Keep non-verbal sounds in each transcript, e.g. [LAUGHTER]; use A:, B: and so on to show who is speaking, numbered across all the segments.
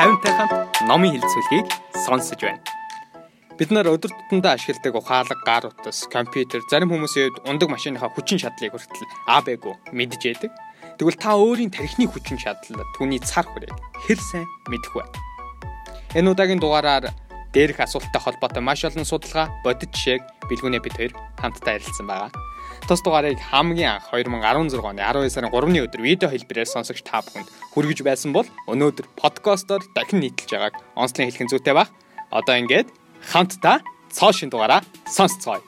A: 50-тай хамт номын хэлцүүлгийг сонсож байна. Бид нар өдөр тутамдаа ашигладаг ухаалаг, гар утас, компьютер, зарим хүмүүсийн хувьд ундаг машиныхаа хүчин чадлыг хүртэл аабэгүй мэдж яадаг. Тэгвэл та өөрийн тархины хүчин чадал түүний цар хүрээг хэр сайн мэдэх вэ? Энэ удаагийн дугаараар дээрх асуулттай холбоотой маш олон судалгаа, бодит жишээг бэлгүүнээ бид хоёр хамтдаа ярилцсан байгаа. Тус дугаарыг хамгийн анх 2016 оны 12 сарын 3-ны өдөр видео хэлбэрээр сонсогч та бүхэнд хүргэж байсан бол өнөөдөр подкастоор дахин нийтэлж байгааг онцлон хэлхэн зүйтэй баг. Одоо ингээд хамтдаа цоо шин дугаараа сонсцгоё.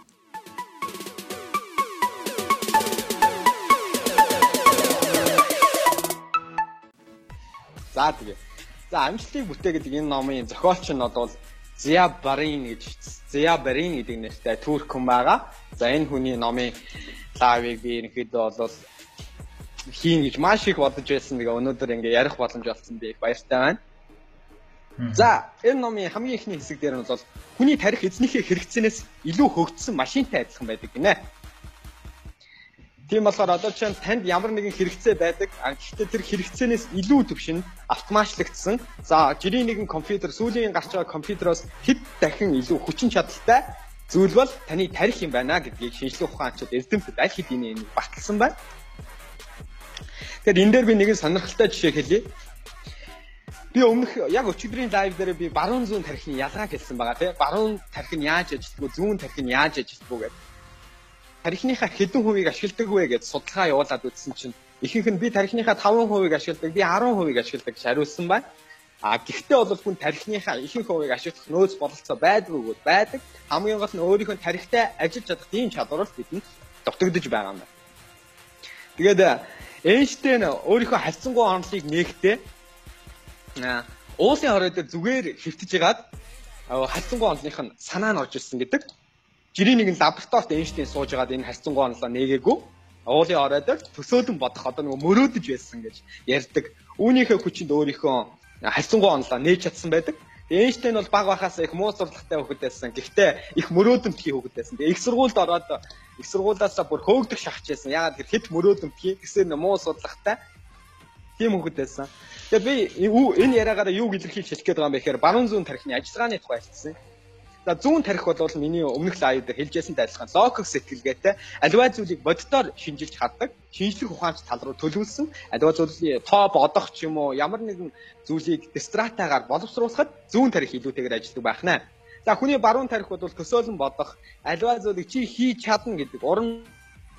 A: За тэгээ. За амжилтыг бүтээгээд энэ номын зохиолч нь одоо Зя Барин гэж Зя Барин гэдэг нэртэй турк хүн байгаа. За энэ хүний номын лайвыг би ерөнхийдөө бол хийн гэж маш их бодож байсан. Тэгээ өнөөдөр ингээ ярих боломж олсон би их баяртай байна. За энэ номын хамгийн ихний хэсэг дээр нь бол хүний тарих эзнийхээ хэрэгцээнээс илүү хөгжсөн машинтай адилхан байдаг гинэ. Тийм болохоор одоо чинь танд ямар нэгэн хэрэгцээ байдаг. Гэхдээ тэр хэрэгцээнээс илүү төвшин автоматлагдсан. За жирийн нэгэн компьютер сүүлийн гарч байгаа компьютероос хэд дахин илүү хүчин чадалтай зүйл бол таны тарих юм байна гэдгийг шинжлэх ухаанчид эрдэмтэд аль хэдийн энэ баталсан байна. Тэгэхээр энэ дээр би нэгэн сонирхолтой жишээ хэлье. Би өмнөх яг өчигдрийн лайв дээр би баруун зүүн тархины ялгааг хэлсэн байгаа тийм баруун тархи нь яаж ажилтдаг вэ зүүн тархи нь яаж ажилтдаг вэ гэдэг тархиныхаа хэдэн хувийг ашигладаг вэ гэж судалгаа явуулаад үзсэн чинь ихэнх нь би тархиныхаа 5 хувийг ашигладаг, би 10 хувийг ашигладаг гэж хариулсан байна. А гэхдээ бол хүн тархиныхаа ихэнх хувийг ашиглах нөөц бололцоо байдаг үгүй байдаг. Хамгийн гол нь өөрийнхөө тархитай ажиллаж чадах тийм чадвар бол бидэнд дутагдж байгаа юм байна. Тэгээд Эйнштейн өөрийнхөө хайцсангуй онолыг нээхдээ уулын хорой дээр зүгээр хөвтөж ягаад хайцсангуй онолынх нь санаа нь орж ирсэн гэдэг жирийн нэгэн лабораторид Эйнштейн сууж байгаад энэ харьцангуй онлоо нээгээгүй. Уулын оройд төсөөлөн бодох одоо нөгөө мөрөөдөж байсан гэж ярьдаг. Үүнийхээ хүчинд өөрийнхөө харьцангуй онлоо нээж чадсан байдаг. Эйнштейн бол баг байхаас их муу сурлагатай хүүхэд байсан. Гэхдээ их мөрөөдөнтгий хүүхэд байсан. Их сургуульд ороод их сургуулиасаа бүр хөөгдөх шахаж байсан. Ягаад гэхээр хэд мөрөөдөнтгий гэсэн муу сурлагатай тийм хүүхэд байсан. Тэгээ би энэ яриагаараа юу илэрхийлж хэлэх гээд байгаа юм бэ гэхээр баруун зүүн тархины ажиллагааны тухай хэлсэн. За зүүн тарих бол миний өмнөх лайв дээр хэлжсэн дайралхан логик сэтгэлгээтэй аливаа зүйлийг боддоор шинжилж хаддаг, шинжлэх ухаанч тал руу төлөвлөсөн аливаа зүйлийн тоо бодох ч юм уу ямар нэгэн зүйлийг дистратагаар боловсруулахад зүүн тарих илүүтэйгээр ажилладаг байх нэ. За хүний баруун тарих бол төсөөлөн бодох, аливаа зүйлийг чи хийж чадна гэдэг уран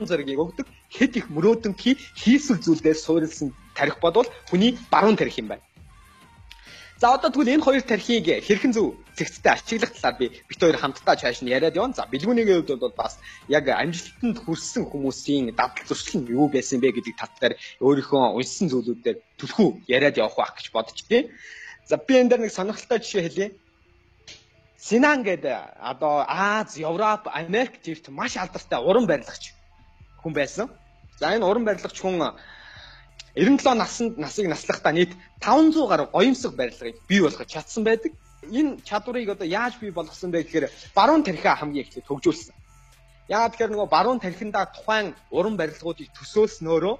A: зэргийг өгдөг хэд их мөрөөдөн хийсэл зүйлдээ суурилсан тарих бодвол хүний баруун тарих юм байна. За одоо тэгвэл энэ хоёр тархийг хэрхэн зөв зэгцтэй ашиглах талаар би бит хоёр хамтдаа цааш нь яриад явна. За бэлгүүнийгийн хувьд бол бас яг амжилтанд хүрсэн хүмүүсийн дадал зуршил нь юу байсан бэ гэдэг тал дээр өөрийнхөө уншсан зүйлүүдээр түлхүү яриад явах байх гэж бодож байна. За би энэ дээр нэг сонирхолтой жишээ хэлье. Синан гэдэг одоо Аз, Европ, Америк төвт маш алдартай уран барилгач хүн байсан. За энэ уран барилгач хүн 97 наснд насыг наслахдаа нийт 500 гаруй гоёмсог барилгыг бий болгож чадсан байдаг. Энэ чадварыг одоо яаж бий болгосон бэ гэхээр баруун тархиа хамгийн эхлээд хөгжүүлсэн. Яагаад тэгэхээр нөгөө баруун тархиндаа тухайн уран барилгуудыг төсөөлснөөрөө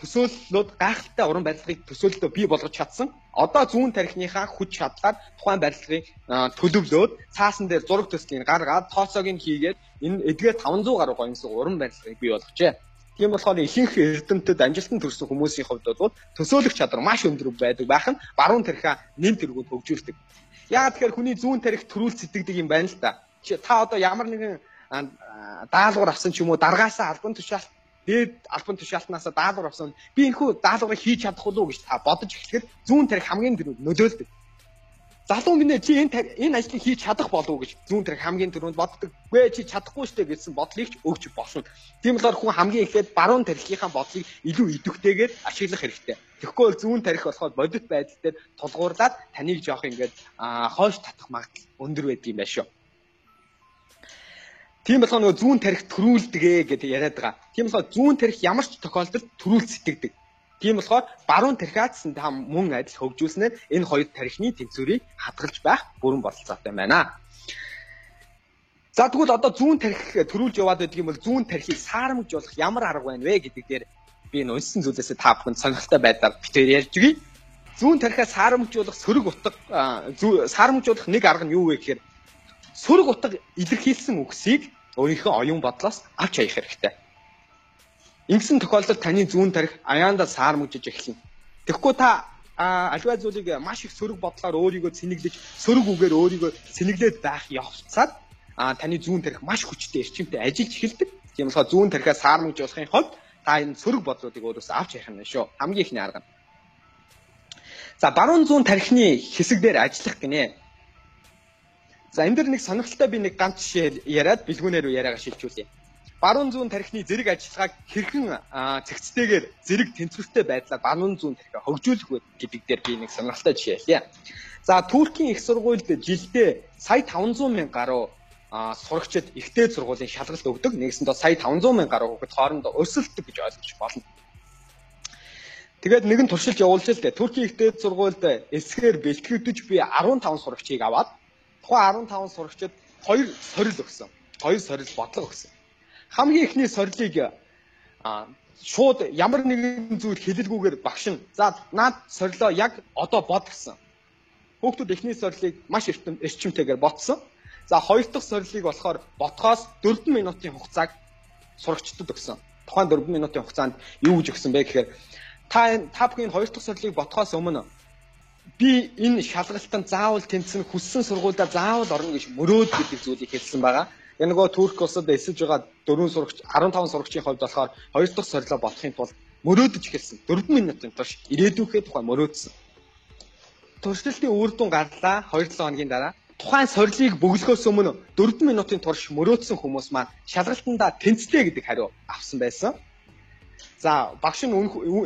A: төсөөллөд гайхалтай уран барилгыг төсөөлөлтөө бий болгож чадсан. Одоо зүүн тархиныхаа хүч чадлаар тухайн барилгыг төлөвлөөд цаасан дээр зураг төслийг гаргаад тооцоог нь хийгээд энэ эдгээр 500 гаруй гоёмсог уран барилгыг бий болгожээ. Тийм болохоор ихэнх эрдэмтэд амжилтанд хүрсэн хүмүүсийн хувьд бол төсөөлөх чадвар маш өндөр байдаг байх нь баруун тархиа нэм тэргүүд хөгжүүлдэг. Яагаад тэгэхээр хүний зүүн тархи төрүүл цэцэгдэг юм байна л да. Та одоо ямар нэгэн даалгавар авсан ч юм уу даргаасаа албан тушаалт дээд албан тушаалтнаасаа даалгавар авсан би энэхүү даалгаврыг хийж чадах уу гэж та бодож эхлэхэд зүүн тархи хамгийн түрүүнд нөлөөлдөг залуу минь чи энэ энэ ажлыг хийж чадах болов уу гэж зүүн тэрэг хамгийн түрүүнд боддог. Гүй чи чадахгүй штэ гэсэн бодлыг ч өгч болно. Тийм болохоор хүн хамгийн эхлээд баруун тархийнхаа бодлыг илүү идэвхтэйгээр ашиглах хэрэгтэй. Тэгэхгүй бол зүүн тарих болохоор бодит байдал дээр тулгуурлаад таныг жоох ингээд хойш татах магадлал өндөр байдаг юм байна шүү. Тийм болохоор нөгөө зүүн тарих төрүүлдэгэ гэдэг яриад байгаа. Тийм болохоор зүүн тарих ямар ч тохиолдолд төрүүл сэтгэдэг. Тийм болохоор баруун тархиатсан та мөн адил хөгжүүлснээр энэ хоёр тархины тэнцвэрийг хадгалж байх бүрэн бололцоотой байна. За тэгвэл одоо зүүн тархи төрүүлж яваад байдаг юм бол зүүн тархийг саарамж болох ямар арга байна вэ гэдэг дээр би энэ уншсан зүйлээсээ та бүхэнд сонирхолтой байдлаар битээр ярьж өгье. зүүн тархиа саарамжуулах сөрөг утга саарамжуулах нэг арга нь юу вэ гэхээр сөрөг утга илэрхийлсэн үгсийг өөрийнхөө оюун бодлоос авч хаях хэрэгтэй. Ингэсэн тохиолдолд таны зүүн тарих аяанда саармжиж эхэлнэ. Тэгэхгүй та альва зүйлийг маш их сөрөг бодлоор өөрийгөө цэнэглэж, сөрөг үгээр өөрийгөө цэнэглээд байх явцад таны зүүн тарих маш хүчтэй эрчимтэй ажиллаж эхэлдэг. Тийм болохоор зүүн тарихаа саармжуулахын хувьд та энэ сөрөг бодлуудыг өөрөөсөө авч явах нь шүү. Хамгийн ихний арга нь. За баруун зүүн тархины хэсэг дээр ажиллах гинэ. За энэ дэр нэг сонирхолтой би нэг ганц жишээ яриад бэлгүүнээр рүү яриагаа шилжүүлье. Баруун зүүн тархины зэрэг ажиллагааг хэрхэн цэгцтэйгээр зэрэг тэнцвэртэй байдлаар баруун зүүн тархиа хөгжүүлэх вэ гэдэг дээр би нэг сонирхолтой жишээ хэлье. За Туркийн их сургуульд жилдээ сая 500 мянга гаруй сурагчид ихтэй сургуулийн шалгалт өгдөг. Нэгсэндээ сая 500 мянга гаруй хүүхэд хоорондоо өрсөлддөг гэж ойлгож болно. Тэгээд нэгэн туршилт явуулж л дээ. Туркийн ихтэй сургуульд эсгээр бэлтгэгдэж би 15 сурагчийг аваад тухайн 15 сурагчид 2 сорил өгсөн. 2 сорил бодлого өгсөн. Хамгийн ихний сорилыг а шууд ямар нэгэн зүйл хэлэлгүйгээр багш нь за наад сорилоо яг одоо бод гэсэн. Хүүхдүүд эхний сорилыг маш эрчимтэйгээр ботсон. За хоёр дахь сорилыг болохоор ботхоос 4 минутын хугацааг сурагчдад өгсөн. Тухайн 4 минутын хугацаанд юу гэж өгсөн бэ гэхээр та та бүхэн хоёр дахь сорилыг ботхоос өмнө би энэ шалгалтанд заавал тэнцэн хүссэн сургуультай заавал орно гэж мөрөөд гэдэг зүйлийг хэлсэн байгаа. Энэ нөгөө Турк улсад эсэж байгаа 4 сурагч 15 сурагчийн хувьд болохоор хоёр дахь сорилоо ботхын тулд мөрөөдөж эхэлсэн. 4 минутын турш ирээдүйхээ тухай мөрөөдсөн. Туршилтын үр дүн гарлаа 2-7 хоногийн дараа тухайн сорилыг бөглөхөөс өмнө 4 минутын турш мөрөөдсөн хүмүүс маань шалгалтандаа тэнцтэй гэдэг хариу авсан байсан. За багш нь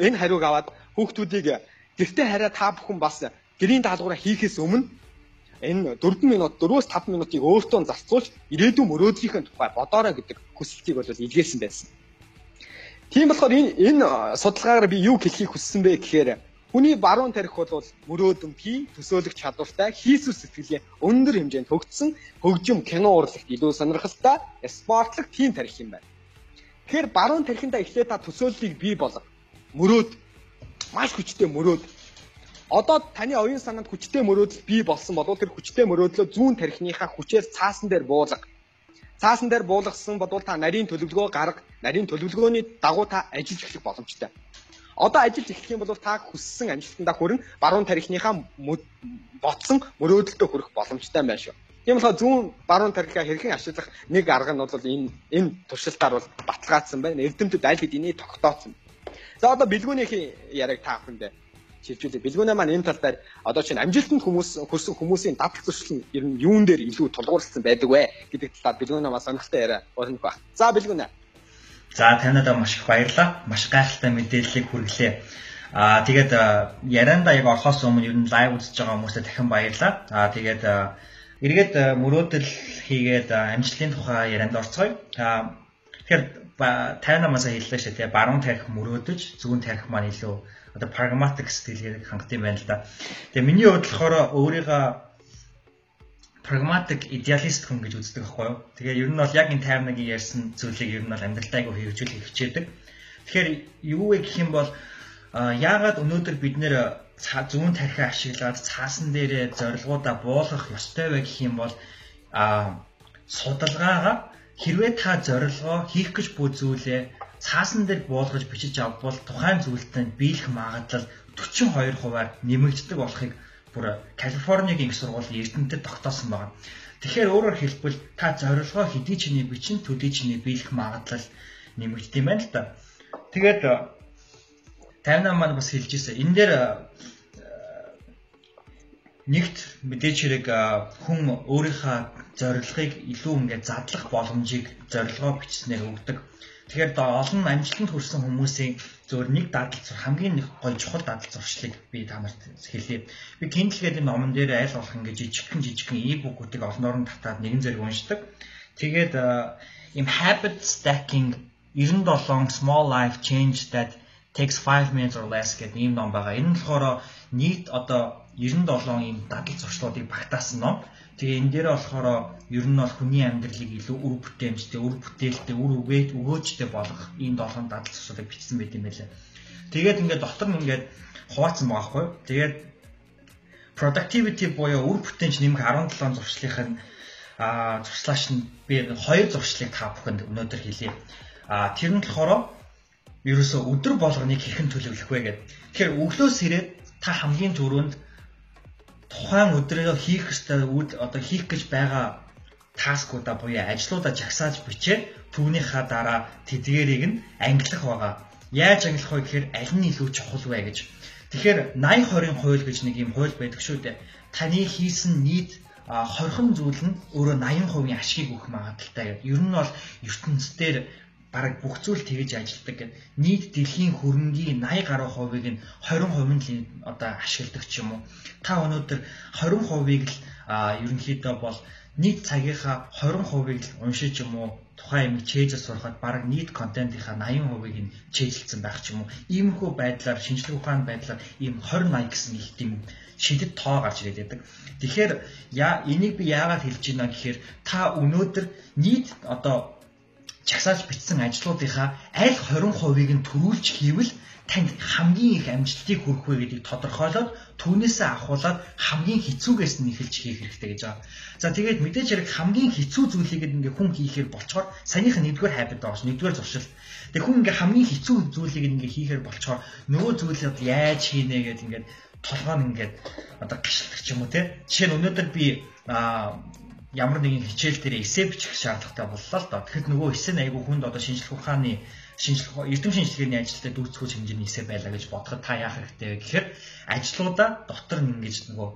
A: энэ хариуг аваад хүүхдүүдийг гэртээ хараа та бүхэн бас гэрийн даалгавраа хийхээс өмнө энэ 4 минут 4-5 минутыг өөртөө зарцуулж ирээдүйн мөрөөдлийнхээ тухай бодоорой гэдэг хүсэлтийг бол илгээсэн байсан. Тийм болохоор энэ энэ судалгаагаар би юу хэлхийг хүссэн бэ гэхээр Хүний баруун тарих бол мөрөөдөнхий төсөөлөх чадвартай хийсвэр сэтгэлийн өндөр хэмжээнд хөгжсөн хөгжим кино урлагт илүү сонирхолтой спортлог тийм тарих юм байна. Тэгэхээр баруун тарихында эхлээд та төсөөллийг бий болго. Мөрөөд маш хүчтэй мөрөөд. Одоо таны оюун санаанд хүчтэй мөрөөдөл бий болсон бол тэр хүчтэй мөрөөдлөө зүүн тарихныхаа хүчээр цаасан дээр буулга. Цаасан дээр буулгасан бодвол та нарийн төлөвлөгөө гарга, нарийн төлөвлөгөөний дагуу та ажиллаж эхлэх боломжтой. Одоо ажиллаж эхлэх юм бол та хүссэн амжилтандаа хүрэн баруун тарихныхаа ботсон мөрөөдөлтөд хүрэх боломжтой байна шүү. Тийм болохоор зүүн баруун тарихаа хэрхэн ашиглах нэг арга нь бол энэ энэ туршилтаар бол баталгаажсан байна. Эрдэмтэд аль хэдийн тогтооцсон. За одоо бэлгүүнийхээ яриаг та бүхэнд шилжүүлээ. Бэлгүүнээ маань энэ тал дээр одоо чинь амжилтанд хүмүүс хүрсэн хүмүүсийн дадал зуршил нь ер нь юун дээр илүү тулгуурласан байдаг вэ гэдэг талаар бэлгүүнээ маань сонирхолтой яриа болно ба. За бэлгүүнээ
B: За танадаа маш их баярлалаа. Маш гайхалтай мэдээллийг хүргэлээ. Аа тэгээд ярианда яг орохоос өмнө ер нь лайв үзэж байгаа хүмүүстээ дахин баярлалаа. Аа тэгээд эргээд мөрөөдөл хийгээд амжилтын тухай ярианд орцгоё. Аа тэгэхээр тайнамаас хэллээ шүү дээ. Баруун тарих мөрөөдөж, зүүн тарих маань илүү одоо pragmatic сэтгэлээр хангах юм байна л да. Тэгээ миний хувьд болохоор өөрийгөө прагматик идеалист хүн гэж үздэг байхгүй юу. Тэгээ ер нь бол яг энэ таймнагийн ярьсан зүйлийг ер нь бол амьдралтайгаа хэрэгжүүлэх хичээдэг. Тэгэхээр юу вэ гэх юм бол яагаад өнөөдөр бид нэр зүүн тархиа ашиглаад цаасан дээрээ зорилгоудаа буулгах ёстой вэ гэх юм бол а судалгаагаа хэрвээ та зорилгоо хийх гэж буй зүйлээ цаасан дээр буулгаж бичиж авбал тухайн зүйлтэй биелэх магадлал 42%-аар нэмэгддэг болохыг бүр Калифорнигийн их сургуулийн эрдэмтэд тогтоосон байна. Тэгэхээр өөрөөр хэлбэл та зорилгоо хэдий чиний бичин төдий чиний биелэх магадлал нэмэгддэг юм байна л да. Тэгээд 58 маань бас хэлж ирсэн. Энэ дээр нэгт мэдээч хэрэг хүн өөрийнхөө зорилгыг илүү ингээд задлах боломжийг зорилгоо бичснээр өгдөг. Тэгэхээр олон амжилтанд хүрсэн хүмүүсийн зөвөр нэг дадал зур хамгийн нэг гоё чухал дадал зуршлыг би та нарт хэлье. Би Kindle гэдэг номон дээр айл болох ингээд жижигхэн жижигхэн e-book-уудыг олноор нь татаад нэгэн зэрэг уншдаг. Тэгээд им habit stacking 97 small life change that takes 5 minutes or less гэдэг ийм ном байгаа. Энэ нь болохоор нийт одоо 97 ийм дадал зуршлуудыг багтаасан ном. Тэгээ энэ дээр болохоор ер нь бол хүний амьдралыг илүү үр бүтээмжтэй, үр бүтээлтэй, үр үгээд өгөөжтэй болгох ийм долоон дадал цусуудыг бичсэн байт юм байлаа. Тэгээд ингээд дотор нь ингээд хуваацсан байгаа хгүй. Тэгээд productivity буюу үр бүтэнч нэмэх 17 зуршлынх нь а зуршлаач нь би хоёр зуршлыг та бүхэнд өнөөдөр хэлье. А тэр нь болохоор ерөөсөө өдөр болгоныг хэрхэн төлөвлөх вэ гэдэг. Тэгэхээр өглөөс ирээд та хамгийн түрүүнд тухайн өдрөө хийх ёстой үд одоо хийх гэж байгаа таскуудаа буюу ажлуудаа жагсааж бичээд түүнийхаа дараа тэдгэрийг нь ангилах байгаа. Яаж ангилах вэ гэхээр аль нь илүү чухал вэ гэж Тэгэхээр 80 20-ын хууль гэж нэг юм хууль байдаг шүү дээ. Таны хийсэн нийт хорхон зүйл нь өөрөө 80% ашигыг өгөх магадaltaй гэдэг. Ер нь бол ертөнцийн бараг бүх зүйл тэгж ажилладаг гэдэг. Нийт дэлхийн хөрөнгийн 80 гаруй хувийг нь 20% нь одоо ашигладаг ч юм уу. Та өнөөдөр 20%ийг л ерөнхийдөө бол нийт цагийнхаа 20%ийг л уншиж юм уу тухайн юм чэйжээс сурахад баг нийт контентынхаа 80%ыг нь чэйжлсэн байх ч юм уу. Иймэрхүү байдлаар шинжлэх ухааны байдлаар ийм 20 80 гэсэн их тийм шидэт тоо гарч ирээд байдаг. Тэгэхээр яа энийг би яагаад хэлж байна гэхээр та өнөөдөр нийт одоо чагсааж бичсэн ажлуудынхаа аль 20%ыг нь төрүүлж хийвэл танд хамгийн их амжилтыг хүрэх вэ гэдгийг тодорхойлоод түүнээсээ авахуулаад хамгийн хэцүүгээс нь эхэлж хийх хэрэгтэй гэж байгаа. За тэгээд мэдээж хэрэг хамгийн хэцүү зүйлийг ингээ хүн хийхээр болчоор саяных нь нэгдүгээр хайбад байгаа ш нэгдүгээр зуршил. Тэгээд хүн ингээ хамгийн хэцүү зүйлийг ингээ хийхээр болчоор нөгөө зүйлийг яаж хийнэ гэдэг ингээ толгой нь ингээд одоо гიშэлдэг ч юм уу те. Жишээ нь өнөөдөр би аа ямар нэгэн хичээл дээр эссе бичих шаардлагатай боллоо л доо. Тэгэхэд нөгөө эссе нь айгүй хүнд одоо шинжлэх ухааны шинжлэх эрдэм шинжилгээний ажилтай дүүцгүүч хэмжээний эсэ байлаа гэж бодоход та яах хэрэгтэй вэ гэхээр ажлуудаа дотор нь ингэж нөгөө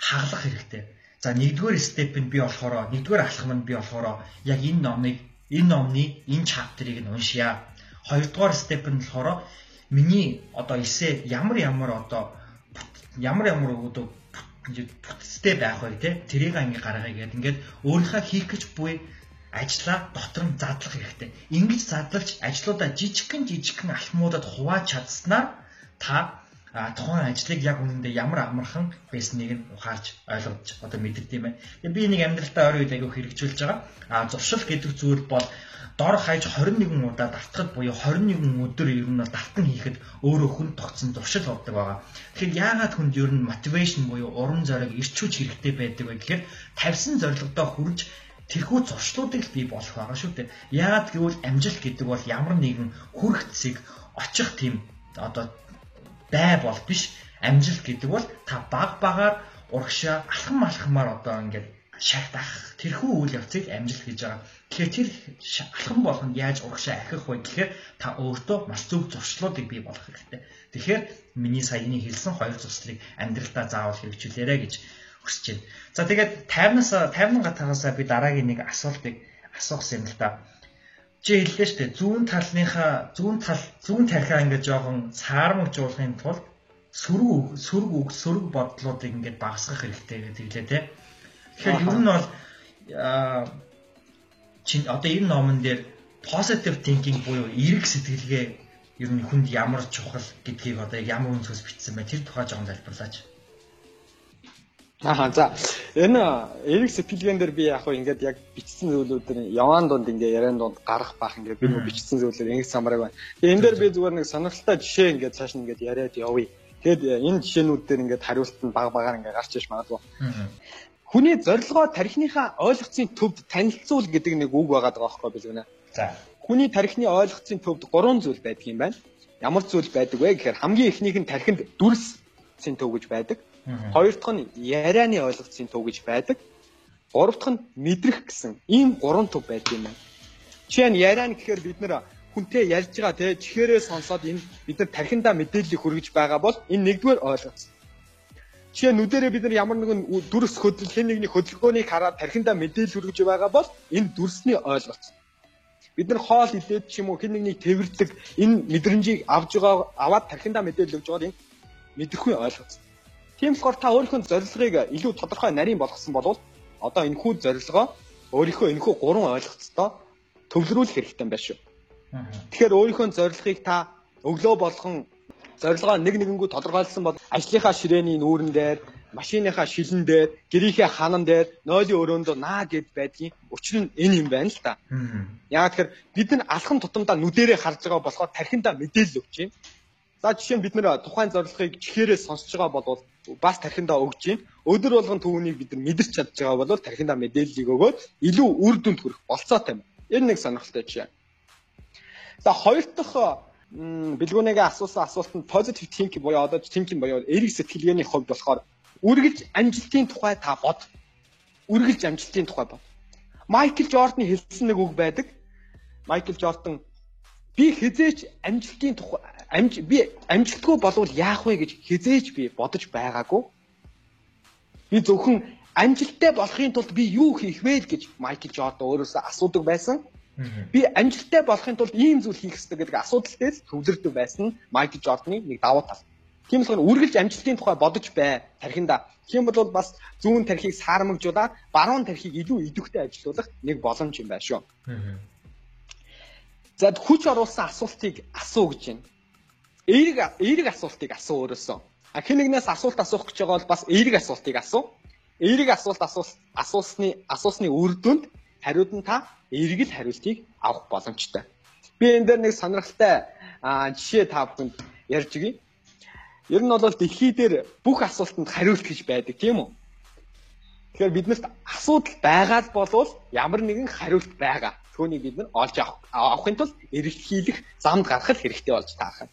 B: хаглах хэрэгтэй. За нэгдүгээр степ нь би болохоор нэгдүгээр алхам нь би болохоор яг энэ номыг энэ номны энэ чаптерыг нь уншия. Хоёрдугаар степ нь болохоор миний одоо эсэ ямар ямар одоо ямар ямар одоо бүтцтэй байх вэ те тэрийг ингээ гаргая гэдэг ингээд өөрийнхөө хийх гэж буй ажлаа дотор нь задлах хэрэгтэй. Ингэж задлагч ажлуудаа жижигхэн жижигхэн алхмуудад хувааж чадсанаар та тухайн ажлыг яг үнэндээ ямар амархан байсныг нь ухаарч ойлгож одоо мэддэг юм байна. Тэгээ би нэг амьдралтаа ойр үед аягүй хэрэгжүүлж байгаа. А зуршил гэдэг зүйл бол дор хаяж 21 удаа давтахад буюу 21 өдөр ер нь давтан хийхэд өөрөө хүн тогтсон зуршил болдог байгаа. Тэгэхээр яагаад хүнд ер нь мотивашн буюу урам зориг ирчүүж хэрэгтэй байдаг вэ гэхээр тавьсан зорилгодоо хүрж тэрхүү зуршлуудыг бий болох байгаа шүү дээ. Яагаад гэвэл амжилт гэдэг бол ямар нэгэн хүрх цэг очих тийм одоо бай бол биш. Амжилт гэдэг бол та баг багаар урагшаа алхам алхамаар одоо ингээд шахтах тэрхүү үйл явцыг амжилт гэж байгаа. Тэгэхээр тэр алхам болгонд яаж урагшаа ахих вэ гэхээр та өөртөө маш зөв зуршлуудыг бий болгох хэрэгтэй. Тэгэхээр миний саяны хэлсэн хоёр зуршлыг амьдралдаа заавал хэрэгжүүлээрэ гэж хүсэж байна. За тэгээд 50-наас 50 гатагаасаа би дараагийн нэг асуултыг асуух юм л да. Чи хэллээ шүү дээ. Зүүн талныхаа зүүн тал зүүн тархиа ингээд жоохон цаармагжуулахын тулд сөрөг сөрөг үг сөрөг бодлуудыг ингээд багасгах хэрэгтэй гэдэг хэлээ те. Тэгэхээр ер нь бол чи одоо энэ номон дээр positive thinking буюу эерэг сэтгэлгээ ер нь хүнд ямар чухал гэдгийг одоо ямар үнсээс бичсэн бай тэр тухай жоохон залбирлаач.
A: Аа за энэ эрэг сэтгэлгэн дээр би яг хөө ингээд яг бичсэн зүйлүүдээр яваан донд ингээ яриан донд гарах бах ингээ би бичсэн зүйлээр ингэж самараг байна. Тэгээ энэ дээр би зүгээр нэг сонирхолтой жишээ ингээд цааш нь ингээд яриад явъя. Тэгэд энэ жишээнүүд дээр ингээд хариулт нь баг багаар ингээ гарч иж магадгүй. Хүний зорилгоо тархиныхаа ойлгоцын төвд танилцуул гэдэг нэг үг байгаа даа байхгүй билгэнэ. За. Хүний тархины ойлгоцын төвд гурван зүйл байдаг юм байна. Ямар зүйл байдаг вэ гэхээр хамгийн эхнийх нь тархинд дүрсийн төв гэж байдаг. Хоёр дахь нь ярианы ойлгоцын төв гэж байдаг. Гурав дахь нь мэдрэх гэсэн ийм гурван төв байдаг юм байна. Жишээ нь яриан гэхээр бид нэр хүнтэй ярьж байгаа те чихээрээ сонсоод энэ бид нар тархиндаа мэдээллийг хүргэж байгаа бол энэ нэгдүгээр ойлгоц. Жишээ нүдэрээ бид нар ямар нэгэн дүрс хөдөл хэн нэгний хөдөлгөөнийг хараад тархиндаа мэдээлэл хүргэж байгаа бол энэ дүрсний ойлгоц. Бид нар хоол идээд ч юм уу хэн нэгний тэрвэрлэг энэ мэдрэмжийг авж байгаа аваад тархиндаа мэдээлэл өгж байгаа энэ мэдрэхүй ойлгоц. Тийм болохоор та өөрийнхөө зорилгыг илүү тодорхой нарийн болгосон бол одоо энэ хүү зорилгоо өөрийнхөө энэ хүү гурван ойлголцтой төвлөрүүлэх хэрэгтэй юм байна шүү. Тэгэхээр өөрийнхөө зорилгыг та өглөө болгон зорилгоо нэг нэгэнгүү тодорхойлсон бол ажлынхаа ширээний нүүрэн дээр, машиныхаа шилэн дээр, гэрийнхээ ханан дээр, нойлын өрөөндөө наа гэд байдгийн учир нь энэ юм байна л та. Яг тэгэхээр бид нар алхам тутамдаа нүдэрээ харж байгаа болохоор тархиндаа мэдээлэл өгч юм. За жишээ нь бид нэр тухайн зорилгыг чихээрээ сонсож байгаа бол бас тархиндаа өгж юм. Өдөр болгон түүнийг бид нар мэдэрч чадж байгаа бол тархиндаа мэдээллийг өгөөд илүү үр дүнд хүрэх болцоотой юм. Энэ нэг сонирхолтой жишээ. За хоёр дахь бэлгүүнээгээ асуусан асуултанд positive thinking буюу одоо thinking буюу эерэг сэтгэлгээний хувьд болохоор үргэлж амжилтын тухай та бод. Үргэлж амжилтын тухай бод. Майкл Жордны хэлсэн нэг үг байдаг. Майкл Жордан би хизээч амжилтын тухай амж би амжилтгүй болвол яах вэ гэж хизээч би бодож байгаагүй. Би зөвхөн амжилттай болохын тулд би юу хийх вэ гэж Майкл Жордан өөрөөсөө асуудаг байсан. Би амжилттай болохын тулд ийм зүйл хийх хэрэгтэй гэдэг асуудал дээр төвлөрдөг байсан нь Майкл Жорданы нэг давуу тал. Тийм болохоор үргэлж амжилтын тухай бодож бай тархинда. Тийм бол бас зүүн тархийг саармагжуулаад баруун тархийг илүү идэвхтэй ажилуулах нэг боломж юм байна шүү. За хүч оруулсан асуултыг асуу гэж байна. Эерэг эерэг асуултыг асуу өөрөөсөө. А хэн нэгнээс асуулт асуух гэж байгаа бол бас эерэг асуултыг асуу. Эерэг асуулт асуусны асуусны үр дүнд хариуд нь та эргэл хариултыг авах боломжтой. Би энэ дээр нэг сонирхолтой жишээ та бүхэнд ярьж өгье. Ер нь бол дэлхий дээр бүх асуултанд хариулт гэж байдаг тийм үү? Тэгэхээр биднэрт асуудал байгаа болвол ямар нэгэн хариулт байгаа. Түүнийг бид нар олж авах авахын тулд эргэлхийлэх замд гаргах хэрэгтэй болж таарах.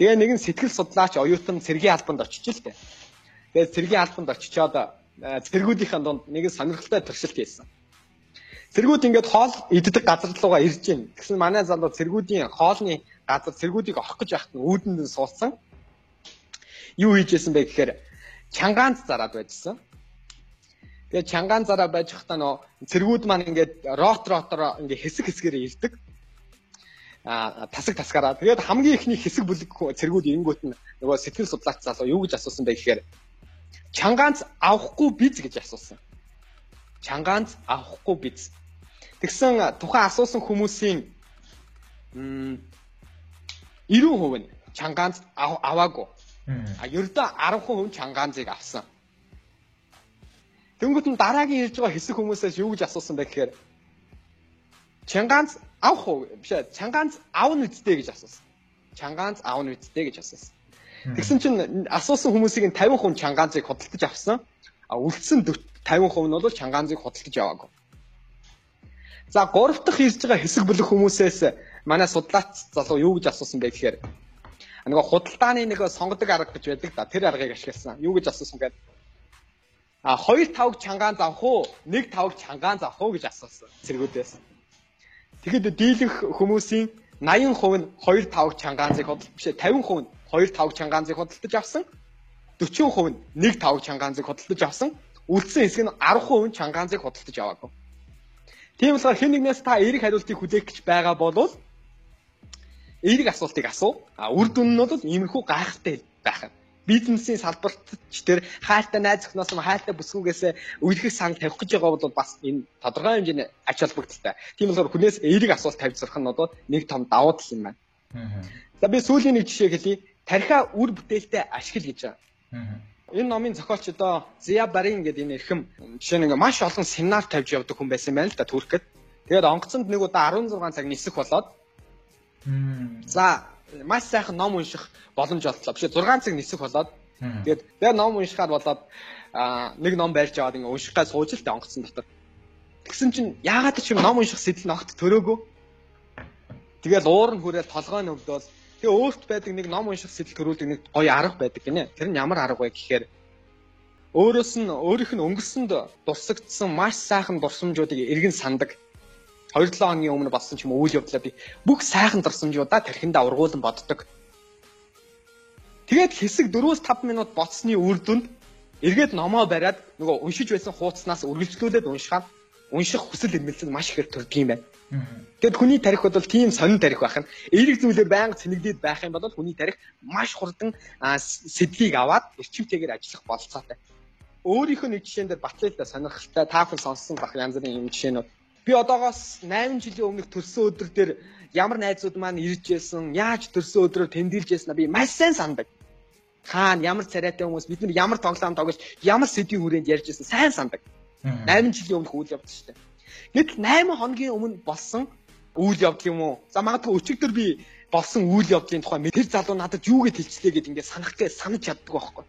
A: Тэгээ нэгэн сэтгэл судлаач оюутан цэргийн албанд очиж л дээ. Тэгээ цэргийн албанд очичоод цэргүүдийн дунд нэгэн сонирхолтой туршилт хийсэн. Цэргүүд ингээд хоол иддэг газар руугаа ирж гин. Тэгсэн манай залуу цэргүүдийн хоолны газар цэргүүдийг орох гэж яхад нь үүдэнд суудсан. Юу хийжсэн бэ гэхээр чангаанц зараад байжсан. Тэгээ чангаан зараа байж хата нөө цэргүүд маань ингээд рот ротор ингээд хэсэг хэсгээр ирдэг. А тасаг тасгаараа. Тэгээд хамгийн ихний хэсэг бүлэг цэргүүд ирэнгүүт нь нөгөө сэтгэл судлаач залуу юу гэж асуусан бэ гэхээр чангаанц авахгүй биз гэж асуусан. Чангаанц авахгүй биз. Тэгсэн тухайн асуусан хүмүүсийн 90% нь чангаанз аваагүй. А ердөө 10% чангаанзыг авсан. Тэнгүүт нь дараагийн ирж байгаа хэсэг хүмүүсээс юу гэж асуусан бэ гэхээр чангаанз авах уу биш ээ чангаанз авна үсттэй гэж асуусан. Чангаанз авна үсттэй гэж асуусан. Тэгсэн чинь асуусан хүмүүсийн 50% чангаанзыг худалдаж авсан. А үлдсэн 50% нь бол чангаанзыг худалдаж аваагүй. За гурав дахь ирж байгаа хэсэг бүлэг хүмүүсээс манай судлаач залуу юу гэж асуусан бэ гэхээр нөгөө худалдааны нэг сонгодог арга гэж байдаг да тэр аргыг ашигласан. Юу гэж асуусан гээд а хоёр тавг чангаан завах уу нэг тавг чангаан завах уу гэж асуусан цэргүүдээс. Тэгэхэд дийлэнх хүмүүсийн 80% нь хоёр тавг чангаанзыг худалдаж биш 50% нь хоёр тавг чангаанзыг худалдаж авсан. 40% нь нэг тавг чангаанзыг худалдаж авсан. Үлдсэн хэсэг нь 10% чангаанзыг худалдаж аваагүй. Тийм болохоор хэн нэгнээс та эерэг хариултыг хүлээх гэж байгаа бол эерэг асуултыг асуу. А үр дүн нь бол иймэрхүү гайхалтай байх юм. Бизнесийн салбарт ч тэр хайлттай найз өхнөөс нь хайлттай бүсгүйгээс үйлдэх санал тавих гэж байгаа бол бас энэ тодорхой хэмжээний ач холбогдолтой. Тийм болохоор хүнээс эерэг асуулт тавьж сурах нь одоо нэг том давуу тал юм байна. За би сүүлийн нэг жишээ хэлье. Тархиа үр бүтээлтэй ашигла гэж байгаа. Энэ номын зохиолч одоо Зя Барин гэдэг энэ эрхэм жишээ нь маш олон семинар тавьж явдаг хүн байсан байна л да Туркэд. Тэгээд онгоцонд нэг удаа 16 цаг нисэх болоод За маш сайхан ном унших боломж олдлоо. Биш 6 цаг нисэх болоод тэгээд тэгээ ном уншихаар болоод нэг ном барьж аваад ингээ унших гай сууж л та онгоцсон дотор. Тэгсэн чинь яагаад ч юм ном унших сэтэл ногт төрөөгөө. Тэгээд уур нь хүрээд толгой нь өвдөөл Тэгээ өөрт байдаг нэг ном унших сэтэл төрүүлдэг нэг гоё арга байдаг гинэ. Тэр нь ямар арга вэ гэхээр өөрөөс нь өөрийнх нь өнгөрсөнд дурсагдсан маш сайхан дурсамжуудыг эргэн сандаг. 2-7 хоногийн өмнө болсон ч юм уу үйл явдлаа би бүх сайхан дурсамжуудаа тархиндаа ургуулan боддог. Тэгээд хэсэг 4-5 минут боцсны үр дүнд эргээд номоо бариад нөгөө уншиж байсан хуудаснаас үргэлжлүүлээд уншихаар унших хүсэл эрмэлзэл маш ихээр төрдөг юм байна. Тэгэд хүний тарих бол тийм сонин тарих байх нь. Эерэг зүйлээр байнга цэнэгдээд байх юм бол хүний тарих маш хурдан сэдлийг аваад эрчимтэйгээр ажиллах болцоотой. Өөрийнх нь нэг жишээн дээр батлал да сонирхолтой та бүхэн сонссон бах янз бүрийн юм жишээнүүд. Би одоогоос 8 жилийн өмнөх төрсөн өдөр дээр ямар найзууд маань ирж байсан, яаж төрсөн өдрөөр тэмдэглэж байсан би маш сайн сандаг. Хаана ямар царайтай хүмүүс бид нар ямар тоглоом тоглож, ямар сэдвийн хүрээнд ярьж байсан сайн сандаг. 8 жилийн өмнөх үйл явдал шүү дээ. Гэтэл 8 хоногийн өмнө болсон үйл явдал юм уу? За магадгүй өчигдөр би болсон үйл явдлын тухай тэр залуу надад юу гэж хэлчихлээ гэдээ ингээд санах гэж санаж чаддаг байхгүй.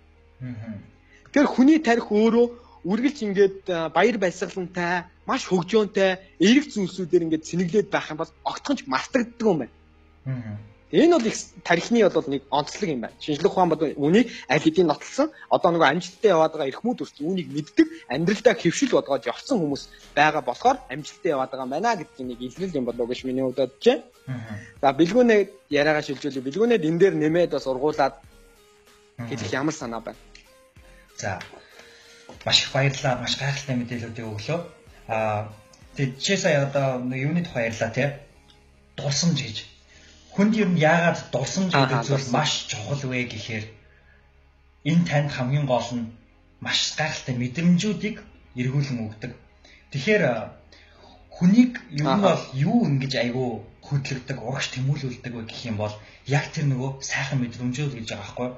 A: Тэгэхээр хүний тарих өөрөө үргэлж ингээд баяр баясгалантай, маш хөгжөөнтэй, эерэг зүйлсүүдээр ингээд цэнэглээд байх юм бол огтхонч мартагддаг юм байна. Энэ бол их тарихны бол нэг онцлог юм байна. Шинжлэх ухаан бол үнийг аль хэдийн нотлсон. Одоо нөгөө амжилттай яваад байгаа эрхмүүд үрс үүнийг мэддэг, амьдралдаа хөвшил бодгоод явцсан хүмүүс байгаа болохоор амжилттай яваад байгаа юм байна гэдгийг нэг илрэл юм болоо гэж миний хувьд бодож байна. За бэлгүүнээ яриагаа шилжүүлээ. Бэлгүүнээд энэ дээр нэмээд бас ургуулад хэлэх ямар санаа байна.
B: За маш их баярлалаа. Маш гайхалтай мэдээлэлүүдийг өглөө. Аа тэгээд чи сая одоо юуны тухай ярьлаа тий. Дурсамж гэж хүнд ер нь яагаад дурсамж гэдэг зүйл маш чухал вэ гэхээр энэ танд хамгийн гол нь маш гайхалтай мэдрэмжүүдийг эргүүлэн өгдөг. Тэгэхээр хүнийг ер нь бол юу ингэж айгүй хөдлөгдөг, урагш тэмүүлүүлдэг вэ гэх юм бол яг тэр нөгөө сайхан мэдрэмжүүд гэж байгаа байхгүй?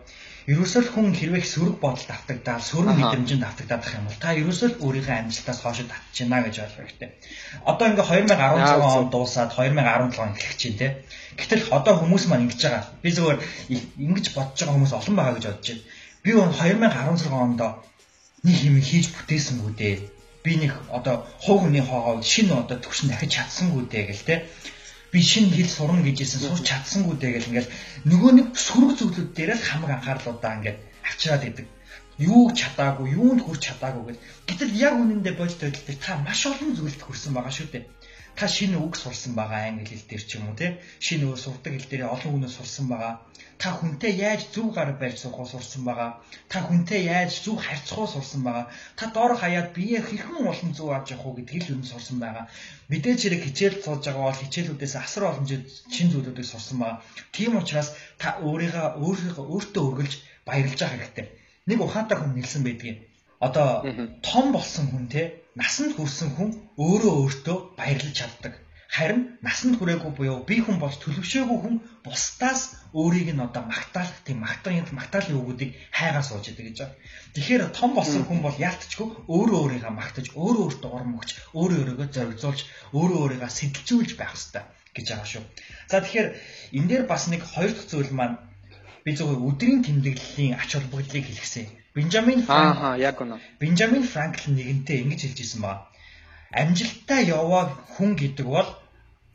B: Ерөөсөө хүн хэрвээ сөрөг бодолд автагдаад сөрөг мэдрэмжинд автагдаад байх юм бол та ерөөсөө өөрийнхөө амжилтаас хойш татж байна гэж ойлгох хэрэгтэй. Одоо ингээ 2016 он дуусаад 2017 он эхлэх чинь те. Гэтэл одоо хүмүүс маань ингэж байгаа. Би зөвхөн ингэж бодож байгаа хүмүүс олон байгаа гэж бодож байна. Би 2016 онд нэг юм хийж бүтээсэнгүү дээ. Би нэг одоо хүний хоогоо шинэ одоо төвшин дахиж чадсангүй дээ гэл те би шинэ хэл сурна гэжсэн сурч чадсангүй дээ гэл ингээл нөгөө нэг сөрөг зүйлүүд дээр л хамаг анхаарлуудаа ингээд авчираад идэг. Юуг чадаагүй, юунд хүрч чадаагүй гэл. Гэтэл яг үнэндээ бодит байдалтай та маш олон зүйлд хүрсэн байгаа шүү дээ та шинэ үг сурсан байгаа англи хэл дээр ч юм уу те шинэ үг сурдаг хэл дээр олон хүнээс сурсан байгаа та хүнтэй яаж зөв гар барьж суух сурсан байгаа? Та хүнтэй яаж зөв харьцах уу сурсан байгаа? Та доор хаяад бие хэрхэн олон зөв авч явах уу гэдгийг л юм сурсан байгаа. Мэдээж хэрэг хичээл сууж байгаа бол хичээлүүдээс асар олон шин зүйлүүдийг сурсан байгаа. Тийм учраас та өөрийгөө өөрийгөө өөртөө өргөлж баярлж байгаа хэрэгтэй. Нэг ухаантай хүн нэлсэн байдгийг. Одоо том болсон хүн те насанд хүрсэн хүн өөрөө өөртөө баярлаж чаддаг. Харин насанд хүрээгүй буюу бие хүн болж төлөвшөөгүй хүн бусдаас өөрийг нь одоо магтаалах тийм магтаалын магтаалын үгүүдийг хайгаа сууж идэг гэж байна. Тэгэхээр том болсон хүн бол яалтчгүй өөрөө өөрийгөө магтаж, өөрөө өөртөө урам өгч, өөрөө өөрийгөө зоригзуулж, өөрөө өөрийгөө сэтэлцүүлж байх хэрэгтэй гэж байгаа шүү. За тэгэхээр энэ дээр бас нэг хоёр дахь зүйл маань би зөвхөн өдрийн тэмдэглэлийн ач холбогдлыг хэлгэсэн Бенджамин
A: Аа яг үнэ.
B: Бенджамин Франклин нэгэнтээ ингэж хэлж ирсэн байна. Амжилттай яваа хүн гэдэг бол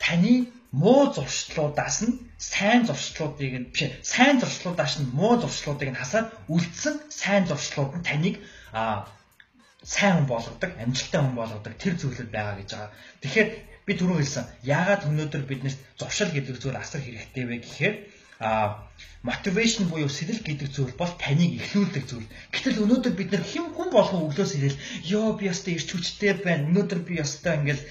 B: таны муу зуршлуудаас нь сайн зуршлуудыг нь биш сайн зуршлуудаас нь муу зуршлуудыг нь хасаад үлдсэн сайн зуршлууд нь таныг аа сайн хүн болгодог, амжилттай хүн болгодог тэр зүйлүүд байгаа гэж байгаа. Тэгэхээр би түрүү хэлсэн. Яагаад өнөөдөр биднэрт зуршил гэдэг зүйл асар хэрэгтэй вэ гэхээр а мотивашн буюу сэрэл гэдэг зүйл бол таныг эхлүүлдэг зүйл. Гэтэл өнөөдөр бид нар хэн хүн болгон өглөөс ирэл ёо би ястай ирч хүчтэй байна. Өнөөдөр би ястай ингээл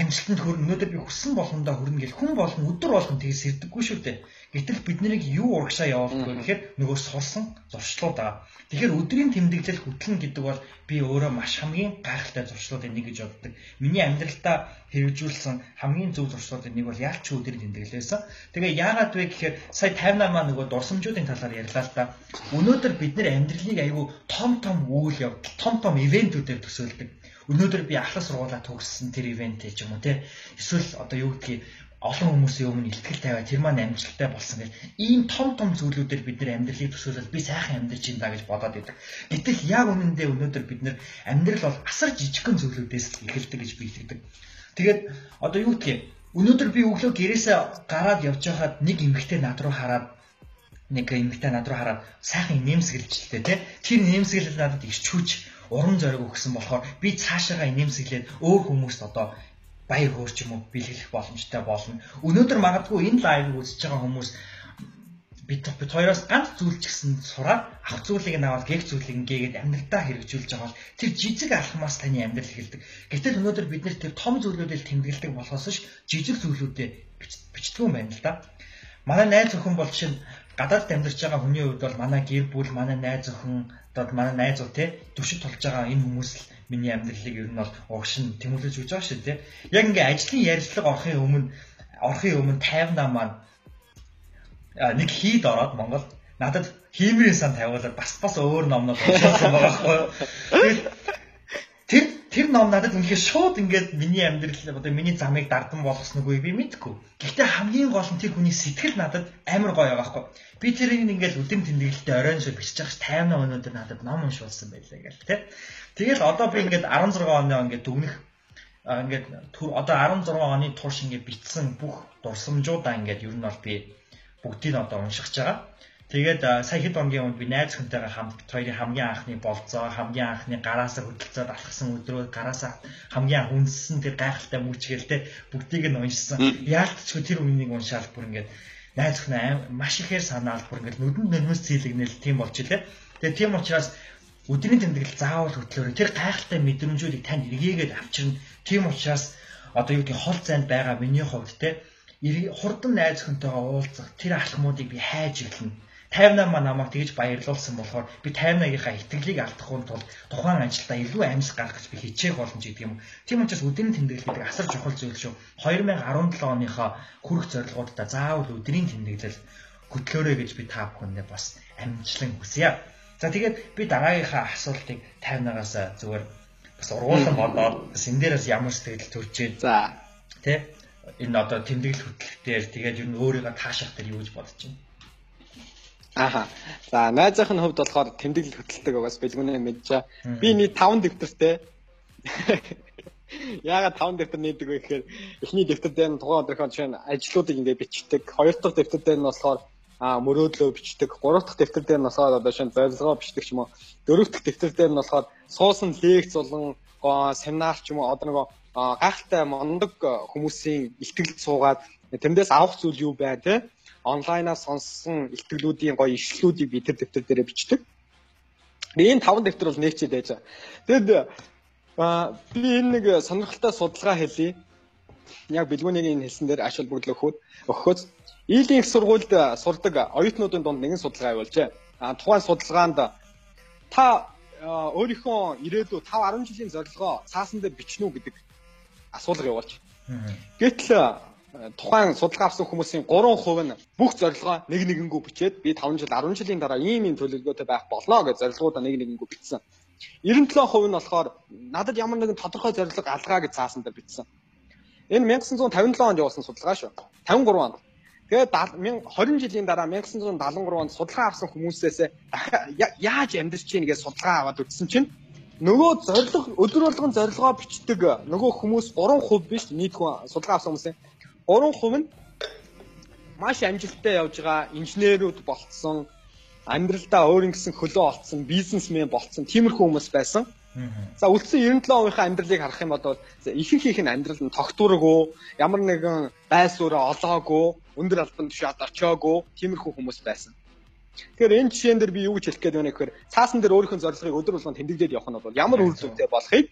B: амжилтанд хүрнэ. Өнөөдөр би хүссэн болгондоо хүрнэ гэл хүн болгон өдөр болгон тэгээс ирдэггүй шүү дээ. Гэтэл бид нарыг юу урагшаа явуулдаг вэ гэхээр нөгөө сурсан зуршлууд байгаа. Тэгэхээр өдрийн тэмдэглэл хөтлөн гэдэг бол би өөрөө маш хамгийн гайхалтай зуршлуудын нэг гэж боддог. Миний амьдралдаа хэрэгжүүлсэн хамгийн зөв зуршлуудын нэг бол яалч өдрийн тэмдэглэлээс. Тэгээ яагаад вэ гэхээр сая 58 маа нөгөө дурсамжуудын талаар ярьлаа л да. Өнөөдөр бид нэр амьдралыг айгүй том том үйл явдал, том том ивэнтүүдээр төсөөлдөг. Өнөөдөр би ахлах сургуулаа төгссөн тэр ивент ч юм уу те. Эсвэл одоо юу гэдгийг олон хүмүүсийн өмнө ихтгэл тавиад тэр маань амжилттай болсон гэж ийм том том зүйлүүдээр бид нэр амьдралыг төсөөлөл би сайхан амьдарч ин да гэж бодоод байдаг. Гэтэл яг үнэндээ өнөөдөр бид нэр амьдрал бол асар жижигхэн зүйлүүдээс эхэлдэг гэж би хэлдэг. Тэгээд одоо юу гэдгийг өнөөдөр би өглөө гэрээсээ гараад явж байхад нэг эмэгтэй над руу хараад нэг эмэгтэй над руу хараад сайхан нэмсгэлжлээ тий. Тэр нэмсгэлэл надад ирч хүч урам зориг өгсөн болохоор би цаашаага нэмсгэлээд өөр хүмүүст одоо баяр хөөр ч юм уу бэлгэлэх боломжтой болно. Өнөөдөр магадгүй энэ лайвыг үзэж байгаа хүмүүс бид бид хоёроос ганц зүйл ч гэсэн сураад ах зүйлийг нь аваад гэх зүйлийг гээгээд амьдралдаа хэрэгжүүлж байгаа бол тэр жижиг алхмаас таны амьдрал эхэлдэг. Гэтэл өнөөдөр бид нэр тэр том зүйлүүдэл тэмдэглэдэг болохоос ш жижиг зүйлүүдэд бичдэг юм байна л да. Манай найз охин бол чинь гадаадд амьдарч байгаа хүний хувьд бол манай гэр бүл, манай найз охин, одоо манай найзууд те төвшөд толж байгаа энэ хүмүүс л миний амьдралыг ер нь бол угшин тэмүүлж өгч байгаа шүү дээ. Яг ингээ ажлын ярилцлага орохын өмнө орохын өмнө 58 маань нэг хийд ороод Монгол надад хиймэрийн сан тавиулаад бас бас өөр номнууд уншсан байгаа байхгүй. Тэр ном надад үнэхээр шууд ингээд миний амьдрал одоо миний замыг дардан болгосон үгүй би мэдэхгүй. Гэхдээ хамгийн гол нь тэр хүний сэтгэл надад амар гоё байгаа байхгүй. Би тэрийг ингээд үдэм тэмдэглэлтэй оройн шиг бичиж байгаа ш таймна өнөөдөр надад ном уншуулсан байлаа гэл тэ. Тэгэл одоо би ингээд 16 оноо ингээд дүгнэх ингээд одоо 16 оны турш ингээд бичсэн бүх дурсамжуудаа ингээд ер нь бол би бүгдийг одоо уншиж байгаа. Тэгээд сая хэд хоногийн өмнө би найз хүнтэйгээ хамт хоёрын хамгийн анхны болцоо, хамгийн анхны гараасаа хөдөлцөөд алхсан өдрөө гараасаа хамгийн анх үнссэн тэр гайхалтай мөчгөлтэй бүгдийг нь уншсан. Яалтчгүй тэр үнийг уншаал бүр ингээд найз хүн маш ихээр санаал бүр ингээд нүдэнд нэрмэс цэйлэгнэл тийм болж илээ. Тэгээд тийм учраас өдрийн тэмдэглэл заавал хөтлөөрэй. Тэр гайхалтай мэдрэмжүүдийг танд эргээгээд авчирна. Тийм учраас одоо юу гэдэг хол зайд байгаа миний хувьд те хурдан найз хүнтэйгээ уулзах тэр алхмуудыг би хайж эхэлнэ 58 маа намайг тэгж баярлуулсан болохоор би 58-ийнхаа итгэлийг алдахгүй тул тухайн ажилдаа илүү гарах гэж би хичээх боломж гэдэг юм. Тийм учраас өдрийн тэмдэглэл гэдэг асар чухал зүйл шүү. 2017 оныхоо хүрэх зорилгоудаа заавал өдрийн тэмдэглэл хөтлөөрэй гэж би та бүхэндээ бас амжилтлан хүсье. За тэгээд би дараагийнхаа асуултыг 58-аас зүгээр бас ургуулсан бодоод дээрээс ямар сэтгэл төрж байна.
A: За.
B: Тэ энэ одоо тэмдэглэл хөтлөх дээр тэгээд ер нь өөрийгөө таашаах дээр юу гэж бодож байна?
A: Ааха. За найзынхын хувьд болохоор тэмдэглэл хөтэлдэг байгаас бэлгүнээ мэдчихэ. Би нийт 5 дэвтэртэй. [LAUGHS] Яагаад 5 дэвтэр нээдэг вэ гэхээр эхний дэвтэр дээр нь тухайн өдрийнхөө жишээ нь ажлуудыг ингээд бичдэг. Хоёр дахь дэвтэр дээр нь болохоор а мөрөөдлөө бичдэг. Гурав дахь дэвтэр дээр нь болохоор одоо шинэ зорилгоо бичдэг ч юм уу. Дөрөв дахь дэвтэр дээр нь болохоор суусан лекц болон семинар ч юм уу одоо нөгөө гайхалтай мондог хүмүүсийн ихтгэл суугаад тэрнээс авах зүйл юу бай те онлайнаас сонссон ихтгэлүүдийн гоё ишлэлүүдийг би тэр дэвтэр дээр бичдэг. Энэ таван дэвтэр бол нээчээд байж байгаа. Тэгэд би энэ нэг сонирхолтой судалгаа хэлье. Яг бэлгүүнийг энэ хэлсэн дээр ашиг бүгд өгөхөд өгөхөд Ийлийн их сургуульд сурдаг оюутнуудын дунд нэгэн судалгаа явуулжээ. А тухайн судалгаанд та өөрийнхөө ирээдүйн 5 10 жилийн зорилгоо цаасан дээр бичнэ үү гэдэг асуулга явуулж. Гэтэл тухайн судалгаа авсан хүмүүсийн 3% нь бүх зорилгоо нэг нэгэнгүү бичээд би 5 жил 10 жилийн дараа ийм ийм төлөвлөгөөтэй байх болно гэж зорилгоудаа нэг нэгэнгүү бичсэн. 97% нь болохоор надад ямар нэгэн тодорхой зорилго алгаа гэж цаасан дээр бичсэн. Энэ 1957 онд явуулсан судалгаа шүү. 53 онд. Тэгээд 20 жилийн дараа 1973 онд судалгаа авсан хүмүүсээс яаж амьдарч чинь гэж судалгаа аваад үзсэн чинь нөгөө зорилго өдөр болгон зорилгоо бичдэг нөгөө хүмүүс 3% биш нийт хүн судалгаа авсан хүмүүсийн 3% нь маш амжилттай явж байгаа инженерүүд болцсон амьдралдаа өөрийн гэсэн хөлөө олцсон бизнесмен болцсон тиймэрхүү хүмүүс байсан. За үлдсэн 97%-ийн амьдралыг харах юм бол ихэнх их нь амьдрал нь тогтворгүй, ямар нэгэн байсуураа олоогүй, өндөр албан тушаалд очиагүй тиймэрхүү хүмүүс байсан. Тэгэхээр энэ жишээн дээр би юу гэж хэлэх гээд байна гэхээр цаасан дээр өөрийнхөө зорилгыг өдөр болгон тэмдэглээд явах нь бол ямар үр дүнтэй болохыг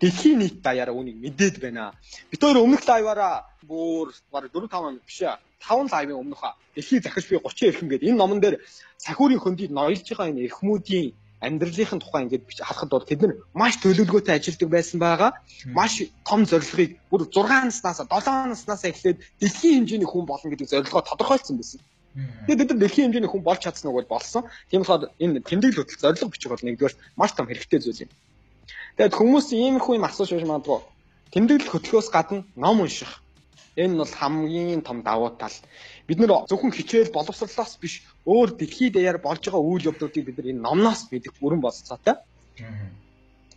A: дэлхийн нийт даяараа үнийг мэдээд байна. Бид өөр өмнөх лайваараа бүр баг 4 5 биш ээ. 5 лайвын өмнөх дэлхийг захиж би 30 эрхэм гэдэг энэ номон дээр сахиурийн хөндийг ноёлж байгаа энэ эрхмүүдийн амьдралын тухай ингээд харахад бол тэд нар маш төлөвлөгөөтэй ажилладаг байсан байгаа. Маш том зорилгыг бүр 6 наснаас 7 наснаас эхлээд дэлхийн хэмжээний хүн болно гэдэг зорилгоо тодорхойлсон байсан. Тэгээд бид нар дэлхийн хэмжээний хүн болж чадсан уу бол болсон. Тийм болохоор энэ тэмдэглэл хөтөл зорилго бичих бол нэгдүгээр маш том хэрэгтэй зүйл юм. Тэгээд хүмүүс иймэрхүү юм асууж байж магадгүй. Тэмдэглэл хөтлөхөөс гадна ном унших. Энэ бол хамгийн том давуу тал. Бид нэр зөвхөн хичээл боловсрлоос биш өөр дэлхийд даяар болж байгаа үйл явдлуудыг бид нар энэ номноос мэдэх бүрэн болцоотой.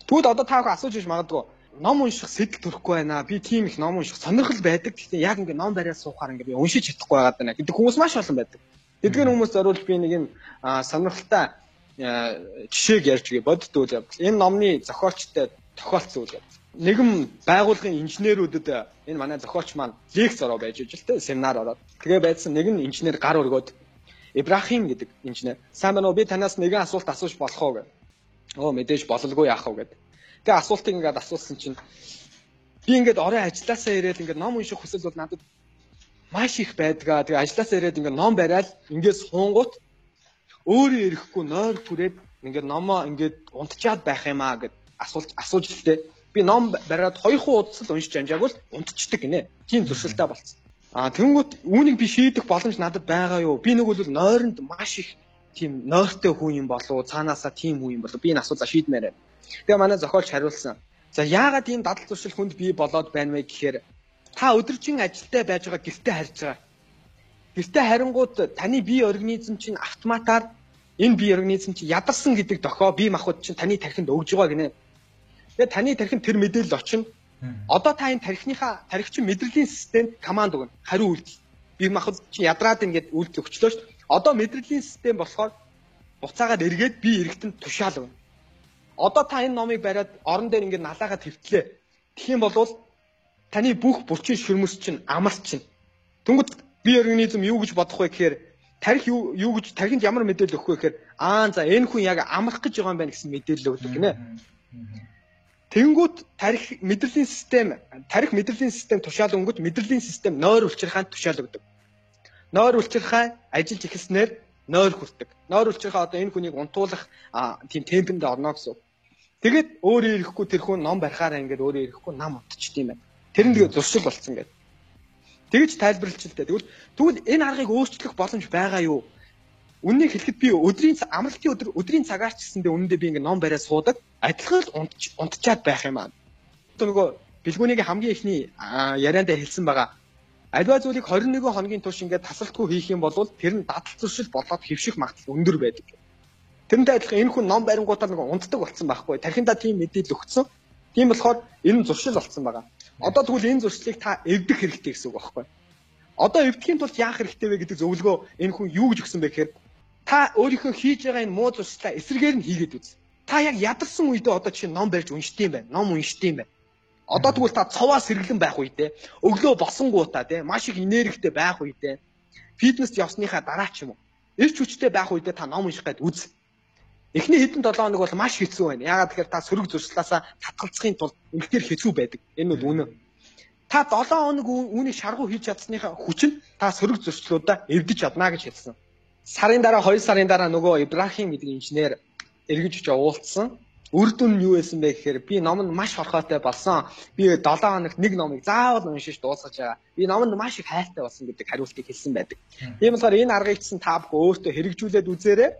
A: Тэгвэл одоо та бүхэн асууж иж магадгүй ном унших сэтэл төрөхгүй байна. Би тийм их ном унших сонирхол байдаг. Гэхдээ яг ингээ ном бариад суухаар ингээ би уншиж чадахгүй байгаад байна гэдэг хүмүүс маш олон байдаг. Тэдгээр хүмүүс зориулж би нэг юм сонирхолтой жишээг ярьж гээ бодд үйл явдал. Энэ номны зохиолчтой тохиолдсон үйл явдал. Нэгэн байгууллагын инженерүүдэд энэ манай зохиолч маань лекц ороо байж ижил тэ семинар ороод. Тэгээ байдсан нэгэн инженер гар өргөд Ибрахим гэдэг инженер. Сайн байна уу? Би танаас нэгэн асуулт асууж болох уу гэв. Оо мэдээж бололгүй яах вэ гэд. Тэгээ асуултыг ингээд асуусан чинь би ингээд орой ажилласаа ирээд ингээд ном унших хүсэл бол надад маш их байдгаа. Тэгээ ажилласаа ирээд ингээд ном бариад ингээд суунгууд өөрөө ирэхгүй нойр түрээд ингээд номоо ингээд унтчаад байх юм аа гэд асуулт асууж лээ. Би ном бариад хоёр хуу удасл уншиж амжаагүй л унтчдаг гинэ. Тийм зуршилтай болцсон. Аа тэнгүүт үүнийг би шийдэх боломж надад байгаа юу? Би нэг бол нойронд маш их тийм нойртой хүн юм болов цаанаасаа тийм хүн юм болов би энэ асуулаа шийдмээр байна. Тэгээ манай зохиолч хариулсан. За яагаад ийм дадал зуршил хүнд бий болоод байна вэ гэхээр та өдөржин ажилдаа байж байгаа гэртээ харж байгаа. Гэртээ харингууд таны бие организм чинь автоматар энэ бие организм чинь ядарсан гэдэг дохоо бие махбод чинь таны тархинд өгж байгаа гинэ. Тэгээ таны тархинд тэр мэдээлэл очино. Одоо та энэ тархиныхаа тархичин мэдрэлийн системд команд өгнө. Хариу үйлдэл. Бие махбод чинь ядраад ингээд үйлдэл өгчлөө шүү дээ. Одоо мэдрэлийн систем болохоор буцаагаад эргээд би эргэтэн тушаал өгнө. Одоо та энэ номыг бариад орон дээр ингээд налаагаа твтлээ. Тэгэх юм бол таны бүх булчин шүрмэс чинь амарч чинь. Тэнгүүд бие организм юу гэж бодох вэ гэхээр тарих юу юу гэж тархинд ямар мэдээлэл өгөх вэ гэхээр аа за энэ хүн яг амрах гэж байгаа юм байна гэсэн мэдээлэл өгдөг гинэ. Тэнгүүт тарих мэдрэлийн систем тарих мэдрэлийн систем тушаал өнгөт мэдрэлийн систем нойр улчирхаанд тушаал өгдөг. Нойр улчирхай ажиллаж эхэлснээр нойр хүрдэг. Нойр улчирхай одоо энэ хүнийг унтуулах тийм темпэнд орно гэсэн. Тэгээд өөрөө ирэхгүй тэр хүн ном барихаараа ингээд өөрөө ирэхгүй нам утчт юм байна. Тэр нь тэгээ зуршил болцсон гэдэг. Тэгэж дээ. Тэгвэл тэгвэл энэ аргыг өөрчлөх боломж байгаа юу? Үннийг хэлэхэд би өдрийн амралтын өдөр өдрийн цагаар ч гэсэндээ үнэндээ би ингээ ном бариад суудаг. Адилхан л унтчаад байх юм аа. Одоо нөгөө бэлгүүнийг хамгийн ихний ярианд хэлсэн байгаа. Альва зүйлийг 21 хоногийн турш ингээд тасалтгүй хийх юм бол тэр нь дадал зуршил болоод хөвших магадлал өндөр байдаг. Тэрнтэй адилхан энэ хүн ном барингуудаар нэг унтдаг болсон байхгүй. Тархиндаа тийм мэдээлэл өгсөн. Тийм болохоор энэ зуршил болсон байгаа. Одоо тэгвэл энэ зуршлыг та эвдэх хэрэгтэй гэсэн үг байхгүй. Одоо эвдэхийн тулд яах хэрэгтэй вэ гэдэг зөвлөгөө энэ хүн юу гэж өгсөн бэ гэхээр та өөрийнхөө хийж байгаа энэ муу зуршлаа эсрэгээр нь хийгээд үз. Та яг ядарсан үедээ одоо чинь ном барьж уншдсан байх, ном уншдсан байх. Одоо тэгвэл та цоваа сэргэлэн байх үедээ өглөө босонгуудаа тий маш их энергитэй байх үедээ фитнест явсныхаа дараа ч юм уу эрч хүчтэй байх үедээ та ном унших гээд үз. Эхний хэдэн 7 хоног бол маш хэцүү байна. Яагаад тэгэхээр та сөрөг зуршлаасаа татгалзахын тулд үнэхээр хэцүү байдаг. Энэ бол үнэн. Та 7 хоног үүнийг шаргуу хийж чадсныхаа хүч нь та сөрөг зуршлуудаа эвдэж чадна гэж хэлсэн. Сарын дараа 2 сарын дараа нөгөө Ибрахим гэдэг инженер эргэж очиж уулзсан. Үр дүн нь юу байсан бэ гэхээр би номонд маш хорхоотой болсон. Би 7 хоногт нэг номыг заавал уншиж дуусгаж байгаа. Би номонд маш их хайртай болсон гэдэг хариултыг хэлсэн байдаг. Тийм болохоор энэ аргыг чинь та бүхэн өөртөө хэрэгжүүлээд үзээрэй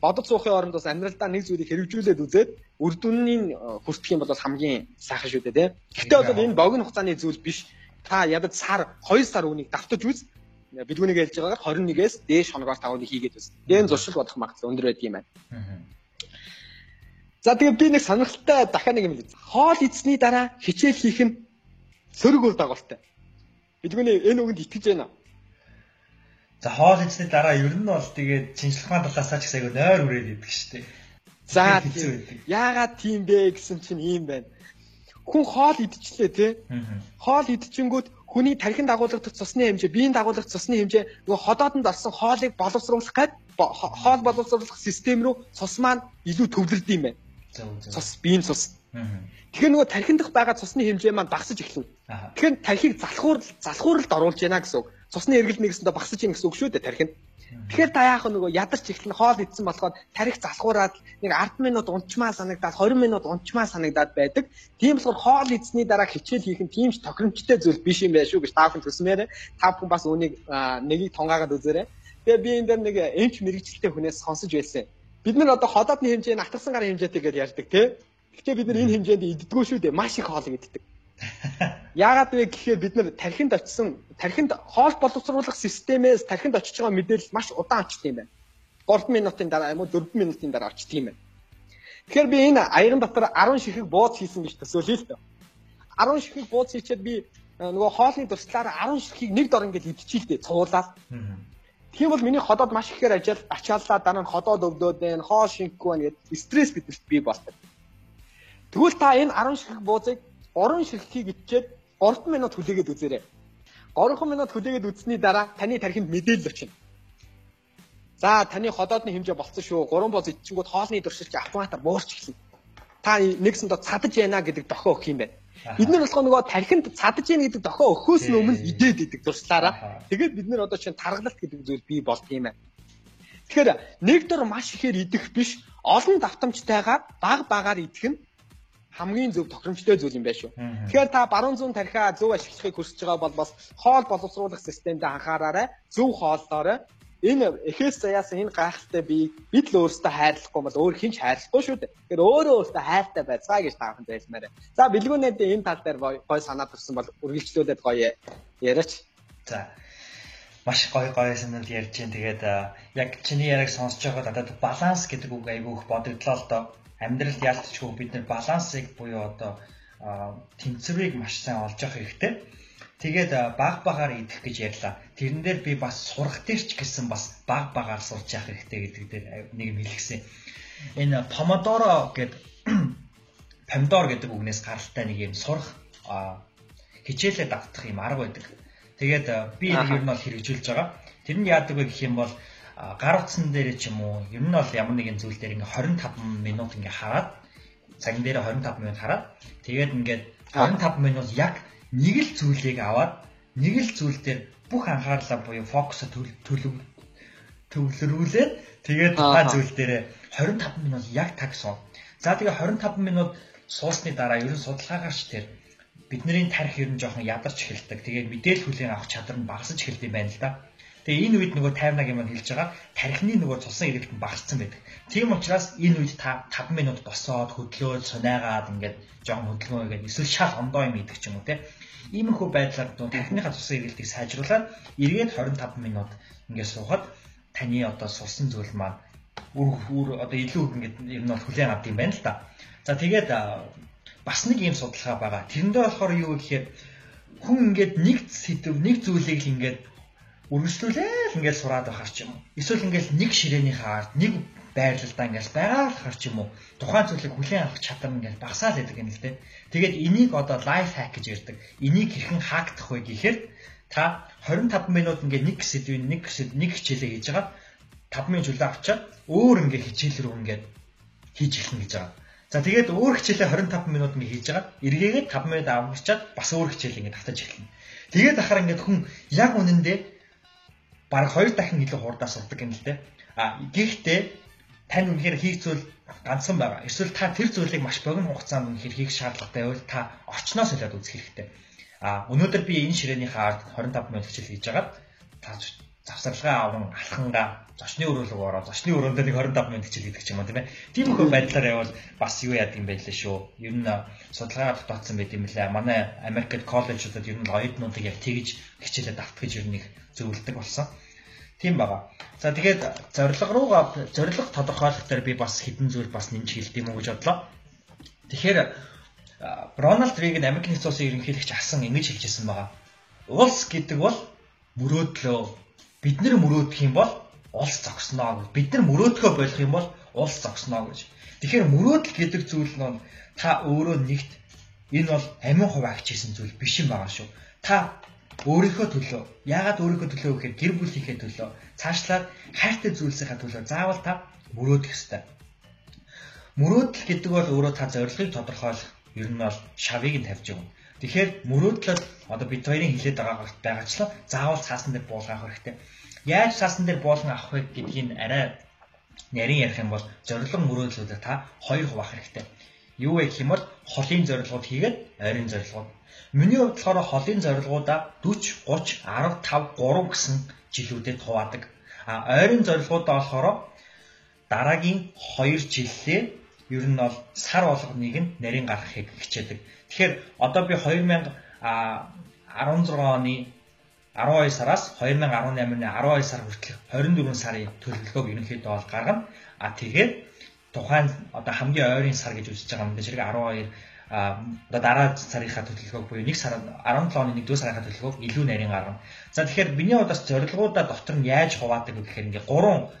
A: бодож суухын оронд бас амьдралдаа нэг зүйлийг хэрэгжүүлээд үзээд үр дүнний хүртэх юм бол хамгийн сайхан шүү дээ тийм. Гэхдээ бол энэ богино хугацааны зүйл биш. Та ядаж сар 2 сар үнийг давтаж үз. Бэлгүүнийг хэлж байгаагаар 21-ээс дээш хоногоор та үнийг хийгээд үз. Энэ зуршил бодох магадлал өндөр байдаг юм байна. За тэгээ би нэг сонирхолтой дахиад нэг юм хэлээ. Хоол идсний дараа хичээл хийх нь сөрөг үр дагавартай. Бэлгүүний энэ үгэнд итгэж байна.
B: За хоол идсний дараа ер нь бол тэгээд шинжилгээ талаасаа ч гэсэн айгүй нойр үрээд идэг штеп.
A: За яагаад тийм бэ гэсэн чинь ийм байна. Хүн хоол идчихлээ тий. Хоол идчихэнгүүт хүний тархинд дагуулгадах цусны хэмжээ, биеийн дагуулгадах цусны хэмжээ нөгөө ходоодонд орсон хоолыг боловсруулах гээд хоол боловсруулах систем рүү цус маань илүү төвлөрд юм байна. Цус, биеийн цус. Тэгэхээр нөгөө тархинд дах байгаа цусны хэмжээ маань багасж эхэлнэ. Тэгэхээр тархийг залхуур залхууралд оруулж яана гэсэн үг цусны эргэлт нэгэсэндээ багасж ийн гэсэн үг шүү дээ тархинд. Тэгэхээр та яах нөгөө ядарч эхлэн хоол идсэн болохоор тарих залхуураад нэг 10 минут унчмаа санагдаад 20 минут унчмаа санагдаад байдаг. Тийм болохоор хоол идсний дараа хичээл хийх нь тийм ч тохиромжтой зүйл биш юм байна шүү гэж та бүхэн төсмээрээ та бүхэн бас үнийг нэгийг тонгаагаад үзээрэй. Тэгээ би энэ дээр нэг эмч мэрэгчлээ хүнээс сонсож байсан. Бид нар одоо ходоодны хэмжээ нь атгсан гарын хэмжээтэй гэж ярьдаг тий. Гэхдээ бид нар энэ хэмжээнд иддэггүй шүү дээ. Маш их хоол иддэг. [LAUGHS] Яагаад вэ гэхээр бид нар тархинд очисон тархинд хоол боловсруулах системээс тархинд очиж байгаа мэдээлэл маш удаан очдөг юм байна. 3 минутын дараа юм уу 4 минутын дараа очдөг юм байна. Тэгэхээр би энэ аяган дотор 10 ширхэг бууз хийсэн гэж төсөөлье л дээ. 10 ширхэг бууз хийчихэд би э, нөгөө хоолны туршлаараа 10 ширхгийг нэг дор ингээд идчихээ л дээ цуулаад. Тийм бол миний ходоод маш ихээр ажил ачааллаа дараа нь ходоод өвдөөд байна, хоол шингэхгүй байна гэдэг стресс бидэрт бий болдог. Тэгвэл та энэ 10 ширхэг буузыг 3 ширхгийг ичээд 3 минут хүлээгээд үзээрэй. 3 минут хүлээгээд үзсний дараа таны тархинд мэдээлэл очино. За таны ходоодны хэмжээ болцсон шүү. 3 боз ичингүүд хоолны туршилт автоматар буурч эхэлнэ. Та нэгсэндээ цадаж яана гэдэг дохио өгөх юм байна. Бид нар болохоо нөгөө тархинд цадаж яана гэдэг дохио өгөхөөс өмнө идээд идэг дурслаараа. Тэгээд бид нар одоо чинь таргалалт гэдэг зүйл бий болт юм байна. Тэгэхээр нэг дор маш ихээр идэх биш, олон давтамжтайгаар баг багаар идэх нь хамгийн зөв тохиромжтой зүйл юм байна шүү. Тэгэхээр та баруун зүүн тархиа зөв ашиглахыг хүсэж байгаа бол бас хоол боловсруулах системд анхаараарай. Зөв хооллоорой. Энэ эхээс заяасан энэ гайхалтай би бид л өөрсдөө хайрлахгүй бол өөр хинч хайрлахгүй шүү дээ. Тэгэхээр өөрөө өөртөө хайртай байцгаа гэж таахан зайлмаар. За бэлгүүнээд энэ тал дээр гой санаа төрсэн бол үргэлжлүүлээд гоё яриач.
B: За маш гоё гоё санаанд ярьж байна. Тэгээд яг чиний яриг сонсож байгаад надад баланс гэдэг үг айгүй их бодогдлоо л доо. Амьдралд яалтчгүй бид нар балансыг буюу одоо тэнцвэрийг маш сайн олж авах хэрэгтэй. Тэгээд баг багаар идэх гэж ярьлаа. Тэрэн дээр би бас сурах дээр ч гэсэн бас баг багаар сурч явах хэрэгтэй гэдэг дээр нэг юм хэлгсэн. Энэ помодоро гэдэг [CLEARS THROAT] помидор гэдэг үгнээс гаралтай нэг юм сурах хичээлээ давтах юм арга байдаг. Тэгээд би энэ нь бол хэрэгжүүлж байгаа. Тэр нь яадаг вэ гэх юм бол гар утсан дээр ч юм уу ер нь бол ямар нэгэн зүйл дээр ингээ 25 минут ингээ хараад цагн дээр 25 минут хараад тэгээд ингээд 25 минут яг нэг л зүйлийг аваад нэг л зүйл дээр бүх анхаарлаа буюу фокусо төлөв төвлөрүүлээд тэгээд та зүйл дээр 25 минут яг тагсан. За тэгээ 25 минут суусны дараа ерөн судалгаагаарч тэр бидний тарих ер нь жоохон ядарч эхэлдэг. Тэгээд мэдээлэл хүлээн авах чадвар нь багасж эхэлдэг юм байна л да. Тэгээ энэ үед нөгөө 58 юм хэлж байгаа тархины нөгөө цусан эргэлт нь багассан байдаг. Тийм учраас энэ үед та 5 минут босоод хөдлөөд сунаагаад ингээд жоохон хөдөлгөөн хийгээд эсвэл шал ондоо юм идэх ч юм уу те. Иймэрхүү байдлаар тархиныхаа цусан эргэлтийг сайжруулаад эргээд 25 минут ингээд суухад таны одоо сурсан зүйл маань үр үр одоо илүү ингээд ер нь бол хүлээн авд юм байна л та. За тэгээд бас нэг юм судалгаа байгаа. Тэрэндээ болохоор юу гэхээр хүн ингээд нэг сэдв нэг зүйлийг л ингээд үргэлжлүүлээл ингээд сураад байхаар ч юм. Эсвэл ингээд нэг ширээнийхээ ард нэг байрлалдаа ингээд байгаалахар ч юм уу тухайн зүйлийг хүлээн авах чадвар ингээд багасаал байдаг юм л дээ. Тэгээд энийг одоо лайф хак гэж ярьдаг. Энийг хэрхэн хаагдах вэ гэхээр та 25 минут ингээд нэг сэдвийн нэг сэдв нэг хичээлээ хийж байгаа 5 минут julаа авчаад өөр ингээд хичээл рүү ингээд хийж эхэлнэ гэж байгаа. За тэгээд өөр хичээлээ 25 минут ингээд хийж байгаа. Эргээгээд 5 минут авчаад бас өөр хичээл ингээд автаж эхэлнэ. Тэгээд ахаар ингээд хүн яг үнэндээ баг хоёр дахин илүү хурдаа сурдаг юм л дээ. А гэхдээ тань үнэхээр хийх зүйл ганцхан байгаа. Эсвэл та тэр зүйлийг маш богино хугацаанд үнэхээр хийх шаардлагатай байвал та орчноос солиод үзэх хэрэгтэй. А өнөөдөр би энэ ширээнийхээ ард 25 минут хичээл хийж агаад та завсарлагаа аван алхангаа зочны өрөөлөг ороо зочны өрөөндөө нэг 25 минут хичээл хийдэг ч юм уу тийм ээ. Тийм их байдлаар явал бас юу яадаг юм байлээ шүү. Ер нь судалгаагаар дутагдсан байт юм лээ. Манай Америкт коллежуудад ер нь оюутнуудыг яг тэгж хичээлээ давтгаж ер нь их зөвлөдөг болсон. Тийм байгаа. За тэгээд зорилго руугаа зорилго тодорхойлох дээр би бас хэдэн зүйл бас нэмж хэлд юм уу гэж бодлоо. Тэгэхээр Рональд Рейган Америкийн нэгдсэн улсын ерөнхийлөгч асан ингэж хэлжсэн байгаа. Улс гэдэг бол мөрөөдлөө бид нар мөрөөдөх юм бол улс зогсноо гэж. Бид нар мөрөөдөхөө болох юм бол улс зогсноо гэж. Тэгэхээр мөрөөдөл гэдэг зүйл нь та өөрөө нэгт энэ бол амин хуваагч хийсэн зүйл биш юм байгаа шүү. Та өөрийнхөө төлөө яагаад өөрийнхөө төлөө гэхээр гэр бүлийнхээ төлөө цаашлаад хайртай зүйлсийнхаа төлөө заавал та мөрөөдөх ёстой. Мөрөөдөл гэдэг бол өөрөө та зорилгыг тодорхойлох ер нь бол шавыг нь тавьж байгаа. Тэгэхээр мөрөөдлөд одоо бид хоёрын хилээд байгаа байгаачлаа заавал цаасан дээр буулгах хэрэгтэй. Яаж цаасан дээр буулган авах вэ гэдгийг арай нарийн ярих юм бол зорилго мөрөөдлүүдээ та хоёр хуваах хэрэгтэй. Юу вэ гэх юм бол холын зорилгууд хийгээд ойрын зорилгууд Миний хувьд болохоор холын зорилгоудаа 40, 30, 15, 3 гэсэн жилүүдэд хуваадаг. А ойрын зорилгоудаа болохоор дараагийн 2 жилээ ер нь бол сар болгоныг нь нарийн гаргахыг хичээдэг. Тэгэхээр одоо би 2016 оны 12 сараас 2018 оны 12 сар хүртэлх 24 сарын төлөвлөгөөг ерөнхийдөө бол гаргана. А тэгээд тухайн одоо хамгийн ойрын сар гэж үзэж байгаа юм даа. Зэрэг 12 одоо дараа сарынхаа төлөвлөгөөг буюу 1 сар 17 оны 1-р сарынхаа төлөвлөгөөг илүү нарийн гаргана. За тэгэхээр миний удаас зорилгоудаа дотор нь яаж хуваадаг вэ гэхээр ингээ гурван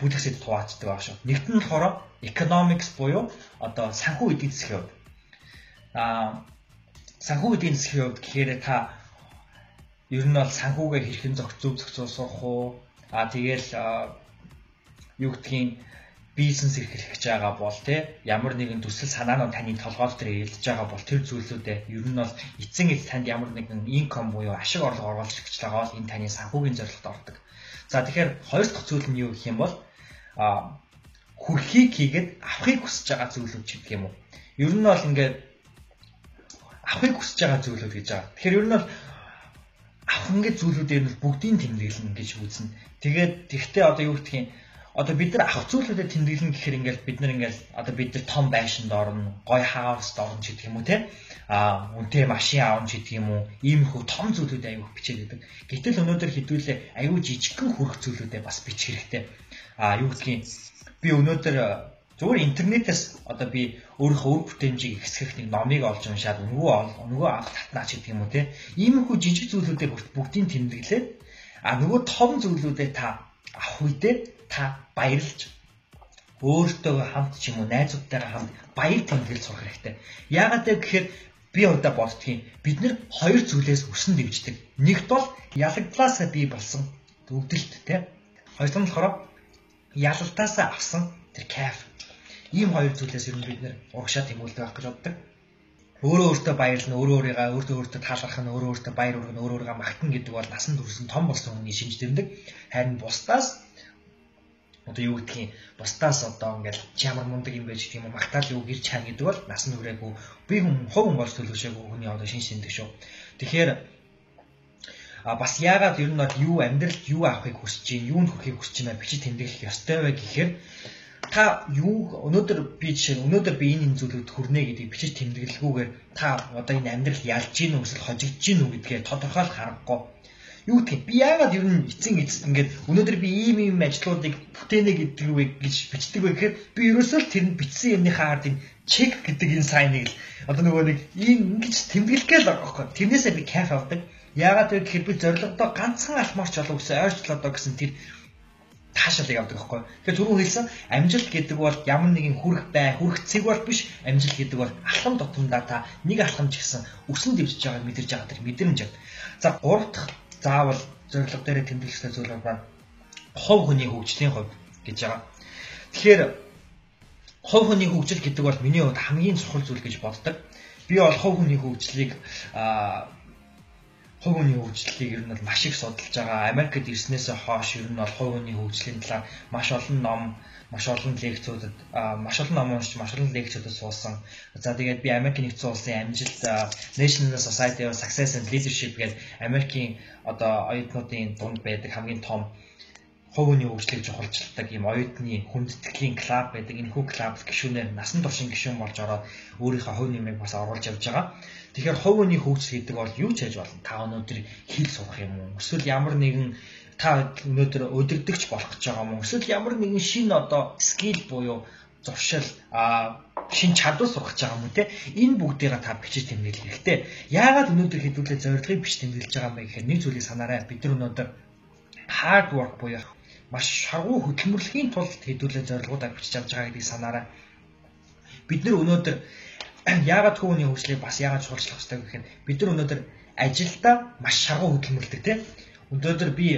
B: бүлэг сэдв хуваацдаг байгаа шүү. Нэгт нь болохоор economics буюу одоо санхүү эдийн засгийн хувьд. Аа санхүү эдийн засгийн хувьд гэхээр та ер нь бол санхүүгээ хэрхэн зөв зөв сурах уу? Аа тэгэл юу гэдгийг бизнес эрхлэж байгаа бол тий ямар нэгэн төсөл санаанууд таны толгой дээр ялж байгаа бол тэр зүйлүүдээ ер нь бол эцэн эц танд ямар нэгэн инком буюу ашиг орлого оруулж ирж байгаа бол энэ таны санхүүгийн зорилгот ордог. За тэгэхээр хоёр дахь зүйл нь юу гэх юм бол а хүрхийг хийгээд авахыг хүсэж байгаа зүйлүүд ч гэх юм уу. Ер нь бол ингээд авахыг хүсэж байгаа зүйлүүд гэж байгаа. Тэгэхээр ер нь бол авах ингээд зүйлүүдээр нь бүгдийг тэмдэглэн гэж үзнэ. Тэгээд тэгтээ одоо юу гэх юм одоо бид нар авах зүйлүүдэд тэмдэглэн гэхээр ингээл бид нар ингээл одоо бид нар том байшинд орно, гой хауст орно гэдэг юм уу те а үнэтэй машин аавн ч гэдэг юм уу иймэрхүү том зүйлүүд аягүй бичээд байдаг. Гэтэл өнөөдөр хэдүүлээ аягүй жижигхэн хүрх зүйлүүдээ бас бичих хэрэгтэй. А юу гэдгийг би өнөөдөр зүгээр интернетээс одоо би өөрийнхөө үр бүтээмжийг ихсгэх нэг номыг олж уншаад өнгөө өнгөө анх татнаа ч гэдэг юм уу те. Иймэрхүү жижиг зүйлүүдээр бүгдийг тэмдэглээд а нөгөө том зүйлүүдээ та авах үедээ та баярлж өөртөө хамт ч юм уу найзуудтайгаа хамт баяр тэмдэглэл сурах хэрэгтэй. Яагаад гэвэл би удаа боддгийн бид нар хоёр зүйлээс өсөн дэвждэг. Нэгт бол ялагдлаасаа бий болсон өвдөлт те. Хоёр нь болохоор ялалтаасаа авсан тэр кайф. Ийм хоёр зүйлээс ер нь бид нэр урагшаа тэмүүлдэг байх гэж боддог. Өөрөө өөртөө баярлна, өөрөө өөрийгөө өөртөө өөртөө таалгах нь, өөрөө өөртөө баяр хүргэн, өөрөө өөрийгөө магтана гэдэг бол насан турш том болсон хүний шинж тэмдэг. Харин бусдаас одоо юу гэдгийг бусдаас одоо ингээл ямар мундаг юм байж гэх юм магтаал юу гэр чаана гэдэг бол насан туршаагүй би хүн хов хүн болж төлөвшөөгүй хүний одоо шинж тэмдэг шүү. Тэгэхээр а бас яагаад ер нь бол юу амьдралд юу авахыг хүсэж чинь юунд хүрэхийг хүсэж байна бичиж тэмдэглэх ёстой вэ гэхээр та юу өнөөдөр би жишээ нь өнөөдөр би энэ энэ зүйлүүд хүрнэ гэдгийг бичиж тэмдэглэлгүйгээр та одоо энэ амьдрал ялж гин үү эсвэл хожигдж гин үү гэдгээ тодорхойлох аргагүй. Юу гэдгийг би яагаад ер нь эцэг эцэст ингээд өнөөдөр би ийм ийм ажлуудыг бүтээнэ гэдэг вэ гэж бичдэг вэ гэхээр би ерөөсөө л тэр нь бичсэн юмныхаа ард энэ чек гэдэг энэ сайныг л одоо нөгөө нэг ийм ингэж тэмдэглэхгээл байгаа байхгүй. Тэрнээсээ би кайф авдаг. Яагаад вэ гэхээр би зорилгодоо ганцхан алмаарч болов гэсэн ойртол одоо гэсэн тэр таашаалыг авдаг байхгүй. Тэгэхээр түрүү хэлсэн амжилт гэдэг бол ямар нэгэн хүрх бай, хүрх цэг бол биш. Амжилт гэдэг бол алхам тутамдаа та нэг алхам ч гэсэн өсөн дэвжиж байгааг мэдэрж байгаа тэр мэдрэмж. За гурав дахь заавал зорилго дээр тэмдэглэхтэй зүйл байна. Хов хүний хөгжлийн хувьд гэж байгаа. Тэгэхээр хов хүний хөгжил гэдэг бол миний хувьд хамгийн чухал зүйл гэж боддог. Би бол хов хүний хөгжлийг аа хувь хүний хөгжлийг ер нь бол маш их судалж байгаа. Америкт ирснээс хойш ер нь бол хувь хүний хөгжлийн талаар маш олон ном, маш олон лекцүүдэд маш олон ном уншиж, маш олон лекцүүдэд суулсан. За тэгээд би Америк нэгдсэн улсын амжилт National Society of Success and Leadership гэдэг Америкийн одоо оюутнуудын дунд байдаг хамгийн том хүний хөгжлийг чухалчилдаг ийм оюутны хүндэтгэлийн клуб байдаг. Энэ хүү клуб гишүүнээр насан туршийн гишүүн болж ороод өөрийнхөө хувь нэмийг бас оруулж явж байгаа. Тэгэхээр хувь хүний хөгжил гэдэг бол юу ч хийж болно. Та өнөөдөр хэл сурах юм уу? Эсвэл ямар нэгэн та өнөөдөр өдөрдөгч болох гэж байгаа юм уу? Эсвэл ямар нэгэн шинэ одоо скил буюу зуршил а шин чадвар сурах гэж байгаа юм те энэ бүгдийг та бичиж тэмдэглэх хэрэгтэй. Яагаад өнөөдөр хэдүүлээ зорилгыг бичиж тэмдэглэж байгаа юм бэ гэхээр нэг зүйлийг санаарай. Бид нар өнөөдөр hard work буюу маш шаргуу хөдөлмөрлөхийн тулд хэдүүлээ зорилгуудаа бичиж авч байгаа гэдгийг санаарай. Бид нар өнөөдөр [CLEARS THROAT] яагаад түүний хөгжлийг бас яагаад чухалчлах хэрэгтэй гэх юм бид нар өнөөдөр ажилдаа маш шаргуу хөдөлмөрлөдөг тийм өнөөдөр би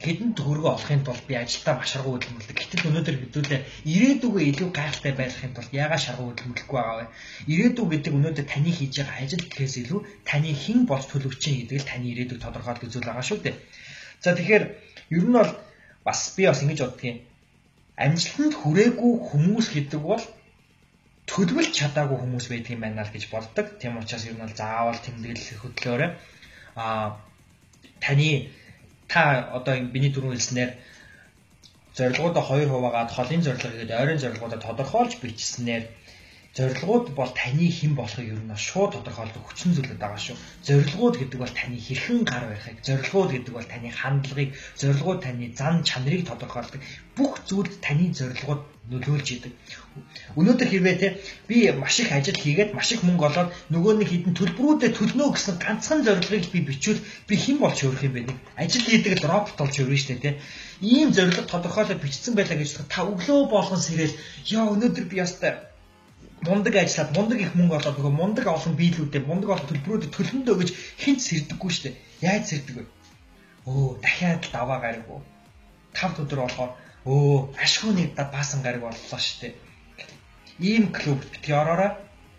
B: хэдэн төгрөгөө олохын тулд би ажилдаа маш шаргуу хөдөлмөрлөдөг гэтэл өнөөдөр хэдүүлээ ирээдүгөө илүү гайхалтай байхын тулд яагаад шаргуу хөдөлмөрлөхгүй байгаа вэ? Ирээдүг гэдэг өнөөдөр таны хийж байгаа ажил гэхээс илүү таны хэн болж төлөвчин гэдэг л таны ирээдүг тодорхойлдог зүйл байгаа шүү дээ. За тэгэхээр ер нь бол бас би бас ингэж боддгийн. Амжилтанд хүрээгүй хүмүүс гэдэг бол төлөвлөж чадаагүй хүмүүс байдаг юм байна л гэж боддог. Тийм учраас ер нь бол заавал тэмдэглэл хөтлөөрэй. Аа таны та одоо миний дөрөв хэлснээр зорилгоудаа 2 хуваагаад холын зорилго гэдэг ойрын зорилгоудаа тодорхойлж бичснээр зорилгууд бол таны хэн болохыг ер нь шууд тодорхойлдог хүчин зүйлүүд байгаа шүү. Зорилгууд гэдэг бол таны хэрхэн гар барихыг, зорилгууд гэдэг бол таны хандлагыг, зорилгууд таны зан чанарыг тодорхойлдог. Бүх зүйлд таны зорилгууд нөлөөлж идэг. Өнөөдөр хэрвээ те би маш их ажил хийгээд маш их мөнгө олоод нөгөө нэг хідэн төлбөрүүдэд төлнө гэсэн ганцхан зорилгыг би бичвэл би хэн болж өөрөх юм бэ ажил хийдэг л робот болж өөрнө штэ те ийм зорилго тодорхойлоод бичсэн байлаа гэж та өглөө болгон сэрэл яа өнөөдөр би ястай мундаг ажиллаад мундаг их мөнгө олоод нөгөө мундаг олон биелүүдэд мундаг олон төлбөрүүдэд төлөндөө гэж хинт сэрдэггүй шүү дээ. Яаж сэрдэг вэ? Өө дахиад л даваа гариг уу. 5 өдөр болохоор өө ашгүй нэг баасан гариг боллоо дээ. Ийм клуб битгий ороорой.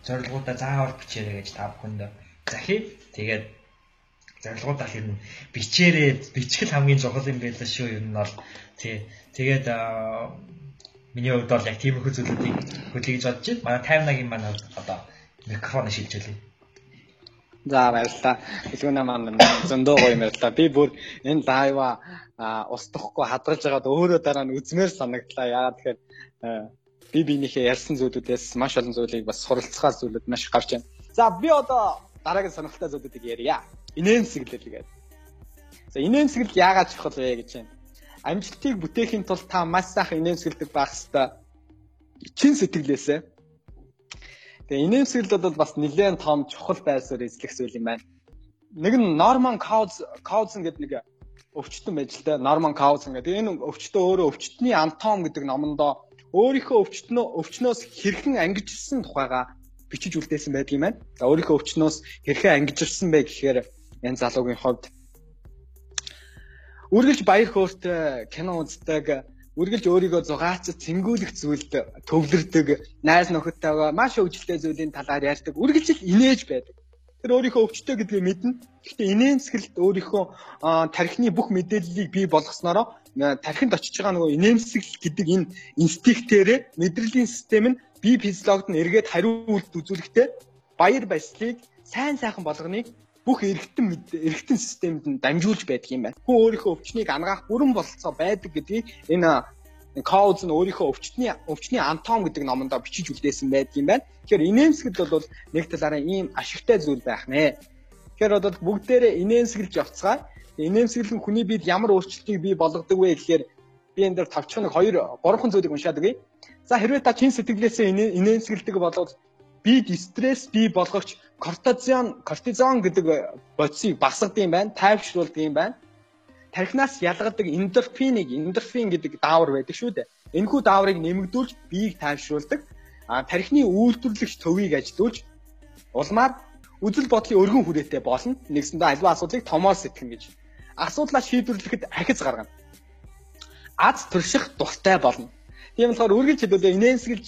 B: Зорилгоудаа заавал бичээрэй гэж та бүхэнд захий. Тэгээд зорилгоудаа хэрнэ бичээрэй. Бичгэл хамгийн чухал юм байлаа шүү. Ер нь бол тий. Тэгээд Миний хувьд бол яг тиймэрхүү зүйлүүдийг хөтлөе гэж бодож байна. Манай таймнагийн маань одоо микрофон шилжүүлээ.
A: За баярлалаа. Хэлгүүнээ маань зөндөө гоё юм ярьлаа. Би бүр энэ лайва устдахгүй хадгалж байгаад өөрөө дараа нь үзмээр санагдлаа. Яагаад тэгэхээр би биенийхээ ярьсан зүйлүүдээс маш олон зүйлийг бас суралцгаар зүйлүүд маш гарч байна. За би одоо дараагийн сонирхолтой зүйлүүдийг ярья. Инээмсэглэл гэдэг. За инээмсэглэл яагаад чухал вэ гэж байна. Амжилтыг бүтээхийн тулд та маш сайхан инээмсэглэдэг байх ёстой. Чин сэтгэлээсээ Тэгээ инээмсэглэл бол бас нэлээд том чухал байсаар эзлэх зүйл юм байна. Нэг нь Norman Cousins гэдэг нэг өвчтөн байж л дээ. Norman Cousins гэдэг энэ өвчтөө өөрөө өвчтний анатом гэдэг номондоо өөрийнхөө өвчтнөө өвчнөөс хэрхэн ангижирсан тухайга бичиж үлдээсэн байдаг юм байна. За өөрийнхөө өвчнөөс хэрхэн ангижирсан бэ гэхээр энэ залуугийн хувьд үргэлж баяр хөөртэй кино үздэг үргэлж өөрийгөө зугаацад цэнгүүлэх зүйлд төвлөрдөг, найз нөхөдтэйгээ маш өвчлөлтэй зүйлийн талаар ярьдаг, үргэлж л инээж байдаг. Тэр өөрийнхөө өвчтөй гэдгийг мэднэ. Гэхдээ инээмсэгэлд өөрийнхөө тархины бүх мэдээллийг бий болгоснороо тархинд очиж байгаа нөгөө инээмсэглэл гэдэг энэ инстинктээрээ мэдрэлийн систем нь бие физиологид нь эргээд хариулт үзүүлэхдээ баяр баясгалыг сайн сайхан болгоныг бүх эргэтэн эргэтэн системд нь дамжуулж байдаг юм байна. Хүн өөрийнхөө өвчнийг ангаах бүрэн бололцоо байдаг гэдгийг энэ Кауз нь өөрийнхөө өвчтний өвчний антом гэдэг номондоо бичиж үлдээсэн байдаг юм байна. Тэгэхээр инээмсэглэл бол нэг талаараа ийм ашигтай зүйл байх нэ. Тэгэхээр одоо бүгдээрээ инээмсэглэж явцгаа. Инээмсэглэл нь хүний биед ямар өөрчлөлтийг бий болгодог вэ гэхээр би энэ дээр тавчхан нэг хоёр гурван зүйлийг уншаад өгье. За хэрвээ та чин сэтгэлээсээ инээмсэглэдэг болоод бид стресс бий болгогч кортизон кортизон гэдэг бодисыг багасгадаг юм байна, тайвшруулдаг юм байна. Тархинаас ялгадаг эндорфинийг эндорфин гэдэг даавар байдаг шүү дээ. Энэхүү дааврыг нэмэгдүүлж биеийг тайвшруулдаг. А тархины үйлдвэрлэгч төвийг ажилуулж улмаар үзэл бодлын өргөн хүрээтэй болно. Нэгсэндээ альва асуудлыг томоор сэтгэн гэж. Асуудлаа шийдвэрлэхэд ахиц гаргана. Аз турших дуртай болно. Тийм болохоор үргэлж хэлбэлээ инээнсгэлж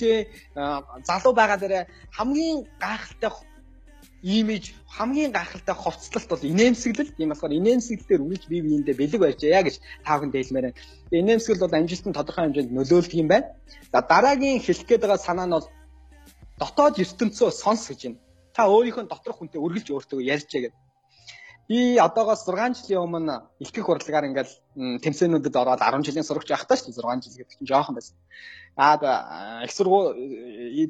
A: залуу байгаа дээр хамгийн гайхалтай имиж хамгийн гайхалтай хувцлалт бол инээмсэглэл. Тийм болохоор инээмсэглэлээр үргэлж бие биендээ бэлэг барьжаа гэж таахын дэлмээр байна. Инээмсэглэл бол амжилтанд тодорхой хэмжээнд нөлөөлдөг юм байна. За дараагийн хэлэх гээд байгаа санаа нь бол дотоод ертөнцөө сонс гэж байна. Та өөрийнхөө доторх хүнтэй үргэлж өөртөө ярьж байгаа. Би одоогоос 6 жилийн өмнө илтгэх урлагаар ингээл тэмцээнүүдэд ороод 10 жилийн сурагч байхдаа шүү дээ 6 жил гэдэг чинь жоохон байсан. Аа их сургуу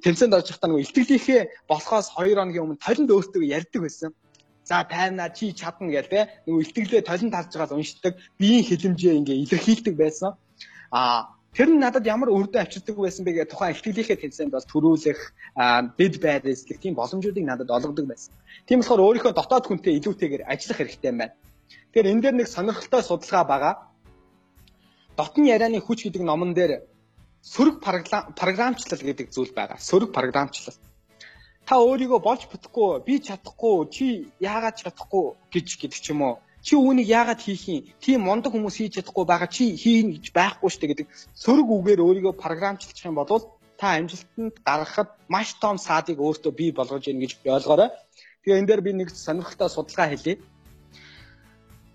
A: тэмцээнд орж байхдаа нөгөө илтгэлийнхээ болохоос 2 хоногийн өмнө толинд өөртөө ярьдаг байсан. За тайна чи чадна гэх те нөгөө илтгэлээ толинд харж байгаа уншдаг биеийн хилэмжээ ингээ илэрхийлдэг байсан. Аа Тэр нь надад ямар дүн авчирдаг байсан бэ гэх тухайн ихтгэлийнхээ тэнцээнд бол төрүүлэх, дэд байр эзлэх тийм боломжуудыг надад олгодог байсан. Тийм болохоор өөрийнхөө дотоод хүнтэй илүүтэйгээр ажиллах хэрэгтэй юм байна. Тэгэхээр энэ дээр нэг сонирхолтой судалгаа байгаа. Дотны ярианы хүч гэдэг номон дээр сөрөг програмчлал гэдэг зүйл байгаа. Сөрөг програмчлал. Та өөрийгөө болж бүтэхгүй, би чадахгүй, чи яагаад чадахгүй гэж гэдэг ч юм уу чи үүнийг яагаад хийх юм? Тийм мундаг хүмүүс хийж чадахгүй байгаа чи хийн гэж байхгүй штэ гэдэг сөрөг үгээр өөрийгөө програмчлах юм бол та амжилтанд гаргахад маш том саадыг өөртөө бий болгож ийн гэж ойлгоорой. Тэгээ энэ дээр би нэг сонирхолтой судалгаа хэлье.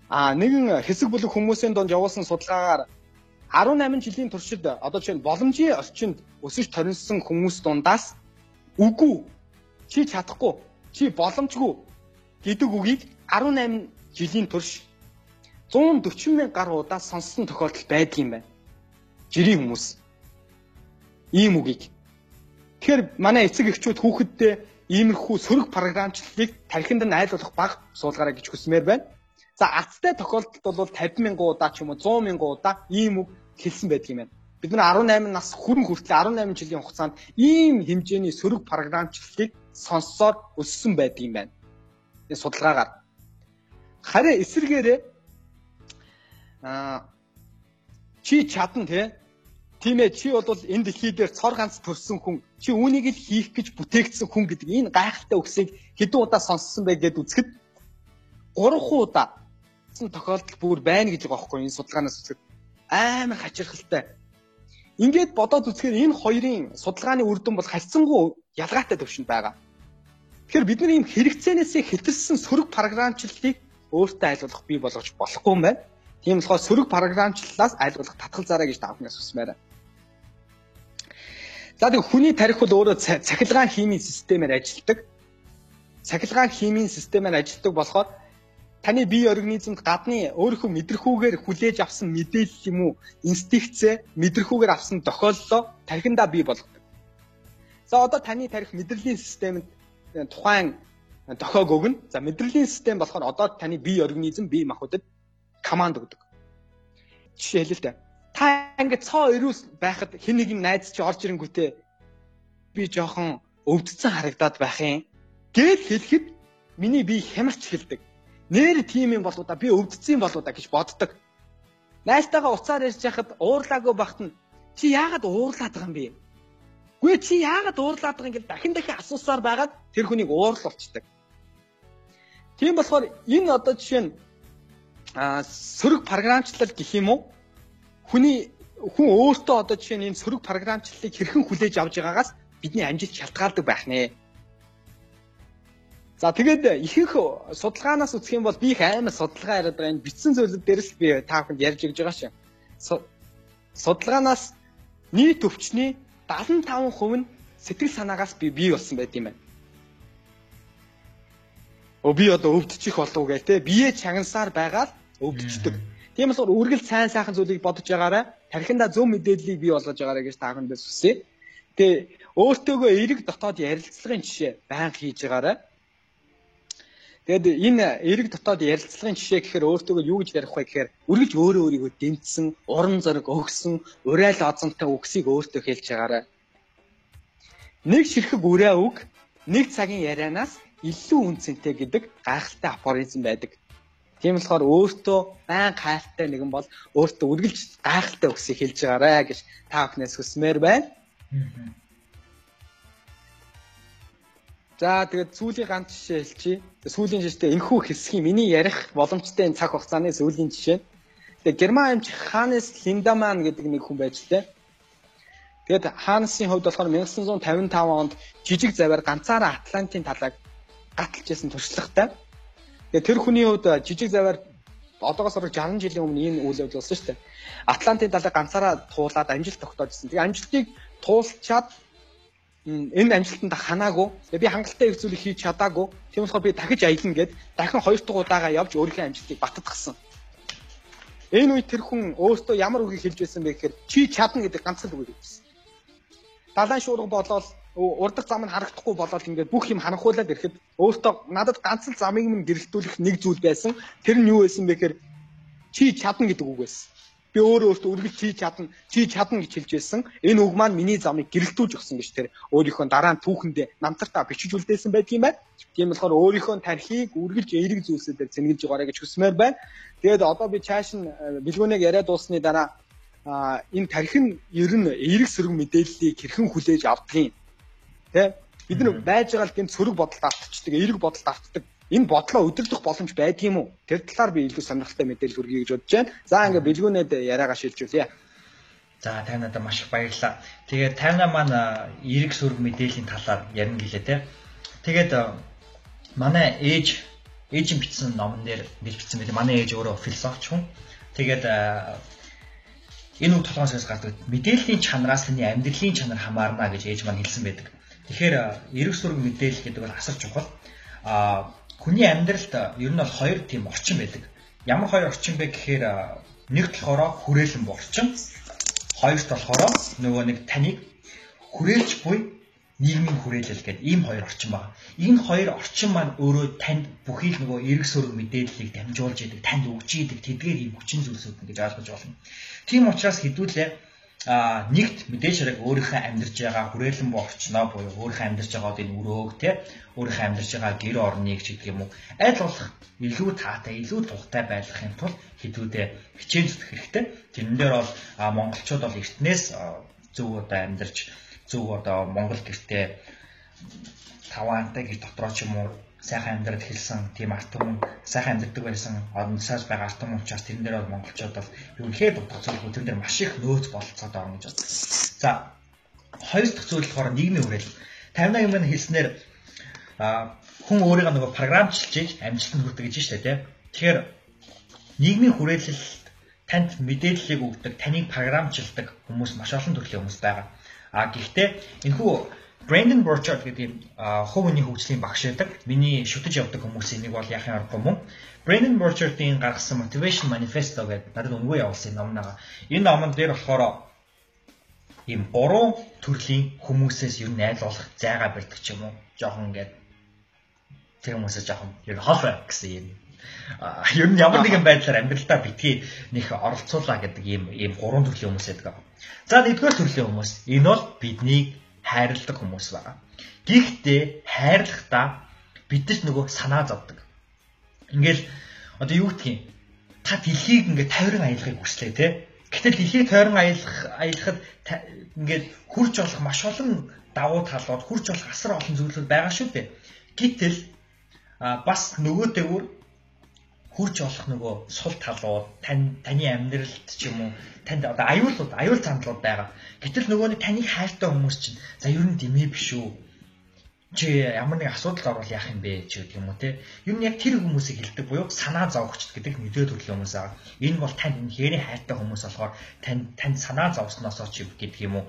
A: А нэгэн хэсэг бүлэг хүмүүсийн донд явуулсан судалгаагаар 18 жилийн туршид одоо чинь боломжийн орчинд өсөж торинсон хүмүүс дундаас үгүй чи чадахгүй чи боломжгүй гэдэг үгийг 18 жилийн турш 140 мянга гаруй удаа сонссон тохиолдол байдаг юм байна. Жирийн хүмүүс. Ийм үгийг. Тэгэхээр манай эцэг эхчүүд хүүхэдтэй иймэрхүү сөрөг програмчлалыг тархинд нь айлуулах баг суулгаарай гэж хүсмээр байна. За аттай тохиолдолд бол 50 мянган удаа ч юм уу 100 мянган удаа ийм үг хэлсэн байдаг юм байна. Бид нар 18 нас хүрэн хүртэл 18 жилийн хугацаанд ийм хэмжээний сөрөг програмчлалыг сонссоор өссөн байдаг юм байна. Энэ судалгаагаар Харин эсэргээрээ аа чи чадна те. Тийм ээ чи бол энэ дэлхий дээр цор ганц төрсэн хүн. Чи үүнийг л хийх гэж бүтээгдсэн хүн гэдэг энэ гайхалтай үгсийг хэдэн удаа сонссон бэ гэд үзэхэд 3 удаа тохиолдол бүр байна гэж байгаа байхгүй энэ судалгаанаас үзэхэд амар хачирхалтай. Ингээд бодоод үзэхээр энэ хоёрын судалгааны үр дүн бол харьцангуй ялгаатай төвшөнд байгаа. Тэгэхээр бид нар ийм хэрэгцээнээс хэтэрсэн сөрөг програмчлалыг өөртөө айлуулах бий болгож болохгүй юм байна. Тийм болохоор сөрөг програмчлалаас айлуулах татгал зараа гэж таахнаас хүсмээр байна. За тэг хүний тарих бол өөрөө цахилгаан химийн системээр ажилладаг. цахилгаан химийн системээр ажилладаг болохоор таны бие организмд гадны өөрийнхөө мэдрэхүүгээр хүлээж авсан мэдээлэл юм уу инстинктээ мэдрэхүүгээр авсан тохиоллоо тархиндаа бий болгодог. За одоо таны тарих мэдрэлийн системд тухайн тохиог өгнө. За мэдрэлийн систем болохоор одоо таны бие организм бие махбодод команд өгдөг. Жишээ хэлээ л дээ. Та ингээд цоо ирүүс байхад хэн нэгэн найз чи орж ирэнгүүтээ би жоохон өвдсөн харагдаад байх юм. Гээл хэлэхэд миний бие хямарч хэлдэг нэр тийм юм болоо да би өвдсөн юм болоо да гэж боддог. Найстайгаа уцаар ярьж яхад уурлаагүй бахт нь чи яагаад уурлаад байгаа юм бэ? Гүй чи яагаад уурлаад байгаа юм гэж дахин дахин асуусаар байгаад тэр хүнийг уурлуулцдаг. Тийм болохоор энэ одоо жишээ нь сөрөг програмчлал гэх юм уу? Хүний хүн өөртөө одоо жишээ нь энэ сөрөг програмчлалыг хэрхэн хүлээж авч байгаагаас бидний амжилт шалтгаалдаг байх нэ. За тэгээд ихэнх судалгаанаас үзэх юм бол би их аймаг судалгаа яриад байгаа энэ бичсэн зүйлүүд дээрс би та бүхэнд ярьж өгч байгаа шин. Судалгаанаас нийт өвчний 75% нь сэтгэл санаагаас би бий болсон байт юм байна. Өө би одоо өвдчих болов гэх те бие чагнасаар байгаад өвдчихдөг. Тийм болохоор үргэлж сайн сайхан зүйлийг бодож байгаарай. Тархиндаа зөв мэдээллийг бий болгож байгаарай гэж та бүхэндээ сүсье. Тэгээ өөртөөгөө эерэг дотоод ярилцлагын жишээ байнга хийж байгаарай Тэгэд энэ эрэг дотоод ярилцлагын жишээ гэхээр өөртөө юу гэж ярих вэ гэхээр үргэлж өөрөө өөрийгөө дэмжсэн, уран зориг өгсөн, уриал азамтай үгсийг өөртөө хэлж байгаарай. Нэг ширхэг үрээ үг нэг цагийн ярианаас илүү үнцэнтэй гэдэг гайхалтай афоризм байдаг. Тийм болохоор өөртөө байн гайхалтай нэгэн бол өөртөө үргэлж гайхалтай үгсийг хэлж байгаарай гэж та бүхнээс хүсмээр байна. За тэгээд сүүлийн ганц жишээ хэлчихье. Сүүлийн жишээ энхүү хэсгийн миний ярих боломжтой цаг хугацааны сүүлийн жишээ. Тэгээд Герман амжих Ханес Линдаман гэдэг нэг хүн байж тээ. Тэгээд Ханесын хувьд болохоор 1955 онд жижиг заваар ганцаараа Атлантын талайг гаталж исэн туршлагатай. Тэгээд тэр хүний хувьд жижиг заваар одоогоос бараг 60 жилийн өмнө энэ үйл явдал болсон шүү дээ. Атлантын талайг ганцаараа туулаад амжилт тогтоожсэн. Тэгээд амжилтыг туулчаад энэ амжилтанд ханаагүй. Би хангалттай их зүйлийг хийж чадаагүй. Тийм болохоор би дахиж аялна гэд дахин хоёр дахь удаага явж өөрийнхөө амжилтыг баттгахсан. Энэ үед тэр хүн өөртөө ямар үгийг хэлж байсан бэ гэхээр чи чадна гэдэг ганц л үгийг хэлсэн. Далайн шуурга болоод урдах зам нь харагдахгүй болоод ингээд бүх юм ханахуулаад ирэхэд өөртөө надад ганц л замыг минь гэрэлтүүлэх нэг зүйл байсан. Тэр нь юу байсан бэ гэхээр чи чадна гэдэг үг байсан. Би өөрөө өөртөө үргэлж чи чадна, чи чадна гэж хэлж байсан. Энэ үг маань миний замыг гэрэлтүүлж өгсөн гэж тэр өөрийнхөө дараа нь түүхэндээ намтартаа бичиж үлдээсэн байдаг юм байна. Тийм болохоор өөрийнхөө тархийг үргэлж эерэг зүйлсээр зэнгэлж байгаарэ гэж хүсмээр байна. Тэгээд одоо би чааш нь э, бэлгүүнийг яриад дуусны дараа а энэ тархи нь ер нь эерэг сөрөг мэдээллийг хэрхэн хүлээж авдгийг тэ бид нар байж байгаа л гэмт сөрөг бодолд автчихдаг, эерэг бодолд автдаг энэ бодлоо өдөрлөх боломж байдаг юм уу? Тэр талаар би илүү сонирхолтой мэдээлэл хүргэе гэж бодож байна. За ингээ бэлгүүнээд яриагаа шилжүүлье.
B: За тань надад маш их баярлалаа. Тэгээд тань маань эрэг сүрэг мэдээллийн талаар ярина гэлээ те. Тэгээд манай ээж ээжийн бичсэн номон дээр бичсэн байлээ. Манай ээж өөрөө философч хүн. Тэгээд энэ үг толгоосоос гардаг мэдээллийн чанараас таны амьдралын чанар хамаарна гэж ээж маань хэлсэн байдаг. Тэгэхээр эрэг сүрэг мэдээлэл гэдэг бол асар чухал. А Хүний амьдралд ер нь бол хоёр тийм орчин байдаг. Ямар хоёр орчин бэ гэхээр нэгт болохоор хүрээлэн орчин, хоёрт болохоор нөгөө нэг таныг хүрээлж буй нийгмийн хүрээлэл гэдэг ийм хоёр орчин байна. Энэ хоёр орчин маань өөрөө танд бүхий л нөгөө эрг сөрөг мэдээллийг дамжуулж идэг, танд өгч идэг тэдгээр ийм хүчин зүйлсүүд гэж ойлгож болно. Тийм учраас хэдүүлээ а нэгт мэдээж хэрэг өөрийнхөө амьдарч байгаа хүрээлэн боо орчноо буюу өөрийнхөө амьдарч байгаа энэ өрөөг те өөрийнхөө амьдарч байгаа гэр орныг ч гэдэг юм уу аль болох илүү таатай илүү тухтай байлгахын тулд хэдүүдээ хичээн зүтгэх хэрэгтэй. Тэрэн дээр бол монголчууд бол эртнээс зөв одоо амьдарч зөв одоо монгол гэртээ таваантай гэр дотроо ч юм уу сайхан амьдрал хэлсэн тийм арт түмэн сайхан амьдардаг байсан орносоос байгаа арт түмэн учраас тэрэн дээр бол монголчууд бол ерөнхийд утга зөвлөгөө тэрэн дээр маш их нөөц болцоод байгаа гэж байна. За хоёр дахь зүйл болохоор нийгмийн хүрээлэл. 58 минь хэлснээр хүн өөрийгөө нөгөө програмчлж амжилтанд хүрдэг гэж байна шүү дээ. Тэгэхээр нийгмийн хүрээлэлд танд мэдээллийг өгдөг, таныг програмчилдаг хүмүүс маш олон төрлийн хүмүүс байгаа. А гэхдээ энэхүү Brandon Burchard гэдэг хувь хүний хөгжлийн багш байдаг. Миний шүтэж явдаг хүмүүсийн нэг бол яхин аргагүй мөн. Brandon Burchard-ийн гаргасан Motivation Manifesto гэдэг надад өнгөө явуулсан ном нэга. Энэ номон дээр болохоор ийм гурван төрлийн хүмүүсээс ер нь айл болох зайгаа барьдаг ч юм уу. Жохон ингээд тэр хүмүүсээс жохон ер нь хол байх гэсэн юм. А ер нь ямар нэгэн байдлаар амьдралдаа битгий нэг оролцуулаа гэдэг ийм ийм гурван төрлийн хүмүүс байдаг. За нэгдүгээр төрлийн хүмүүс энэ бол биднийг хайрладаг хүмүүс байгаа. Гэхдээ хайрлахдаа бидэрт нөгөө санаа зовдөг. Ингээл одоо юу гэдгийг та дэлхийг ингээд тойрон аялахыг хүслээ те. Гэтэл дэлхийг тойрон аялах аялахад ингээд хурж болох маш олон давуу талууд, хурж болох асар олон зүйлүүд байгаа шүү дээ. Гэтэл бас нөгөөтэйгүр хурж болох нөгөө сул талууд тань таны амьдралд ч юм уу танд одоо аюулууд аюул зандлууд байгаа. Гэтэл нөгөө нэг таныг хайртай хүмүүс чинь за ер нь дэмий биш үү? Чи ямар нэг асуудал орвол яах юм бэ ч гэдэг юм уу те. Ер нь яг тэр хүмүүсийг хэлдэг буюу санаа зовгч гэдэг мэдээ төрлийн хүмүүс байгаа. Энэ бол танд үнэхээр хайртай хүмүүс болохоор танд танд санаа зовсноосоо ч гэдэг юм уу.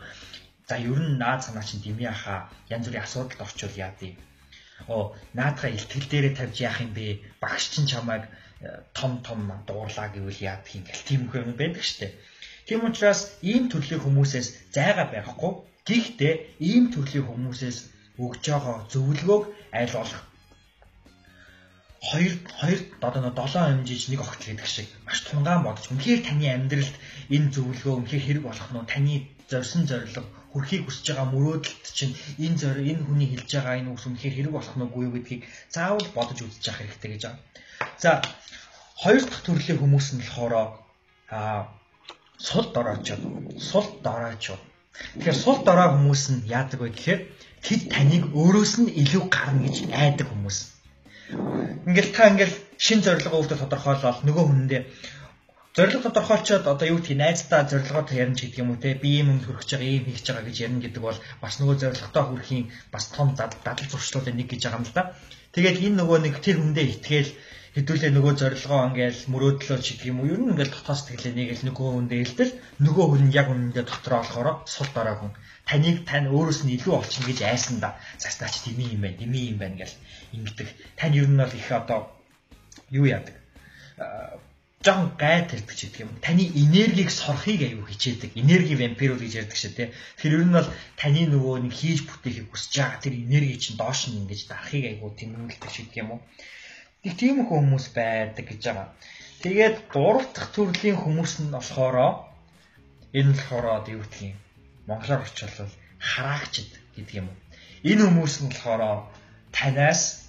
B: За ер нь наад санаа чинь дэмий хаа янз бүрийн асуудалд орчвол яа дий. Оо наадгаа илтгэл дээрээ тавьж яах юм бэ? Багш чинь чамайг том том дуурлаа гэвэл яадах юм гэл тийм их юм байдаг штэ. Тийм учраас ийм төрлийн хүмүүсээс зайгаа байхгүй. Гэхдээ ийм төрлийн хүмүүсээс өгж байгаа зөвлөгөөг аль болох хоёр хоёр одоо 7 хэмжиж нэг огт гэдэг шиг маш тунгаан бодож үнэхээр таны амьдралд энэ зөвлөгөө үнэхээр хэрэг болох нь таны зорьсон зорилго хүрхийг хүсэж байгаа мөрөөдөлт чинь энэ зорь энэ хүний хэлж байгаа энэ үс үнэхээр хэрэг болох нь үгүй гэдгийг заавал бодож үзэж явах хэрэгтэй гэж байна. За Хоёр дахь төрлийн хүмүүс нь болохоор аа сул дороочод, сул дороочод. Тэгэхээр сул дорой хүмүүс нь яадаг вэ гэхээр тэд таныг өөрөөс нь илүү гарна гэж айдаг хүмүүс. Ингээл та ингээл шин зорилгоо өөртөө тодорхойлол нөгөө хүндээ зорилго тодорхойлцоод одоо юу гэдгийг найздаа зорилгоо ярина ч гэдэг юм уу те би юм хүрэх гэж байгаа ийм хийж байгаа гэж ярина гэдэг бол бас нөгөө зорилготой хүрэхийн бас том дадал зуршлуудын нэг гэж байгаа юм л да. Тэгээд энэ нөгөө нэг тэр хүндээ итгээл хэдүүлээ нөгөө зорилгоо ингээл мөрөөдлөө ч гэх юм уу ер нь ингээл дотоос тэглээ нэгэл нөгөө хүндээ хэлтэл нөгөө хүн яг үнэндээ дотор болохоор сул дараа хүн таныг тань өөрөөс нь илүү олчихно гэж айсан да цаастаач дими юм байна дими юм байна гэл ингэдэг тань ер нь бол их одоо юу яадаг жоон гайд ирдэг ч гэдэг юм. Таны энергийг сорхыг аюу хичээдэг. Энерги вампирууд гэж ярьдаг шүү дээ. Тэгэхээр ер нь бол таны нөгөө нэг хийж бүтээхийг хүсэж байгаа тэр энерги чинь доош нь ингэж дарахыг аюу тэмүүлдэг ч гэдэг юм уу. Тэг тийм хүмүүс байдаг гэж байгаа. Тэгээд гурав дахь төрлийн хүмүүс нь болохоор энэ болохоор юу гэх юм монголоор орчуулбал хараагчд гэдэг юм. Энэ хүмүүс нь болохоор танаас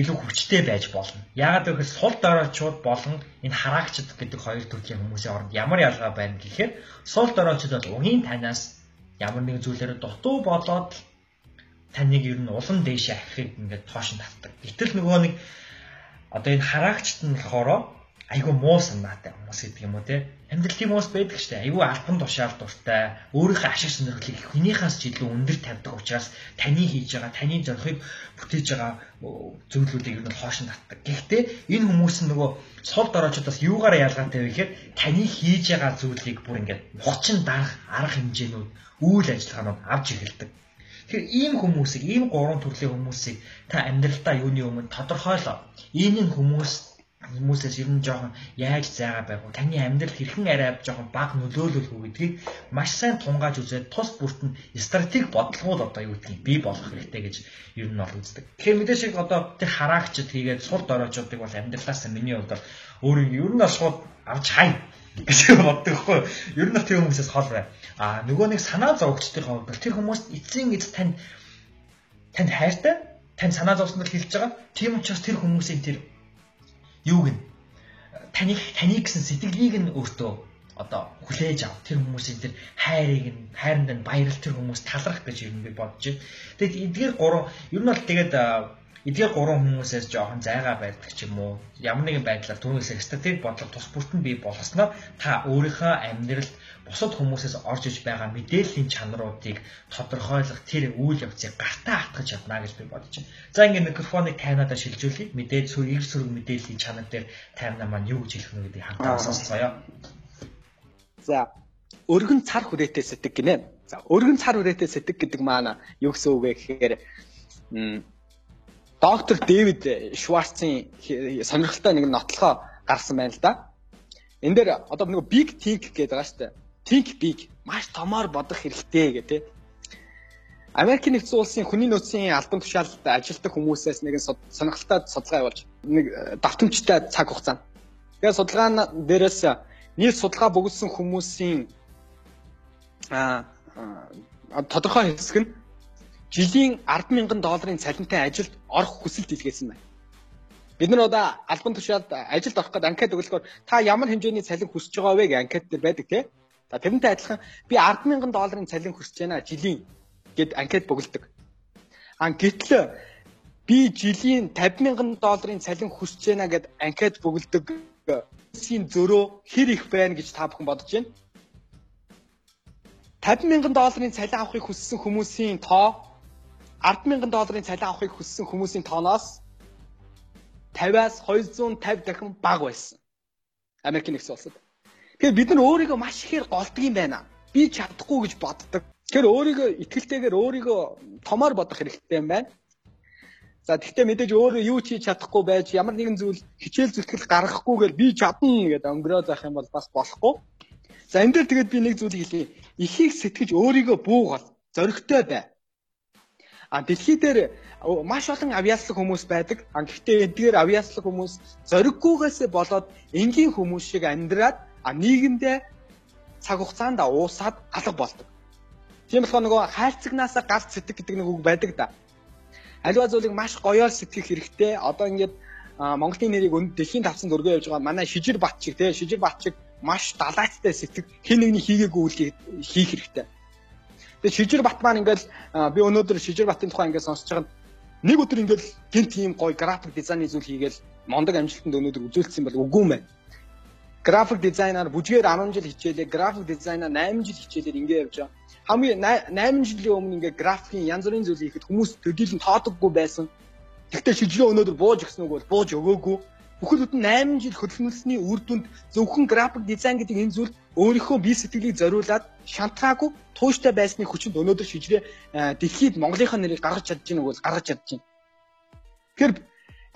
B: илүү хүчтэй байж болно. Яагаад гэвэл сул дороочууд болон энэ хараагчд гэдэг хоёр төрлийн хүмүүсийн оронд ямар ялгаа байна гэхээр сул дороочууд бол угийн танаас ямар нэгэн зүйлээр дутуу болоод таныг ер нь улам дээшээ ахихыг ингээд тоош татдаг. Гэтэл нөгөө нэг одоо энэ хараагчт нь болохоор айгүй муу санаатай хүмүүс гэдэг юм уу те. Амьдрал тийм хүмүүс байдаг штэ. Айгүй албан тушаал дуртай. Өөрийнхөө ашиг сонирхлыг хүнийхээс ч илүү өндөр тавьдаг учраас таны хийж байгаа таны зорилгыг бүтээж байгаа зүйлүүдийг ер нь хоошин татдаг. Гэхдээ энэ хүмүүс нь нөгөө сул дороочдоос юугаар ялгаатай вэ гэхээр таны хийж байгаа зүйлийг бүр ингээд хучин дарах арга хэмжээнүүд үйл ажиллагаанууд авч эхэлдэг Тэгэхээр ийм хүмүүсийг, ийм гурван төрлийн хүмүүсийг та амьдралдаа юуны өмнө тодорхойлоо. Ийм хүмүүс хүмүүсээс ер нь жоохон яаж зайгаа байх вэ? Таны амьдрал хэрхэн арай жоохон баг нөлөөлөх үү гэдгийг маш сайн тунгааж үзээд тус бүрт нь стратеги бодлогууд одоо юу гэдгийг бий болгох хэрэгтэй гэж ер нь бол үздэг. Тэгэхээр мэдээж шиг одоо тэр хараагчд хийгээд сул дороочдыг бол амьдралаас миний хувьд өөрийг ер нь шууд авч хай гэж боддог хгүй. Ер нь тэр хүмүүсээс хол бай. А нөгөө нэг санаа хувьд тэр хүмүүс эцсийн эц танд танд хайртай, танд санаа зовсноор хэлж байгаа. Тийм учраас тэр хүмүүсийн тэр юуг нь таны таны гэсэн сэтгэлийг нь өөртөө одоо хүлээж ав. Тэр хүмүүсийн тэр хайрыг нь хайранд нь баярлал тэр хүмүүс талрах гэж юм би бодож байна. Тэгээд эдгээр гурван ер нь бол тэгээд эдгээр гурван хүмүүсээс жоохон зайгаа байдаг ч юм уу ямар нэгэн байдлаар түүнээс стратеги бодлого тус бүртэнд бий болгосноор та өөрийнхөө амьдралд бусад хүмүүсээс орж иж байгаа мэдээллийн чанаруудыг тодорхойлох тэр үйл явцыг гартаа хатгаж чадна гэж би бодож байна. За ингээд микрофоныг тайнадаа шилжүүлье. Мэдээж сөрөг сөрөг мэдээллийн чанар дээр тайна маань юу гэж хэлэх вэ гэдгийг хамтдаа сонсцгоё.
A: За өргөн цар хүрээтэй сэтг гинэ. За өргөн цар хүрээтэй сэтг гэдэг маань юу гэсэн үг вэ гэхээр доктор Дэвид Шварцын сонирхолтой нэг нотлохоо гарсан байна л да. Энд дээр одоо нэг big think гэдэг байгаа шүү дээ. Think big маш томоор бодох хэрэгтэй гэх тээ. Америк нэгдсэн улсын хүний нөөцийн албан тушаалд ажилладаг хүмүүсээс нэгэн сонирхолтой судалгаа явуулж нэг э, давтамжтай цаг хугацаанд. Тэгээд судалгаан дээрээс нийт судалгаа богдсон хүмүүсийн а тодорхой хэсэг нь жилийн 100000 долларын цалинтай ажилд орох хүсэлт илгээсэн байна. Бид нар одоо албан тушаалд ажилд орох гэдэг анкет өгөхөөр та ямар хэмжээний цалин хүсэж байгаа вэ гэх анкет дээр байдаг тийм. За тэрнтэй адилхан би 100000 долларын цалин хүсэж байна жилийн гэд анкет бөглөдөг. А гэтэл би жилийн 50000 долларын цалин хүсэж байна гэд анкет бөглөдөг. Сийн зөрөө хэр их байна гэж та бүхэн бодож байна? 50000 долларын цалин авахыг хүссэн хүмүүсийн тоо 100000 долларын цалин авахыг хүссэн хүмүүсийн тооноос 50-аас 250 дахин бага байсан. Америк нэгдсэн улсад. Тэгэхээр бид нар өөрийгөө маш ихээр голддог юм байна. Би чадахгүй гэж боддог. Тэгэхээр өөрийгөө ихтгэлтэйгээр өөрийгөө томоор бодох хэрэгтэй юм байна. За тэгвэл мэдээж өөрөө юу ч хийж чадахгүй байж ямар нэгэн зүйл хичээл зүтгэл гаргахгүйгээр би чадна гэдэг өнгөрөө заах юм бол бас болохгүй. За энэ дээр тэгээд би нэг зүйлийг хэлье. Ихийг сэтгэж өөрийгөө буугал, зоригтой бай. А дэлхий дээр маш олон авьяаслаг хүмүүс байдаг. А гэхдээ эдгээр авьяаслаг хүмүүс зориггүйгээсээ болоод энгийн хүмүүс шиг амьдраад а нийгэмдээ цаг хугацаанд уусаад алга болдог. Тийм болохоор нөгөө хайрцагнаасаа галт сэтг гэдэг нэг үг байдаг да. Аливаа зүйлийг маш гоёор сэтгэх хэрэгтэй. Одоо ингээд Монголын нэрийг өнд дэлхийн тавцанд өргөө явж байгаа манай Шижир Бат шиг тий Шижир Бат шиг маш далайцтай сэтгэх хэн нэгний хийгээгүй үйлийг хийх хэрэгтэй. Тэгээ Шижир Бат маань ингээд би өнөөдөр Шижир Батын тухай ингээд сонсож байгаа нэг өдөр ингээд гинт ийм гоё график дизайны зүйл хийгээл мондог амжилтанд өнөөдөр үзүүлсэн бол үгүй юм байна график дизайнер бүжгээр 10 жил хичээлээ, график дизайнер 8 жил хичээлээр ингэ явж байгаа. Хамгийн 8 жилийн өмнө ингээ графикийн янз бүрийн зүйл хийхэд хүмүүс төдийлөн тоодоггүй байсан. Гэхдээ шижрээ өнөөдөр бууж өгсөн үг бол бууж өгөөгүй. Бүхэл бүтэн 8 жил хөдөлмөрсний үр дүнд зөвхөн график дизайн гэдэг энэ зүйл өөрийнхөө бие сэтгэлийг зориулаад шантгаагүй тууштай байсны хүчинд өнөөдөр шижрээ дэлхийд Монголынхаа нэрийг гаргаж чадж байгаа нэг бол гаргаж чадж байна. Тэгэхээр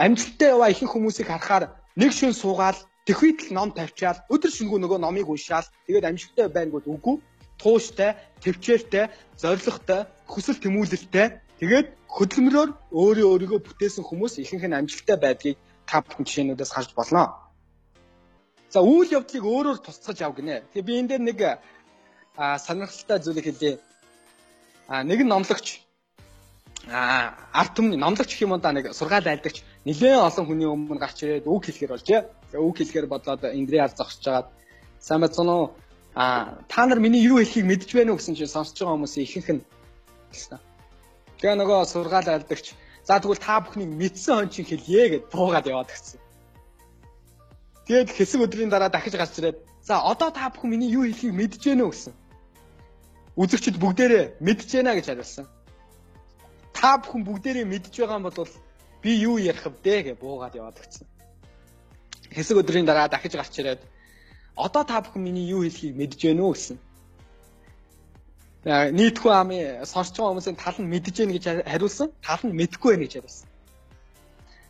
A: амжилттай яваа ихэнх хүмүүсийг харахаар нэг шин суугаал Тэхүйд л ном тавьчаал өдөр шөнөгүй нөгөө номыг уншаал. Тэгээд амжилттай байна гэж үгүй. Тууштай, төвчээртэй, зоригтой, хүсэл тэмүүлэлтэй. Тэгээд хөдөлмөрөөр өөрөө өөрийгөө бүтээсэн хүмүүс ихэнх нь амжилттай байдгийг та бүхэн жишээнүүдээс харж болно. За үйл явдлыг өөрөөр тусгаж ав гинэ. Тэгээ би энэ дээр нэг сонирхолтой зүйлийг хэлье. А нэгэн номлогч а арт түмний номлогч гэх юм да нэг сургаал айлдагч нэлээд олон хүний өмнө гарч ирээд үг хэлэхэр болжээ. Үг хэлэхэр бодлоод Индрийн ард зогсож жагаад сайн байна уу? А та нар миний юу хэлхийг мэдж байна уу гэсэн чинь сонсож байгаа хүмүүсийн ихэнх нь гэсэн. Тэгээ нөгөө сургаал айлдагч за тэгвэл та бүхнийг мэдсэн хон чинь хэлье гэд буугаад яваад гисэн. Тэгээд хэсэг өдрийн дараа дахиж гарч ирээд за одоо та бүхэн миний юу хэлхийг мэдж байна уу гэсэн. Үзэгчд бүгдээрээ мэдж байна гэж хариулсан та бүхэн бүгдээрээ мэдж байгаа юм бол би юу ярих вэ гэж буугаад яваад гисэн. Хэсэг өдрийн дараа дахиж гарч ирээд одоо та бүхэн миний юу хэлхийг мэдж байна уу гэсэн. Нийтхүү амын сонсч байгаа хүмүүсийн тал нь мэдж байна гэж хариулсан, тал нь мэдэхгүй байна гэж хариулсан.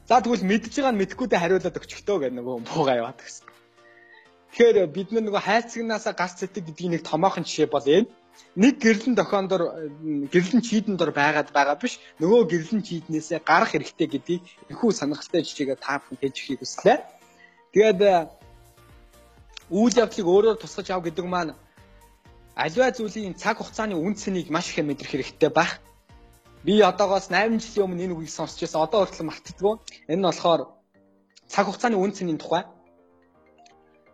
A: За тэгвэл мэдж байгаа нь мэдэхгүйдээ хариулаад өгчихдөө гэх нөгөө буугаа яваад гисэн. Тэгэхээр бид нөгөө хайцагнаасаа гарц сэтг гэдгийг нэг томоохон жишээ бол энэ нэг гэрлэн тохиондор гэрлэн чийдэн дор байгаад байгаа биш нөгөө гэрлэн чийднээсээ гарах хэрэгтэй гэдгийг ихүү сонирхолтой жишээгээ та бүхэн хэлжихийг хүслээ. Тэгээд э, үйл явдлыг өөрөөр тусгаж ав гэдэг маань аливаа зүйлийн цаг хугацааны үн цэнийг маш ихээр мэдрэх хэрэгтэй байх. Би одоогоос 8 жилийн өмнө энэ үгийг сонсч байсан. Одоо хүртэл мартдаггүй. Энэ нь болохоор цаг хугацааны үн цэний тухай.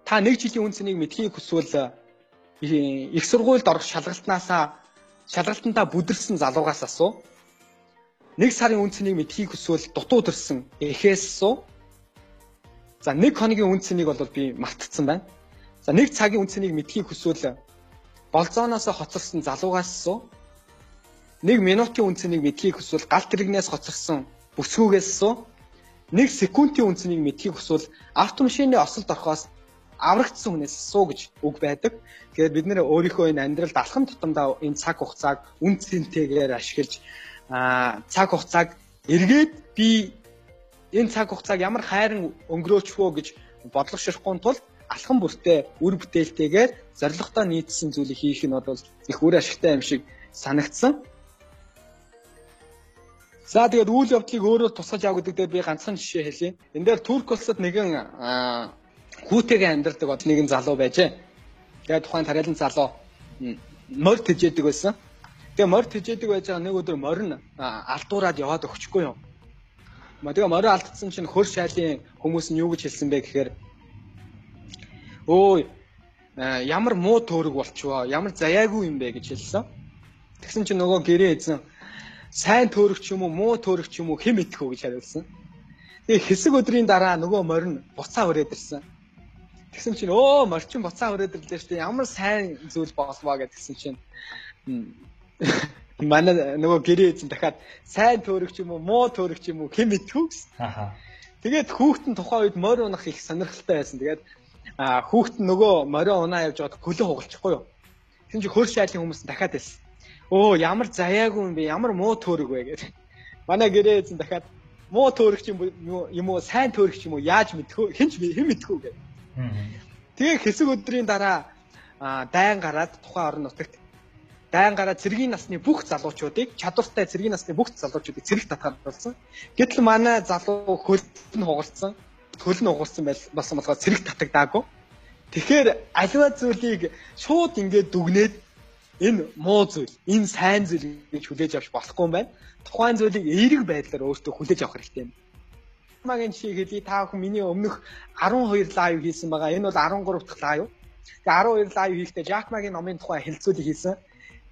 A: Та нэг жилийн үн цэнийг мэдхийг хүсвэл их сургуульд орох шалгалтнаасаа шалгалтандаа бүдэрсэн залуугаас асуу. Нэг сарын үнцнийг мэдхийг хүсвэл дутуу төрсэн эхээс асуу. За нэг хоногийн үнцнийг бол би мартцсан байна. За нэг цагийн үнцнийг мэдхийг хүсвэл болзооноос хоцорсон залуугаас асуу. Нэг минутын үнцнийг мэдхийг хүсвэл галт тэрэгнээс хоцорсон бүсгүйгээс асуу. Нэг секундын үнцнийг мэдхийг хүсвэл автомашины осолд орохоос аврагдсан хүнээс суу гэж үг байдаг. Тэгэхээр бид нэр өөрийнхөө энэ амьдралд алхам тутамдаа энэ цаг хугацааг үн цэнтэйгээр ашиглаж цаг хугацааг эргээд би энэ цаг хугацааг ямар хайран өнгөрөөчвөө гэж бодлогошихгүй тул алхам бүртээ үр бүтээлтэйгээр зоригтой нийцсэн зүйлийг хийх нь бол их үр ашигтай юм шиг санагдсан. За тэгээд үйл явдлыг өөрөө тусгаж авах гэдэг дээр би ганцхан жишээ хэлье. Энд дээр Турк улсад нэгэн хүүтэйгээ амьдардаг од нэгэн залуу байжээ. Тэгээд тухайн тариалан залуу морь тэжээдэг байсан. Тэгээ морь тэжээдэг байж байгаа нэг өдөр морь нь алдуураад яваад өгчихгүй юм. Тэгээ морь алдсан чинь хөр шайлын хүмүүс нь юу гэж хэлсэн бэ гэхээр өө ямар муу төөрөг болчихвоо ямар заяагүй юм бэ гэж хэлсэн. Тэгсэн чинь нөгөө гэрээ эзэн сайн төөрөх ч юм уу муу төөрөх ч юм уу хэн мэдэх үү гэж хариулсан. Тэгээ хэсэг өдрийн дараа нөгөө морин буцаа өрөөд ирсэн. Тэгсэн чинь өө морчин буцаа өрөөд ирлээ шүү дээ. Ямар сайн зүйл болваа гэдгсэн чинь [LAUGHS] манай нөгөө гэрээ эзэн дахиад сайн төөрөх ч юм уу муу төөрөх ч юм уу хэн мэдэх үү гэсэн. Тэгээд хүүхэд нь тухайн үед морь унах их сонирхолтой байсан. Тэгээд хүүхэд нь нөгөө морио унаа явж байгаад хөлөө хугалчихгүй юу. Тэгсэн чинь хөр шайлын хүмүүс дахиад хэлсэн өө ямар заяагүй юм бэ ямар муу төөрөг вэ гэдэг. Манай гэрээ эзэн дахиад муу төөрөг ч юм уу сайн төөрөг ч юм уу яаж мэдхүү хинч хэн мэдхүү гэдэг. Тэгээ хэсэг өдрийн дараа дайн гараад тухайн орон нутагт дайн гараад цэргийн насны бүх залуучуудыг чадвартай цэргийн насны бүх залуучуудыг цэрэг татгаар болсон. Гэтэл манай залуу хөлд нь хугарсан, хөл нь угуулсан байл болсон болохоор цэрэг татагдаагүй. Тэгэхээр аливаа зүйлийг шууд ингээд дүгнээд энэ муу зүйл, энэ сайн зүйл гэж хүлээж авч болохгүй юм байна. Тухайн зүйлийг эерэг байдлаар өөртөө хүлээж авах хэрэгтэй юм. Магийн жишээ хэлье. Та бүхэн миний өмнөх 12 лайв хийсэн байгаа. Энэ бол 13 дахь лайв. Тэгээ 12 лайв хийхдээ Жакмагийн номын тухай хэлцүүлэг хийсэн.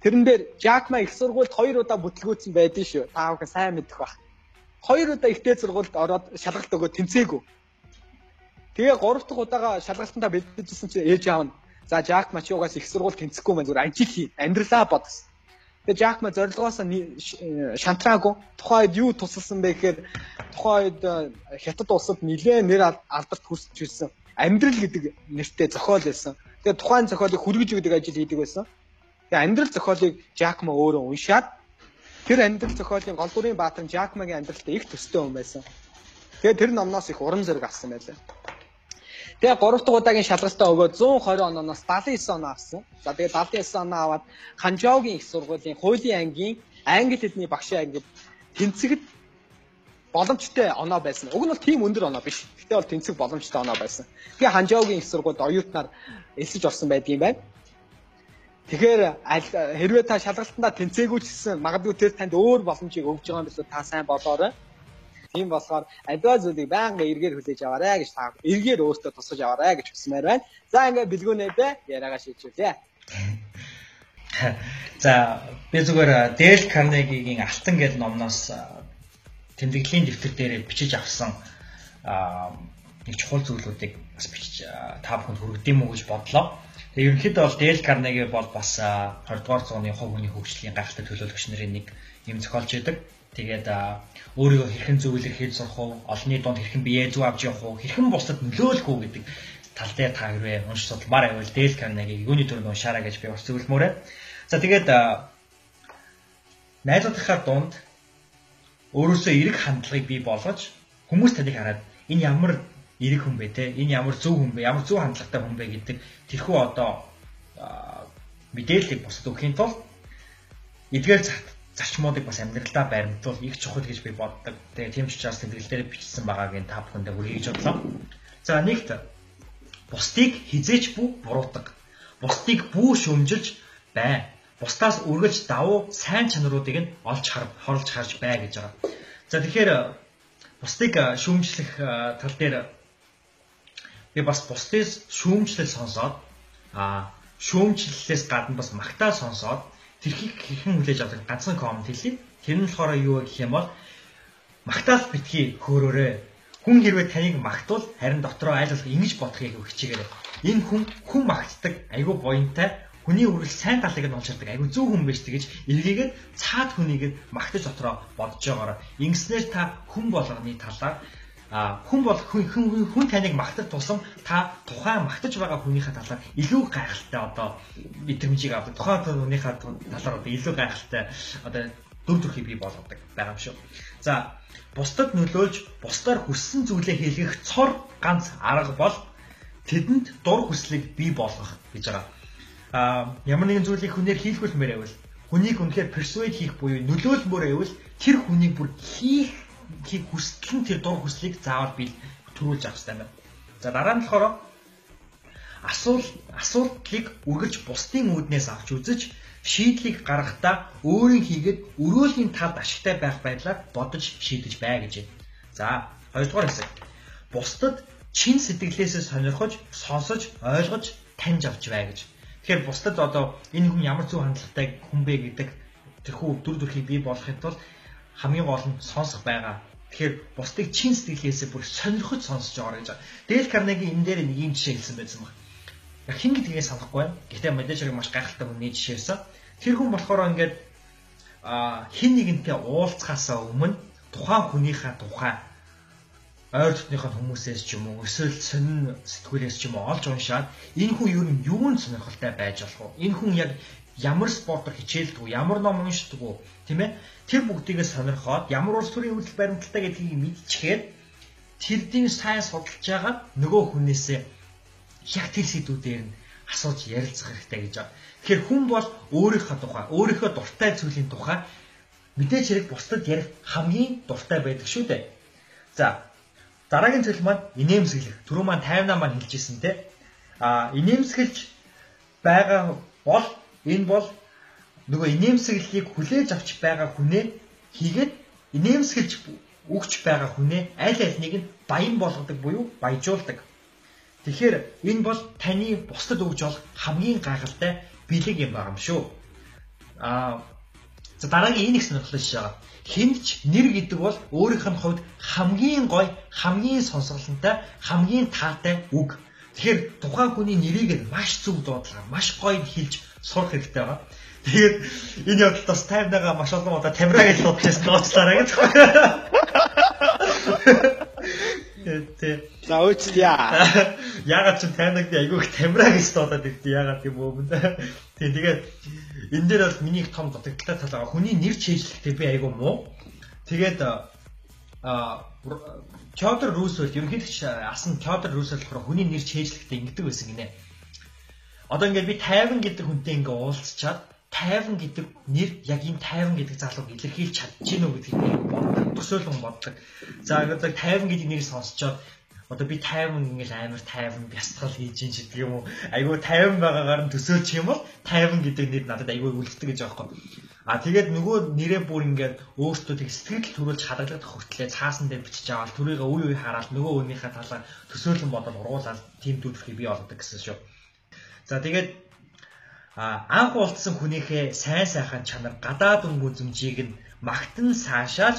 A: Тэрэн дээр Жакма их сургуульд 2 удаа бүтлгүүцсэн байдэн шүү. Та бүхэн сайн мэдэх бах. 2 удаа ихтэй сургуульд ороод шалгалт өгөө тэмцээгүй. Тэгээ 3 дахь удаага шалгалтандаа бэлдээжсэн чинь ээж аав нь За Жак Мачугаас их сургууль тэнцэхгүй мэн зүгээр ажил хий, амьдралаа бод гэсэн. Тэгээ Жак Ма зорилгоос шантраагүй. Тухайн үед юу тусалсан бэ гэхээр тухайн үед э, хятад улсад нэлээд нэр алдарт хүрсэж ирсэн. Амьдрал гэдэг нэртэй зохиол байсан. Тэгээ тухайн зохиолыг хүргэж өгдөг ажил хийдэг байсан. Тэгээ амьдрал зохиолыг Жак Ма өөрөө уншаад тэр амьдрал зохиолын гол дүрийн баатар Жак Магийн амьдралтай их төстэй хүн байсан. Тэгээ тэр номноос их урам зориг авсан байлаа. Тэгээ 3 дахь удаагийн шалгалтаа өгөөд 120 оноос 79 оноо авсан. За тэгээ 79 оноо аваад Ханжаогийн их сургуулийн хуулийн ангийн англи хэлний багшийн ангид тэнцэгд боломжтой оноо байсан. Уг нь бол тийм өндөр оноо биш. Гэтэ бол тэнцэг боломжтой оноо байсан. Тэгээ Ханжаогийн их сургуульд оюутнаар элсэж орсон байдгийн байна. Тэгэхээр хэрвээ та шалгалтандаа тэнцээгүй ч гэсэн магадгүй тэр танд өөр боломжийг өгж байгаа юм билүү та сайн бодоорой. Тийм болохоор альва зүйлийг байнга эргээр хүлээж аваарэ гэж та эргээр өөртөө тусгаж аваарэ гэж хүсмээр байна. За ингээд бэлгүүнээдээ яриагаа шийдчихлээ. [LAUGHS]
B: За би зүгээр Дэл Карнегигийн Алтан гэдэг номноос тэмдэглэлийн дэвтэр дээр бичиж авсан нэг чухал зүйлүүдийг бас бичиж та бүхэнд хүргэдэм үү гэж бодлоо. Тэгээ ерөнхийдөө бол Дэл Карнеги бол бас 20 дугаар зууны хувь хүний хөгжлийн гайхалтай төлөөлөгч нарын нэг юм зохиолч байдаг. Тэгээд өөрийгөө хэрхэн зөвлөх хийж сурах уу, олонний дунд хэрхэн бие зүг авч явах уу, хэрхэн бусдад нөлөөлөх үү гэдэг тал дээр та хэрвээ унш судалмаар байвал Дэл Карнеги юуны төрөнд уншаарай гэж би бас зөвлөмөрөө. За тэгээд найзуудынхаа дунд өөрөөсөө эрэг хандлагыг бий болгож хүмүүс таныг хараад энэ ямар эрэг хүн бэ те? Энэ ямар зөв хүн бэ? Ямар зөв хандлагатай хүн бэ гэдэг тэрхүү одоо мэдээллийг бусдад өгөхийн тулд эдгээр зарчмуудыг бас амьдралдаа баримтуул их чухал гэж би боддог. Тэгээ тийм ч учраас тэмдэглэл дээр бичсэн байгаагийн та бүхэндээ хүргэж бодлоо. За нэгт бусдыг хизээч бүү буруудаг. Бусдыг бүү шөмжилж бай. Бусдаас үргэлж давуу сайн чанаруудыг нь олж хар хорлж харж бай гэж байгаа. За тэгэхээр бусдыг шүүмжлэх тал дээр би бас бусдыг шүүмжлэл сонсоод а шүүмжлэлээс гадна бас магтаа сонсоод тэрхийг хэрхэн хүлээж авдаг ганцхан коммент хэлье. Тэр нь болохоор юу гэх юм бол магтаал битгий хөөрөөрэй. Хүн хэрвээ таныг магтвал харин дотроо айл болох ингэж бодохыг хичээгээрэй. Энэ хүн хүн магтдаг айгүй буянтай хүний үрэл сайн талыг нь олж хардаг айгүй зөв хүн байж тэгэж эргээгээд цаад хүнийг магтаж дотроо бодож байгаараа ингэснээр та хүн болгоны талаар хүн бол хүн хүн, хүн таныг магтаж тусам та тухайн магтаж байгаа хүнийхээ талаар илүү гайхалтай одоо мэдрэмжийг авдаг. Тухайн хүнийхээ талаар одоо илүү гайхалтай одоо дүр төрхийг бий болгодог байгаа юм шүү. За бусдад нөлөөлж бусдаар хүссэн зүйлээ хийлгэх цор ганц арга бол тэдэнд дур хүслийг бий болгох гэж байгаа. А ямар нэгэн зүйлийг хүнээр хийлгүүлмээр байвал хүнийг үнэхээр persuade хийх буюу нөлөөлмөр байвал тэр хүнийг бүр хийх хийх хүсэл нь тэр дур хүслийг заавал би төрүүлж авах хэрэгтэй байна. За дараа нь болохоор асуул асуудлыг үргэлж бусдын үүднээс авч үзэж шийдлийг гаргахдаа өөрийн хийгээд өрөөлийн талд ашигтай байх байдлаар бодож шийдэж бай гэж байна. За хоёрдугаар хэсэг. Бусдад чин сэтгэлээсээ сонирхож, сонсож, ойлгож, таньж авч бай гэж. Тэгэхээр бусдад одоо энэ хүн ямар зөв хандлагатай хүн бэ гэдэг тэрхүү дүр төрхийг бий болгохын тулд хамгийн гол нь сонсох байгаа. Тэгэхээр бусдыг чин сэтгэлээсээ бүр сонирхож сонсож байгаа гэж. Дэл Карнеги энэ дээр нэг юм жишээ хэлсэн байсан баг. Яг хин гэдгийг санахгүй байна. Гэтэ менежерийг маш гайхалтай хүний жишээсэн. Тэр хүн болохоор ингээд а хин нэгэнтэй уулзахаасаа өмнө тухайн хүнийхээ тухай ойр дотныхоо хүмүүсээс ч юм уу эсвэл сонин сэтгүүлээс ч юм уу олж уншаад энэ хүн юу нь юунд сонирхолтой байж болох вэ? Энэ хүн яг ямар спортоор хичээлдэг үү, ямар ном уншдаг үү, тийм ээ? Тэр бүгдийг сонирхоод ямар улс төрийн хөдөл баримталтай гэдгийг мэдчихээд тэрдийн сайн судалж байгаа нөгөө хүнээсээ яг тэр сэдвүүдээр нь асууж ярилцах хэрэгтэй гэж байна. Тэгэхээр хүн бол өөрийнхөө тухай, өөрийнхөө дуртай зүйлийн тухай мэдээж хэрэг бусдад ярих хамгийн дуртай байдаг шүү дээ. За дараагийн зүйл маань инээмсэглэх. Түрүү маань 58 маань хэлжсэн те. А инээмсэглэж байгаа бол Энэ бол нөгөө инээмсэглэлийг хүлээж авч байгаа хүнээ хийгээд инээмсэглэж өгч байгаа хүнээ аль альнийг нь баян болгодог буюу баяжуулдаг. Тэгэхээр энэ бол таны бусдад өгж болох хамгийн гайхалтай бэлэг юм байна шүү. Аа за дараагийн энэ их сонирхолтой шээ байгаа. Хинч нэр гэдэг бол өөрийнх нь хувьд хамгийн гой, хамгийн сонсголонтой, хамгийн таатай үг. Тэгэхээр тухайн хүний нэрийг маш зөв дуудлага, маш гоё хэлж сурах хэрэгтэй байгаа. Тэгээд энэ явдалд бас таймнагаа маш олон удаа тамираа гэж бодчихсон дуучлаарай гэж.
A: Тэ. За өөчлөе.
B: Ягаад ч таймнаг айгүй их тамираа гэж дуудаад өгдөө ягаад юм мөн. Тэг тэгээд энэ дээр бол миний их том дутагдaltaй тал байгаа. Хүний нэр чэйжлэхдээ би айгүй муу. Тэгээд а Теодор Рузвельт ерөнхийдөө асан Теодор Рузвельт болохоор хүний нэр чэйжлэхдээ ингэдэг байсан гинэ Одоо ингээд би 50 гэдэг хүнтэй ингээд уулзчаад 50 гэдэг нэр яг энэ 50 гэдэг залууг илэрхийлж чадчих гинөө гэдгийг би боддог. Төсөөлөн боддог. За одоо 50 гэдэг нэрийг сонсчоод одоо би 50 ингээл амар 50 бясалгал хийж ин гэдэг юм уу. Айгүй 50 байгаагаар нь төсөөлчих юм бол 50 гэдэг нэр надад айгүй үлддэг гэж юм. А тэгээд нөгөө нэрээ бүр ингээд өөртөө тэг сэтгэл төрүүлж хадгалагдах хүртлээр цаасан дээр бичиж аваад түрийгээ үе үе хараад нөгөө өөнийхөө талаар төсөөлөн бодоод уруулаад тийм төлөвлөгөө бий болгодог гэсэн шүү. За тэгээд анх уулзсан хүнийхээ сайн сайхан чанар гадаад өнгө үзмжийг нь магтан саашааж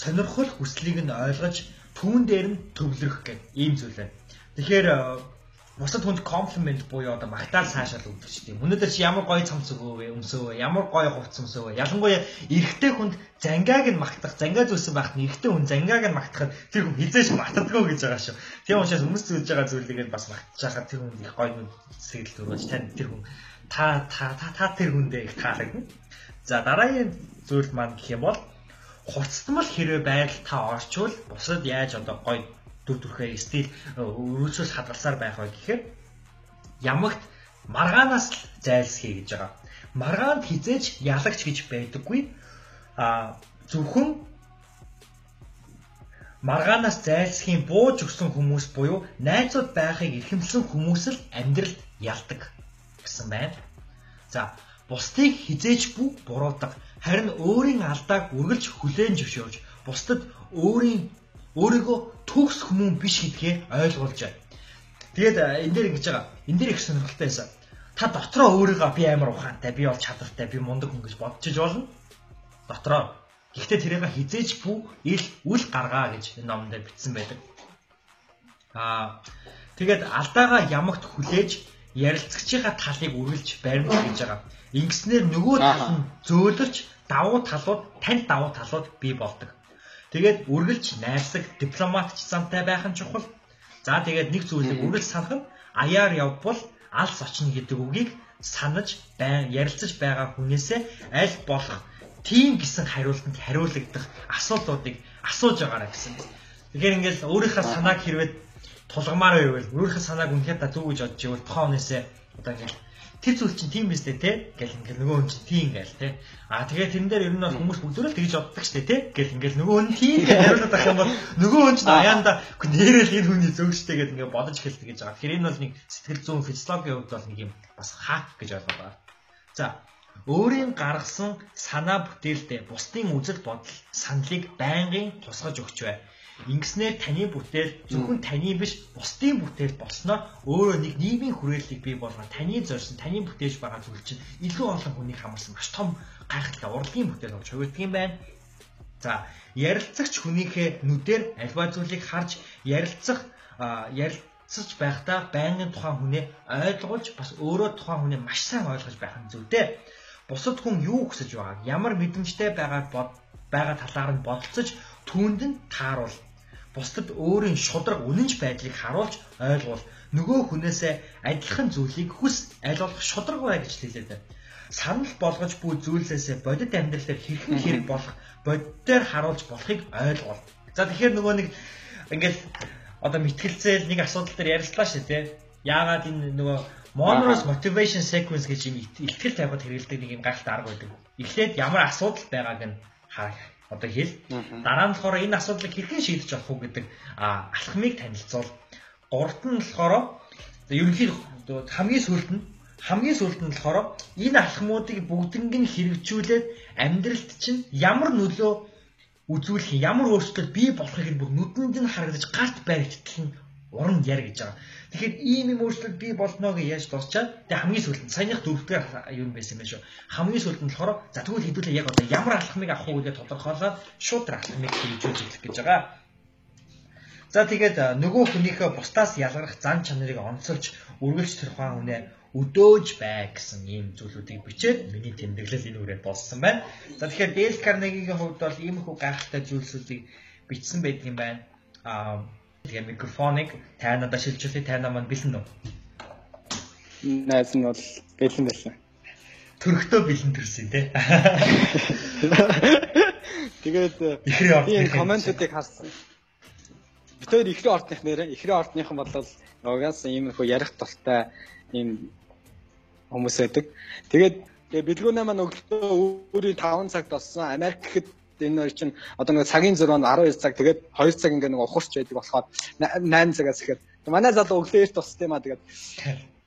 B: сонирхол хүслийг нь ойлгож түүн дээр нь төвлөрөх гэх ийм зүйл байна. Тэгэхээр бусад хүнд комплимент буюу одоо магтаал цаашаал өгдөг ч тийм. Өнөөдөр чи ямар гоё цамц өгөөв, өмсөв, ямар гоё хувцас өмсөв. Ялангуяа эрэгтэй хүнд зангааг нь магтах, зангаа зүйлсэн байхад нь эрэгтэй хүн зангааг нь магтахад тэр хүн хизээш магтдаггүй гэж байгаа шүү. Тийм учраас хүмүүс зүйлж байгаа зүйлийг бас магтаж байхад тэр хүн их гоё нүд сэтгэл төрөж тань тэр хүн та та та тэр хүндээ их таалагдана. За дараагийн зүйл маань гэх юм бол хуцтмал хэрвээ байдал та орчвол бусад яаж одоо гоё дүр төрхөө стил өрөөсөөс хадгалсаар байх вэ гэхээр ямагт маргаанаас зайлсхий гэж байгаа. Маргаанд хизээж ялагч гэж байдаггүй. А зөвхөн маргаанаас зайлсхийн бууж өгсөн хүмүүс буюу найзууд байхыг эрхэмлсэн хүмүүс л амьдралд ялдаг гэсэн байна. За бусдыг хизээж бүх буруудаг харин өөрийн алдааг үргэлж хүлээн зөвшөөрж бусдад өөрийн өөрийгөө төгс хүмүүн биш гэдгээ ойлгуулж байна. Тэгээд энэ дээр ингэж байгаа. Энэ дээр их сонирхолтой байсан. Та дотроо өөрийгөө би амар ухаантай, би бол чадвартай, би мундаг хүн гэж бодчих болно. Дотроо. Гэхдээ тэрийг хизээж бүү ил үл гаргаа гэж энэ номонд бичсэн байдаг. Аа тэгээд алдаагаа ямагт хүлээж ярилцагчийнхаа талыг үргэлж баримт гэж байгаа. Ингэснээр нөгөө тал нь зөөлөрч давуу талууд, тань давуу талууд бий болдог. Тэгээд үргэлж найрсаг дипломатч замтай байх нь чухал. За тэгээд нэг зүйлийг үргэлж санах нь аяар явбал алс очно гэдэг үгийг санаж байн ярилцаж байгаа хүнээсээ аль болох тийм гэсэн хариултанд хариулагдах асуултуудыг асууж байгаарай гэсэн. Тэгэхээр ингээл өөрийнхөө санааг хэрвээ тулгамаар байвал өөрийнхөө санааг үнэхээр та зүг гэж бодож ивэл тухайн хүнээсээ одоо ингээл тэр зүйл чинь тийм биз дээ те гэл ингээл нөгөө хүн чинь тийм гээл те а тэгээд тэрэн дээр ер нь бол хүмүүс бүгдөө л тэгж боддог штэ те гэл ингээл нөгөө хүн тийм гэж хариулаад байх юм бол нөгөө хүн чинь аяанда нэрэл энэ хүний зөвштэй гэдэг ингээд бодож эхэлдэг гэж байгаа. Тэгэхээр энэ бол нэг сэтгэл зүйн физиологийн хувьд бол нэг юм бас хак гэж ойлгоод байгаа. За өөрийн гаргасан санаа бүтээлдээ бусдын үзэл бодол саналыг байнгын тусгаж өгч бай. Ингэснээр таны бүтээл зөвхөн таны биш бусдын бүтээл болсноо өөрөө нэг нийгмийн хүрээллийг бий болгоод таны зорьсон таны бүтээж байгаа зүйл чинь илүү олон хүнийг хамарсан маш том гайхалтай урлагийн бүтээл болж хувирдаг юм байна. За ярилцагч хүнийхээ нүдээр альва зүйлийг харж ярилцах ярилцаж байхдаа байнгын тухайн хүнээ ойлгуулж бас өөрөө тухайн хүнээ маш сайн ойлгож байх нь зүйтэй. Бусад хүн юу хүсэж байгааг ямар мэдрэмжтэй байгааг бод байгаа талаар нь бодолцож түүнд нь тааруул бусдад өөрийн шудраг үнэнч байдлыг харуулж ойлгуул нөгөө хүнээсээ адилхан зүйлийг хүс аль болох шудраг бай гэж хэлээд. Санал болгож буй зүйлсээс бодит амьдрал дээр хэрхэн хэрэг болох бодитоор харуулж болохыг ойлгуул. За тэгэхээр нөгөө нэг ингээл одоо мэтгэлцээл нэг асуудал дээр ярилцлаа шүү дээ. Яагаад энэ нөгөө Monroe's motivation sequence гэж юм ихтгэл тавихад хэрэгэлдэг нэг юм гайхалтай арга байдаг. Эхлээд ямар асуудал байгааг нь харах одоо хэл. Дараа нь болохоор энэ асуудлыг хэрхэн шийдэж авах уу гэдэг алхмыг танилцуул. Гуравт нь болохоор ерөнхийдөө хамгийн сүүлд нь хамгийн сүүлд нь болохоор энэ алхмуудыг бүгднийг нь хэрэгжүүлээд амьдралд чинь ямар нөлөө үзүүлэх ямар өөрчлөлт бий болохыг бүр нүдэнд нь харагдаж гарт баригдтал нь уран яр гэж байгаа. Тэгэхээр ийм юм өөрчлөлт бий болно гэж яаж дуусчаад тэгээ хамгийн сүүлд нь саяных дөрөвдүгээр юу байсан юм шүү. Хамгийн сүүлд нь болохоор за тэгвэл хэдүүлээ яг одоо ямар алхмыг авах уу гэж тодорхойлоод шууд алхмыг хэрэгжүүлж эхлэх гэж байгаа. За тэгээд нөгөө хүнийхээ бусдаас ялгарх зан чанарыг онцолж үргэлж тэр ухаан хүнээ өдөөж бай гэсэн ийм зүйлүүдийг бичээд миний тэмдэглэл энэ үрээд болсон байна. За тэгэхээр Dale Carnegie-ийн хувьд бол ийм их гайхалтай зүйлсүүдийг бичсэн байдаг юм байна. Аа Тэгээ микрофоныг тайнадаа шилжүүлээ тайнаа маань бэлэн үү?
A: Найз нь бол бэлэн байсан.
B: Төрхтөө бэлэн төрсөн тий. [LAUGHS]
A: Тэгээд ордны комментуудыг харсан. Бид хоёр ихрийн ордных нэрээ ихрийн ордныхан бол угаас иймэрхүү ярих толтой ийм хүмүүс байдаг. Тэгээд бэлгүүнээ маань өглөө өөрийн 5 цагт болсон Америк гэхэд энэ хоёр чинь одоо нэг цагийн 6 12 цаг тэгээд 2 цаг ингээ нэг ухарч байдаг болохоор 8 цагаас ихэд манай залуу өглөө эрт тусд юм а тэгээд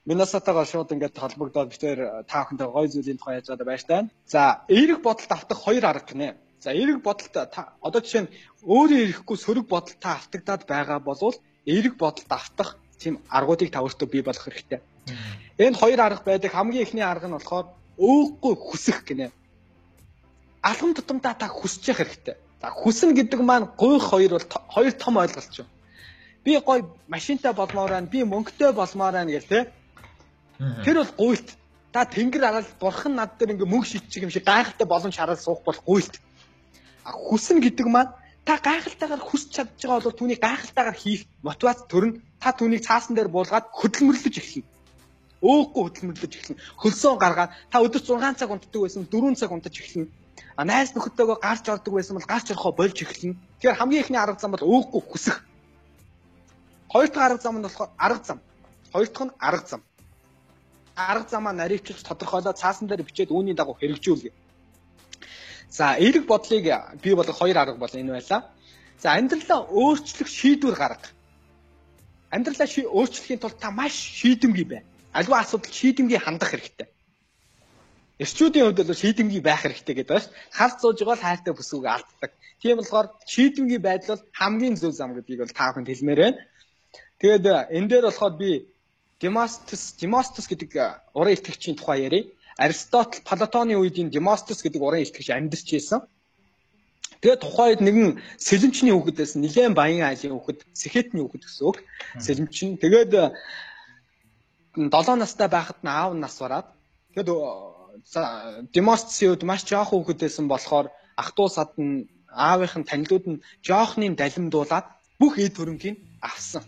A: Миннесотагаа шууд ингээд холбогдоод битээр та бүхэнтэй гой зүйлийн тухай яаж байгаа байж таа. За, эерэг бодолд автах хоёр арга гинэ. За, эерэг бодолд одоо жишээ нь өөрөө ирэхгүй сөрөг бодолтой автагдаад байгаа болвол эерэг бодолд автах тийм аргуудыг та өөртөө бий болгох хэрэгтэй. Энэ хоёр арга байдаг. Хамгийн эхний арга нь болохоор өөхгүй хүсэх гинэ алгам тутамдаа та хүсэж явах хэрэгтэй. За хүснэ гэдэг маань гуйх хоёр бол хоёр том ойлголт шүү. Би гой машинтай болмоор байна, би мөнгөтэй болмоор байна гэл тэ. Тэр бол гуйлт. Та тэнгэр арал бурхан над дээр ингээ мөнгө шитчих юм шиг гайхалтай боломж хараад суух бол гуйлт. А хүснэ гэдэг маань та гайхалтайгаар хүсч чадж байгаа бол түүний гайхалтайгаар хийх мотивац төрн та түүнийг цаасан дээр буулгаад хөдөлмөрлөж эхэлнэ. Өөхгүй хөдөлмөрлөж эхэлнэ. Хөлсөө гаргаад та өдөрт 6 цаг унтдаг байсан 4 цаг унтаж эхэлнэ А найз нөхөдтэйгөө гарч ордог байсан бол гарч орохоо болж эхэлнэ. Тэгэхээр хамгийн ихний арга зам бол өөхгүй хүсэх. Хоёр дахь арга зам нь болохоор арга зам. Хоёр дахь нь арга зам. Арга замаа наривчлж тодорхойлоод цаасан дээр бичээд үүний дагуу хэрэгжүүлгээ. За, эерэг бодлыг бий болгох хоёр арга бол энэ байлаа. За, амьдралаа өөрчлөх шийдвэр гарга. Амьдралаа өөрчлөхийн тулд та маш шийдэмгий бай. Аливаа асуудалд шийдэмгий хандах хэрэгтэй. Эрчүүдийн хувьд бол шийдэмгий байх хэрэгтэй гэдэг байна ш. Хар зууж байгаа л хайртай бүсгүйг алддаг. Тийм болохоор шийдэмгий байдал бол хамгийн зөв зам гэдгийг бол та бүхэнд хэлмээр байна. Тэгээд энэ дээр болохоор би Демостос Демостос гэдэг э, уран итгэгчийн тухай ярив. Аристотл Платоны үед энэ Демостос гэдэг уран итгэгч амьдарч байсан. Тэгээд тухайд нэгэн сэлэмчний хүүхэд байсан. Нилээн баян айлын хүүхэд, Сэхэтний хүүхэд гэсэн үг. Сэлэмчин. Тэгээд 7 э, настай байхад нь аав нас бараад тэгээд Демостсийн үед маш жоох хүүхэд байсан болохоор ах トゥ сад нь аавынх нь танилуд нь жоохны далимдуулаад бүх эд хөрөнгийг авсан.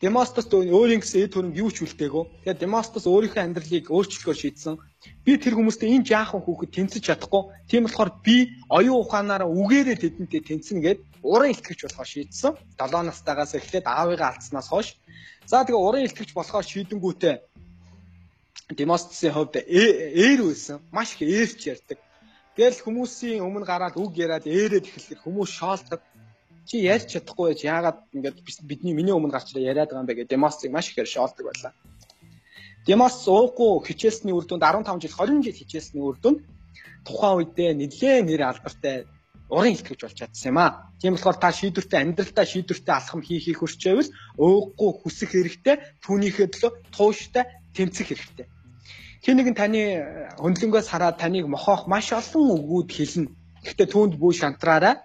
A: Демостос өөрийн гэсэн эд хөрөнгө юу ч үлдээгөө. Тэгээд Демостос өөрийнхөө амьдралыг өөрчлөхөөр шийдсэн. Би тэр хүмүүстэй энэ жаахан хүүхэд тэнцэж чадахгүй. Тийм болохоор би оюун ухаанаараа үгээрээ тэдэнтэй тэнцэнэ гэд уран илтгэж болохоор шийдсэн. 7 настайгаас эхлээд аавыгаа алдснаас хойш. За тэгээ уран илтгэж болохоор шийдэнгүүтээ Демостосийн хувьд ээр байсан. Маш их ээрч ярьдаг. Тэгэл хүмүүсийн өмнө гараад үг яриад ээрээд эхлэхээр хүмүүс шоолдог. Чи ярьж чадахгүй байж яагаад ингээд бидний миний өмнө гарч яриад байгаа юм бэ гэдэг Демостыг маш ихээр шоолдог байлаа. Демос ууггүй хичээлсний үр дүнд 15 жил 20 жил хичээлсний үр дүнд тухайн үедээ нэлээд нэр алдартай уран илтгэж болж чадсан юм аа. Тийм болохоор та шийдвэртэй амьдралдаа шийдвэртэй алхам хийхийг хүсчээвэл өөхгүй хүсэх хэрэгтэй, түүнийхээ төлөө тууштай тэмцэх хэрэгтэй. Хин нэгэн таны хөндлөнгөөс хараад таныг мохоох маш олон үгүүд хэлнэ. Гэхдээ түүнд бүү шантраараа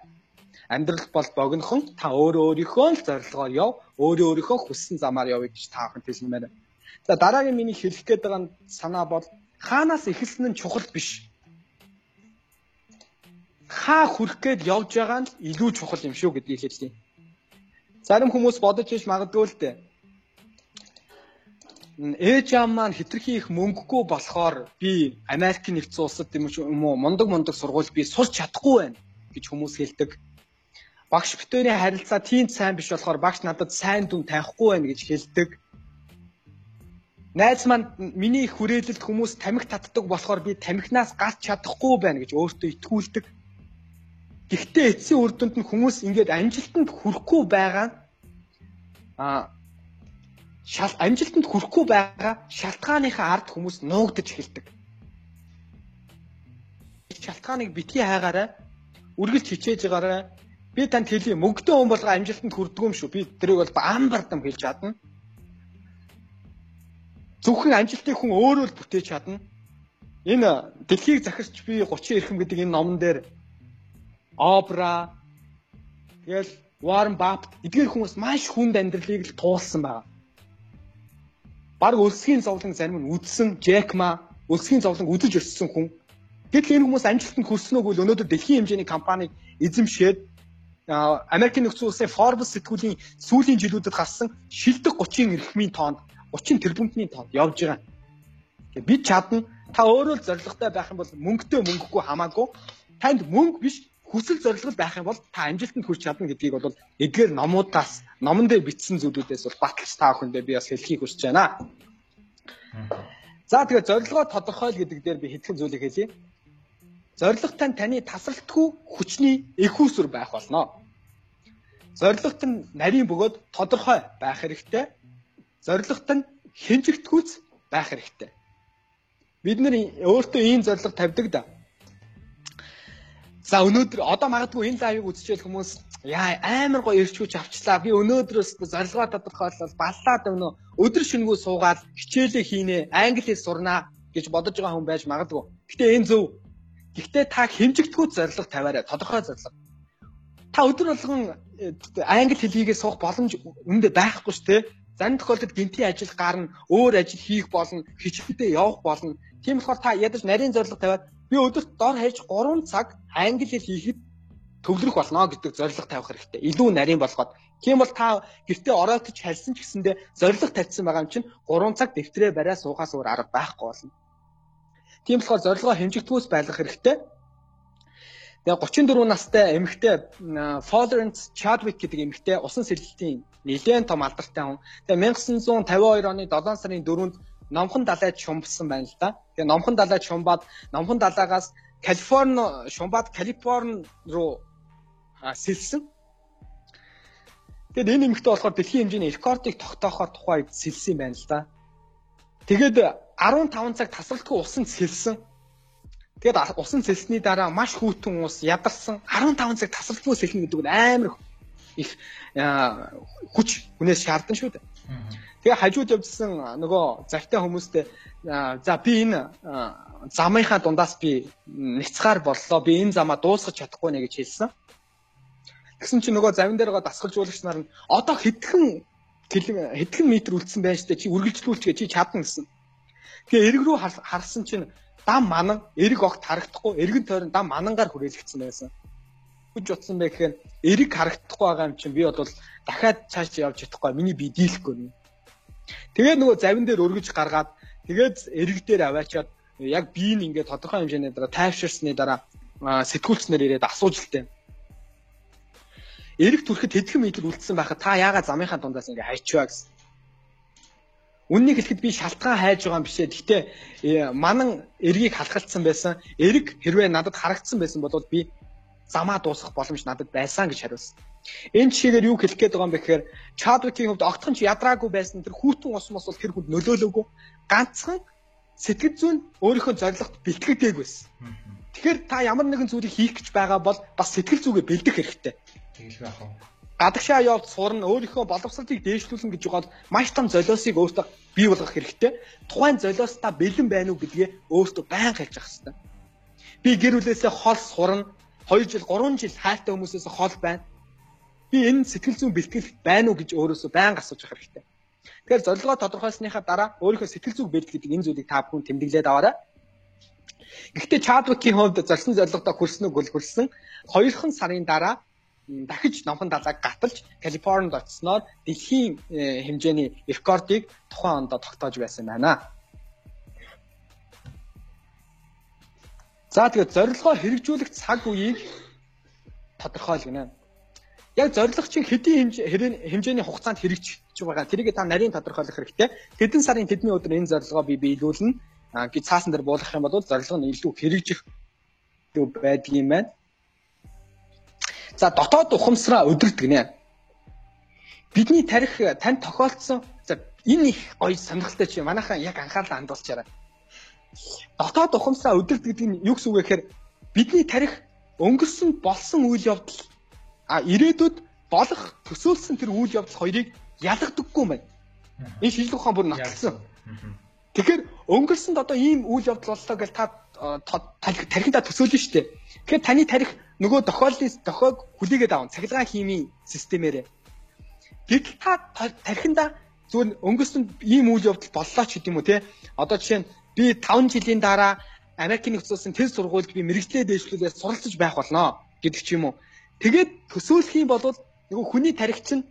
A: амьдрал бол богинохон та өөрөө өөрийнхөө л зорилгоор яв, өөрөө өөрийнхөө хүссэн замаар явъя гэж та бүхэн хэлмээр байна. За дараагийн миний хэлэх гээд байгаа санаа бол хаанаас эхэлсэн нь чухал биш. Хаа хүрэх гээд явж байгаа нь илүү чухал юм шүү гэдгийг хэллээ. Зарим хүмүүс бодож иж магадгүй л дээ. Ээж аав маань хитрхи их мөнгөгүй болохоор би Америк нэгдсэн улсад юм уу мундаг мундаг сургууль би сурч чадахгүй байна гэж хүмүүс хэлдэг. Багш битүүрийн харилцаа тийм сайн биш болохоор багш надад сайн дүн тавихгүй байна гэж хэлдэг Найз маань миний их хүрээлэлд хүмүүс тамхи татдаг болохоор би тамхинаас гарч чадахгүй байна гэж өөртөө итгүүлдэг. Гэхдээ эцсийн үр дүнд нь хүмүүс ингээд амжилтанд хүрэхгүй байгаа а шал амжилтанд хүрэхгүй байгаа шалтгааныхаа ард хүмүүс нуугдаж эхэлдэг. Шалтгааныг битгий хайгаарай. Үргэлж хичээж байгаарай. Би танд хэлье мөнгөтэй хүн болго амжилтанд хүрдэг юм шүү. Би тэрийг бол ам бардам хэлж чадна Зөвхөн амжилтыг хүн өөрөө л бүтээж чадна. Энэ дэлхийг захирч би 30 эрхэм гэдэг энэ номон дээр Обра тэгэл Warren Buffett эдгээр хүмүүс маш хүнд амьдралыг л туулсан байна. Бараг өлсгийн зовлон зарим нь үдсэн Джек Ма өлсгийн зовлон үдэж өссөн хүн. Гэтэл энэ хүмүүс амжилтанд хүрсэн үгүй л өнөөдөр дэлхийн хэмжээний компаниг эзэмшээд Америкийн нөхцөл улсын Forbes сэтгүүлийн сүүлийн жилүүдэд гарсан шилдэг 30 эрхмийн тоонд 30 тэрбумтны тоонд явж байгаа. Бид чадна. Та өөрөө л зоригтой байх юм бол мөнгөтэй мөнгөгүй хамаагүй. Танд мөнгө биш хүсэл зориг байх юм бол та амжилтанд хүрч чадна гэдгийг бол эдгээр номуудаас номон дээр бичсэн зүйлүүдээс бол баталж та бүхэндээ би бас хэлхийг хүсэж байна. За тэгээ зорилгоо тодорхойл гэдэг дээр би хэдхэн зүйлийг хэлье. Зорилго тань таны тасралтгүй хүчний их усүр байх болно. Зорилгот нь нарийн бөгөөд тодорхой байх хэрэгтэй зорилгот нь хинжигдэхүүц байх хэрэгтэй. Бид нар өөртөө ийм зорилго тавьдаг да. За өнөөдөр одоо магадгүй энэ лайвыг үзчихэл хүмүүс яа амар гоё ирчүүч авчлаа. Би өнөөдрөөс зорилгоо тодорхойлол баллаад өгнө. Өдөр шөнөгүй суугаад хичээлээ хийнэ, англи хэл сурнаа гэж бодож байгаа хүн байж магадгүй. Гэтэ энэ зөв. Гэхдээ та хэмжигдэхүүц зорилго тавиарай. Тодорхой зорилго. Та өдөр болгон э, англи хэлийгээ суух боломж үүндээ байхгүй шүү, тэ? Зарим тохиолдолд гинтийн ажил гарна, өөр ажил хийх болно, хичээлдээ явах болно. Тийм болохоор та ядаж нарийн зорилго тавиад би өдөрт дор хаяж 3 цаг англи хэл хийхэд төвлөрөх болно гэдэг зорилго тавих хэрэгтэй. Илүү нарийн болгоод. Тийм бол та гэртээ оройтож харьсан ч гэсэндээ зорилго тавьсан байгаа юм чинь 3 цаг дэвтрээ бариа суугаас өөр арга байхгүй болно. Тийм болохоор зорилгоо хэмжигдгүүс байлгах хэрэгтэй. Тэгээ 34 настай эмэгтэй Florence Chadwick гэдэг эмэгтэй усан сэрэлтийн нэлээд том алдартай хүн. Тэгээ 1952 оны 7 сарын 4-нд Номхон далайд шумбсан байна л да. Тэгээ Номхон далайд шумбаад Номхон далайгаас Калифорни шумбаад Калифорни руу сэлсэн. Тэгээд энэ эмэгтэй болохоор дэлхийн хэмжээний рекордыг тогтоохоор тухайд сэлсэн байна л да. Тэгээд 15 цаг тасралтгүй усан сэлсэн. Тэгээд усан цэлсний дараа маш хүүтэн ус ядарсан 15 цаг тасралтгүй сэлнэ гэдэг нь амар их хүч хүнээс шаардсан шүү дээ. Тэгээ хажууд явжсэн нөгөө завтай хүмүүстэй за би энэ замынхаа дундаас би нэцгаар боллоо. Би энэ замаа дуусгах чадахгүй нэ гэж хэлсэн. Тэгсэн чинь нөгөө завин дээр байгаа дасгалжуулагч нар нь одоо хэдхэн хэдхэн метр үлдсэн байж тээ чи үргэлжлүүлчихээ чи чадна гэсэн. Тэгээ эрг рүү харсан чинь дам манан эрг огт харагдахгүй эргэн тойрон дам манангаар хүрээлэгдсэн байсан. Гэж утсан бэ гэхээр эрэг харагдахгүй байгаа юм чинь би бол дахиад цааш явж чадахгүй миний би дийлэхгүй нэ. Тэгээд нөгөө завин дээр өргөж гаргаад тэгээд эрэг дээр аваачаад яг биеийг ингээд тодорхой хэмжээний дараа тайвширсны дараа сэтгүүлчнэр ирээд асууж лтэй. Эрэг төрөхөд хэдхэн метр үлдсэн байхад та яагаад замынхаа дундаас ингээд хайчваа гэсэн. Үннийг хэлэхэд би шалтгаан хайж байгаа юм бишээ. Гэхдээ э, манан эргийг халахалцсан байсан. Эрэг хэрвээ надад харагдсан байсан бол би замаа дуусгах боломж надад байсан гэж хариулсан. Энэ жишээгээр юу хэлэх гээд байгаа юм бэ гэхээр Чадвикийн хувьд огтхон ч ядраагүй байсан тэр хүүтэн ус мос бол тэр хүнд нөлөөлөөгүй. Ганцхан сэтгэл зүйн өөрийнхөө зорилгот бэлтгэдэг байсан. Тэгэхээр та ямар нэгэн зүйлийг хийх гэж байгаа бол бас сэтгэл зүгээ бэлдэх хэрэгтэй.
B: Тэгэл байх уу.
A: Гадагшаа явж сурна, өөрийнхөө боловсролыг дээшлүүлнэ гэж байгаа маш том золиосыг өөртөө бий болгох хэрэгтэй. Тухайн золиостаа бэлэн байна уу гэдгээ өөртөө байнга хэлж явах хэрэгтэй. Би гэр бүлээсээ хол сурна, 2 жил 3 жил хайртай хүмүүсээс хол байна. Би энэ сэтгэл зүйн бэлтгэл байна уу гэж өөрөөсөө байнга асууж явах хэрэгтэй. Тэгэхээр зорилгоо тодорхойлсныхаа дараа өөрийнхөө сэтгэл зүг бэлтгэл гэдэг энэ зүйлийг та бүхэн тэмдэглээд аваарай. Гэхдээ Чадвикийн хувьд зорьсон зорилгодоо хүрсэн үг хүрсэн 2хан сарын дараа дахиж номхон далайг гаталж Калифорнид очсноор дэлхийн э, хэмжээний рекордыг тухайн онд тогтоож байсан байна. За тэгээд зорилгоо хэрэгжүүлэх цаг үеийг тодорхойлгоно. Яг зорилго чинь хэдийн хэмжээний хугацаанд хэрэгжиж байгаа тэрийг та нарийн тодорхойлох хэрэгтэй. Хэдэн сарын тэдний өдөр энэ зорилгоо би биелүүлнэ гэж цаасан дээр буулгах юм бол зорилго нь илүү хэрэгжих байдгийн байна. За дотоод ухамсараа өдөрдөг нэ. Бидний тарих тань тохиолдсон за энэ их гоё сонирхолтой чи манайхаа яг анхаарлаа хандуулчаарай дотоод ухамсараа өдөрт гэдэг нь юу гэсэн үг вэ гэхээр бидний тарих өнгөрсөн болсон үйл явдал а ирээдүйд болох төсөөлсөн тэр үйл явдал хоёрыг ялгадаггүй юм байна. Энэ шийдлэг ухаан бүр нотолсон. Тэгэхээр өнгөрсөнд одоо ийм үйл явдал боллоо гэж та тарихтаа төсөөлнө шүү дээ. Тэгэхээр таны тарих нөгөө тохиоллын тохиог хүлээгээд авах цахилгаан химийн системээрээ. Гэтэл та тарихында зүгээр өнгөрсөнд ийм үйл явдал боллоо ч гэдэм үү те. Одоо жишээ нь би 5 жилийн дараа Америкийн нэгдсэн улсын төл сургуульд би мэрэгчлээ дэвшлүүлээд суралцж байх болно гэдэг ч юм уу. Тэгээд төсөөлөх юм бол нөгөө хүний тарих чинь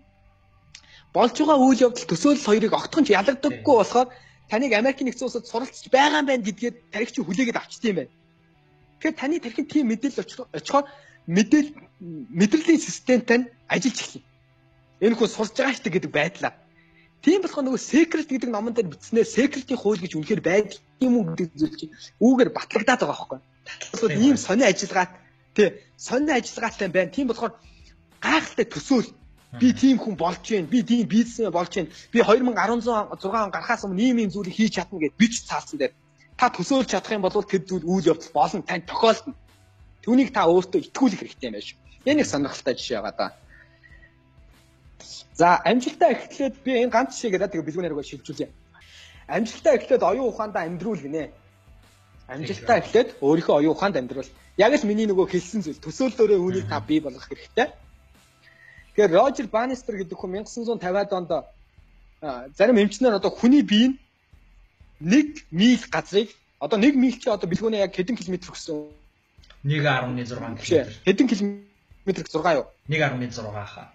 A: болж байгаа үйл явдал төсөөлөл хоёрыг огтхон ч ялгадаггүй болохоор таныг Америкийн нэгдсэн улсад суралцж байгаа юм байна гэдгээд тарих чи хүлээгээд авчт юм байна. Тэгэхээр таны тархинд тийм мэдээлэл очихоор мэдээл мэдрэлийн системтэй ажиллаж эхэлнэ. Энэ хүн сурж байгаа шүү гэдэг байдлаа. Тийм болохоор нөгөө secret гэдэг номон дээр бичснээр secret-ийн хууль гэж үнэхээр байдаг юм уу гэдэг зүйл чинь үүгээр батлагдаад байгаа байхгүй. Батлагдвал ийм сони ажиллагаат тий сони ажиллагаатай байна. Тийм болохоор гайхалтай төсөөл би тийм хүн болж гин би тийм бизнесмен болж гин би 2016 он гарахаас өмнө ийм ийм зүйлийг хийж чадна гэд бич цаалсан дээр та төсөөлж чадах юм бол тэр зүйл үйл явдал болно тань тохиолдно. Түүнийг та өөртөө итгүүлэх хэрэгтэй юм байна шүү. Энэ нэг сонирхолтой жишээ байгаа даа. За амжилтаа эхлээд би энэ ганц жишээгээр тэгээ бэлгүүнээр рүү шилжүүлье. Амжилтаа эхлээд оюун ухаандаа амьдруул гинэ. Амжилтаа эхлээд өөрийнхөө оюун ухаанд амьдруул. Яг л миний нөгөө хэлсэн зүйл төсөөллөөрөө үүнийг та бий болгох хэрэгтэй. Тэгэхээр Рожер Баннистер гэдэг хүн 1950-ад онд зарим эмчнэр одоо хүний бие нь 1 миль газрыг одоо 1 миль чи одоо бэлгүүнээ яг хэдэн километр гэсэн
B: 1.16 км.
A: Хэдэн километр 6 юу?
B: 1.6 хаа.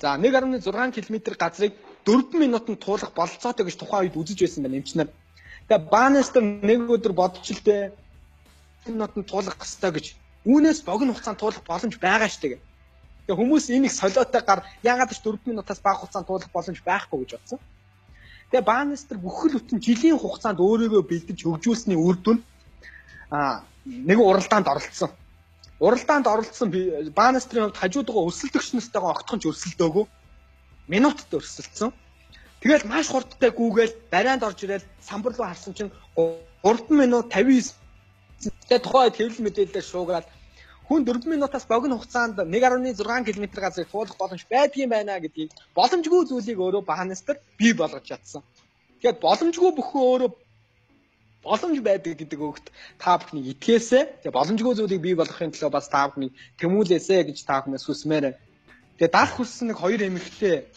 A: За 1.6 км газрыг 4 минутанд туулах бололцоотой гэж тухайн үед үзэж байсан байна эмчнэр. Тэгээ Банестер нэг өдөр бодч л дээ минутанд туулах хэрэгтэй гэж. Үүнээс богино хугацаанд туулах боломж байгаа шүү дээ. Тэгээ хүмүүс энийг солиотой гар ягаад ч 4 минутаас бага хугацаанд туулах боломж байхгүй гэж бодсон. Тэгээ Банестер бүхэл бүтэн жилийн хугацаанд өөрийгөө бэлдэж хөгжүүлсний үр дүн а нэг уралдаанд оролцсон уралдаанд оролцсон Банастрын хувьд хажууд байгаа өрсөлдөгчнөстойгоо огтхон ч өрсөлдөөгүй. Минутад өрсөлдсөн. Тэгэл маш хурдтай гүүгээл барианд орж ирэл самбар руу харсан чинь 3 минут 59 тэгээ тухайд хэвлэл мэдээлэлээр шуугаад хүн 4 минутаас богино хугацаанд 1.6 км газрыг туулах боломж байдгийн байна гэдгийг боломжгүй зүйлийг өөрөө Банастер бий болгож чадсан. Тэгэхээр боломжгүй бүхэн өөрөө боломж байдаг гэдэг өгт та бүхний итгээсээ тэгээ боломжгүй зүйлийг бий болгохын төлөө бас та бүхний тэмүүлээсэ гэж та бүхнээс хүсмээр. Тэгээ даах хүссэн нэг хоёр эмэгтэй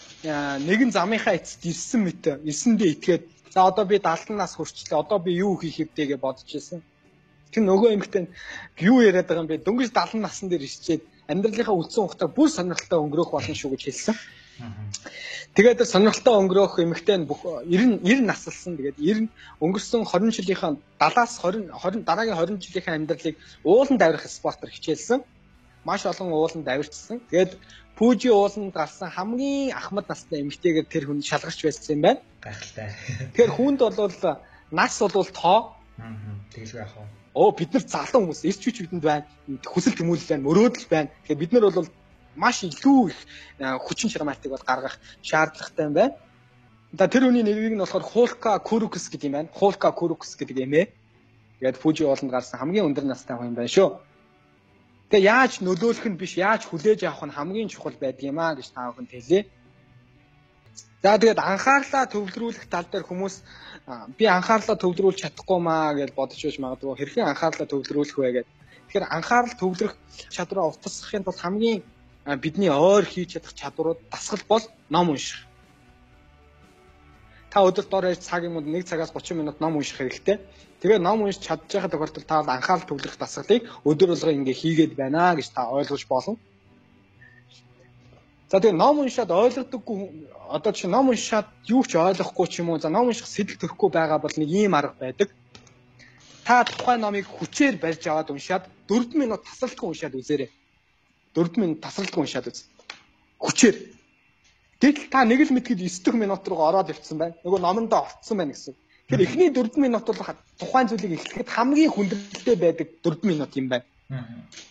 A: нэг нь замынхаа эцэст ирсэн мэт ирсэндээ итгээд за одоо би 70 нас хүрчлээ одоо би юу хийх хэвтэйгээ бодож ирсэн. Тэр нөгөө эмэгтэй юу яриад байгаа юм бэ? Дөнгөж 70 насны дээр ичээд амьдралынхаа үлдсэн хугацаа бүр сонирхолтой өнгөрөх болно шүү гэж хэлсэн. Тэгээд сонирхолтой өнгөрөх эмэгтэй нь бүх 90 90 наслсан. Тэгээд 90 өнгөрсөн 20 жилийнхаа 70-аас 20 20 дараагийн 20 жилийнхаа амьдралыг уулан давирах спортоор хичээлсэн. Маш олон уулан давирчсан. Тэгээд Пүүжи ууланд гарсан хамгийн ахмад настай эмэгтэйгээр тэр хүн шалгарч байсан юм байна.
B: Гайхалтай.
A: Тэгэхээр хүнд бол нас бол тоо.
B: Аа. Тэгэл яах вэ?
A: Оо бид нар залуу хүмүүс эрч хүч бидэнд байна. Хүсэл тэмүүлэл байна, мөрөөдөл байна. Тэгэхээр бид нар бол маш илүү их хүчин чармаалтыг бол гаргах шаардлагатай юм байна. За тэр хүний нэрийг нь болохоор Хулка Курукс гэдэг юм байна. Хулка Курукс гэдэг эмээ. Тэгээд Фужи ууланд гарсан хамгийн өндөр настай хүн байна шүү. Тэгээ яаж нөлөөлөх нь биш, яаж хүлээж авах нь хамгийн чухал байдаг юм аа гэж та бүхэнд хэлье. За тэгээд анхаарлаа төвлөрүүлэх тал дээр хүмүүс би анхаарлаа төвлөрүүлж чадахгүй маа гэж бодож байж магадгүй хэрхэн анхаарлаа төвлөрүүлэх вэ гэдэг. Тэгэхээр анхаарал төвлөрөх чадвараа утасгахын тулд хамгийн бидний ойр хийж чадах чадварууд дасгал бол ном унших. Та өдөрт ирж цаг юм уу 1 цагаас 30 минут ном унших хэрэгтэй. Тэгээ ном уншиж чадчихсан тохиолдолд та анхаарал төвлөрөх дасгалыг өдөр болгоо ингээ хийгээд байна гэж та ойлгож болно. За тэгээ ном уншаад ойлгодоггүй одоо чи ном уншаад юу ч ойлгохгүй ч юм уу за ном унших сэтэл төрөхгүй байгаа бол нэг ийм арга байдаг. Та тухайн номыг хүчээр барьж аваад уншаад 4 минут тасралтгүй уншаад үзээрэй. 4 минут тасралтгүй уншаад үз. Хүчээр. Гэтэл та нэг л мэдгэд 9 дэх минут руу ороод ирсэн байна. Нөгөө номондоо орцсон байна гэсэн. Тэгэхээр эхний 4 минут бол тухайн зүйлийг эхлэхэд хамгийн хүндрэлтэй байдаг 4 минут юм байна.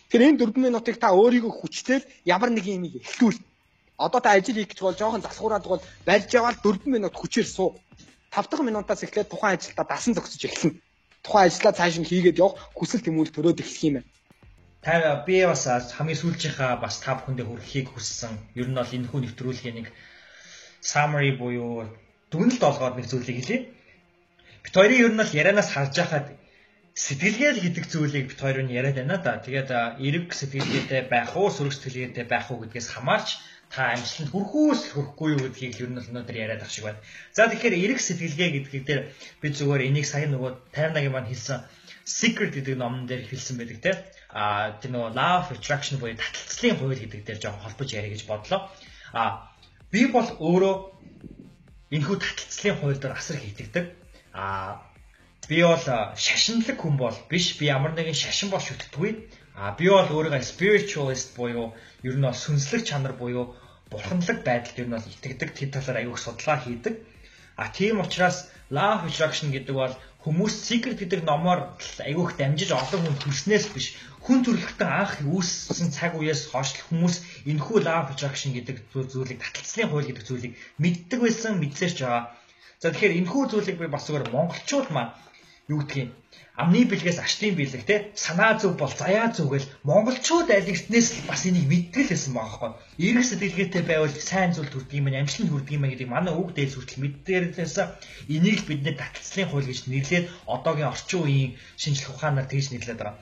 A: Тэгэхээр энэ 4 минутыг та өөрийгөө хүчтэйл ямар нэг юм эхлүүл. Одоо та ажил хийх гэж бол жоохон засхураад бол барьж аваад 4 минут хүчээр суу. 5 дахь минутаас эхлээд тухайн ажилдаа дасан зогсож эхэлнэ. Тухайн ажлаа цааш нь хийгээд явах хүсэл тэмүүлэл төрөөд эхлэх юм байна.
B: Та би бас хамгийн сүүлчийнхаа бас та бүхэндээ хүрэхийг хүссэн. Ер нь бол энэ хүү нэвтрүүлгийн нэг summary буюу дүгнэлт олгоод нэг зүйлийг хэлье. Бит хоёрын ер нь бол ярианаас харж байхад сэтгэлгээл гэдэг зүйлийг бит хоёр нь яриад байна да. Тэгээд эрэг сэтгэлгээтэй байх уу, сөрөг сэтгэлгээтэй байх уу гэдгээс хамаарч та амжилтанд хүрэх үү хүрэхгүй юу гэдгийг ер нь өнөөдөр яриад ах шиг байна. За тэгэхээр эрэг сэтгэлгээ гэдгийг дээр би зүгээр энийг сая нөгөө 58-гийн маань хэлсэн Secret гэдэг номон дээр хэлсэн байдаг те. А тэр нөгөө Law of Attraction буюу таталцлын хууль гэдэг дээр жоохон холбож яриа гэж бодлоо. А би бол өөрөө энэхүү таталцлын хууль дээр асар хийдэгдэг А би бол шашинлаг хүн бол биш. Би ямар нэгэн шашин бол шүтдэггүй. А би бол өөрийгөө spiritualist буюу ер нь бол сүнслэг чанар буюу бурханлаг байдалд ер нь бол итгэдэг тэр талаар аягүй судалгаа хийдэг. А тийм учраас law of attraction гэдэг бол хүмүүс secret гэдэг номоор айгүйх дамжиж олон хүн төрснээс биш хүн төрөлхтөн анх үүссэн цаг үеэс хойш хүмүүс энэхүү law of attraction гэдэг зүйлийг таталцлын хууль гэдэг зүйлийг мэддэг байсан мэдсээрч байгаа. За тэгэхээр энэхүү зүйлийг би бас зөвөр монголчууд маань юу гэдгийг амны бэлгээс аштын бэлэг те санаа зөв бол заяа зөв гэл монголчууд аль эртнээс бас энийг мэддэг л байсан байгаа байхгүй. Эрг сэтгэлгээтэй байвал сайн зүйл төрдөг юм, амжилт төрдөг юм гэдэг манай үг дээс хүртэл мэддээрээс энийг л бидний таталцлын хууль гэж нэрлээд одоогийн орчин үеийн шинжлэх ухаанаар тэгж нэрлээд байгаа.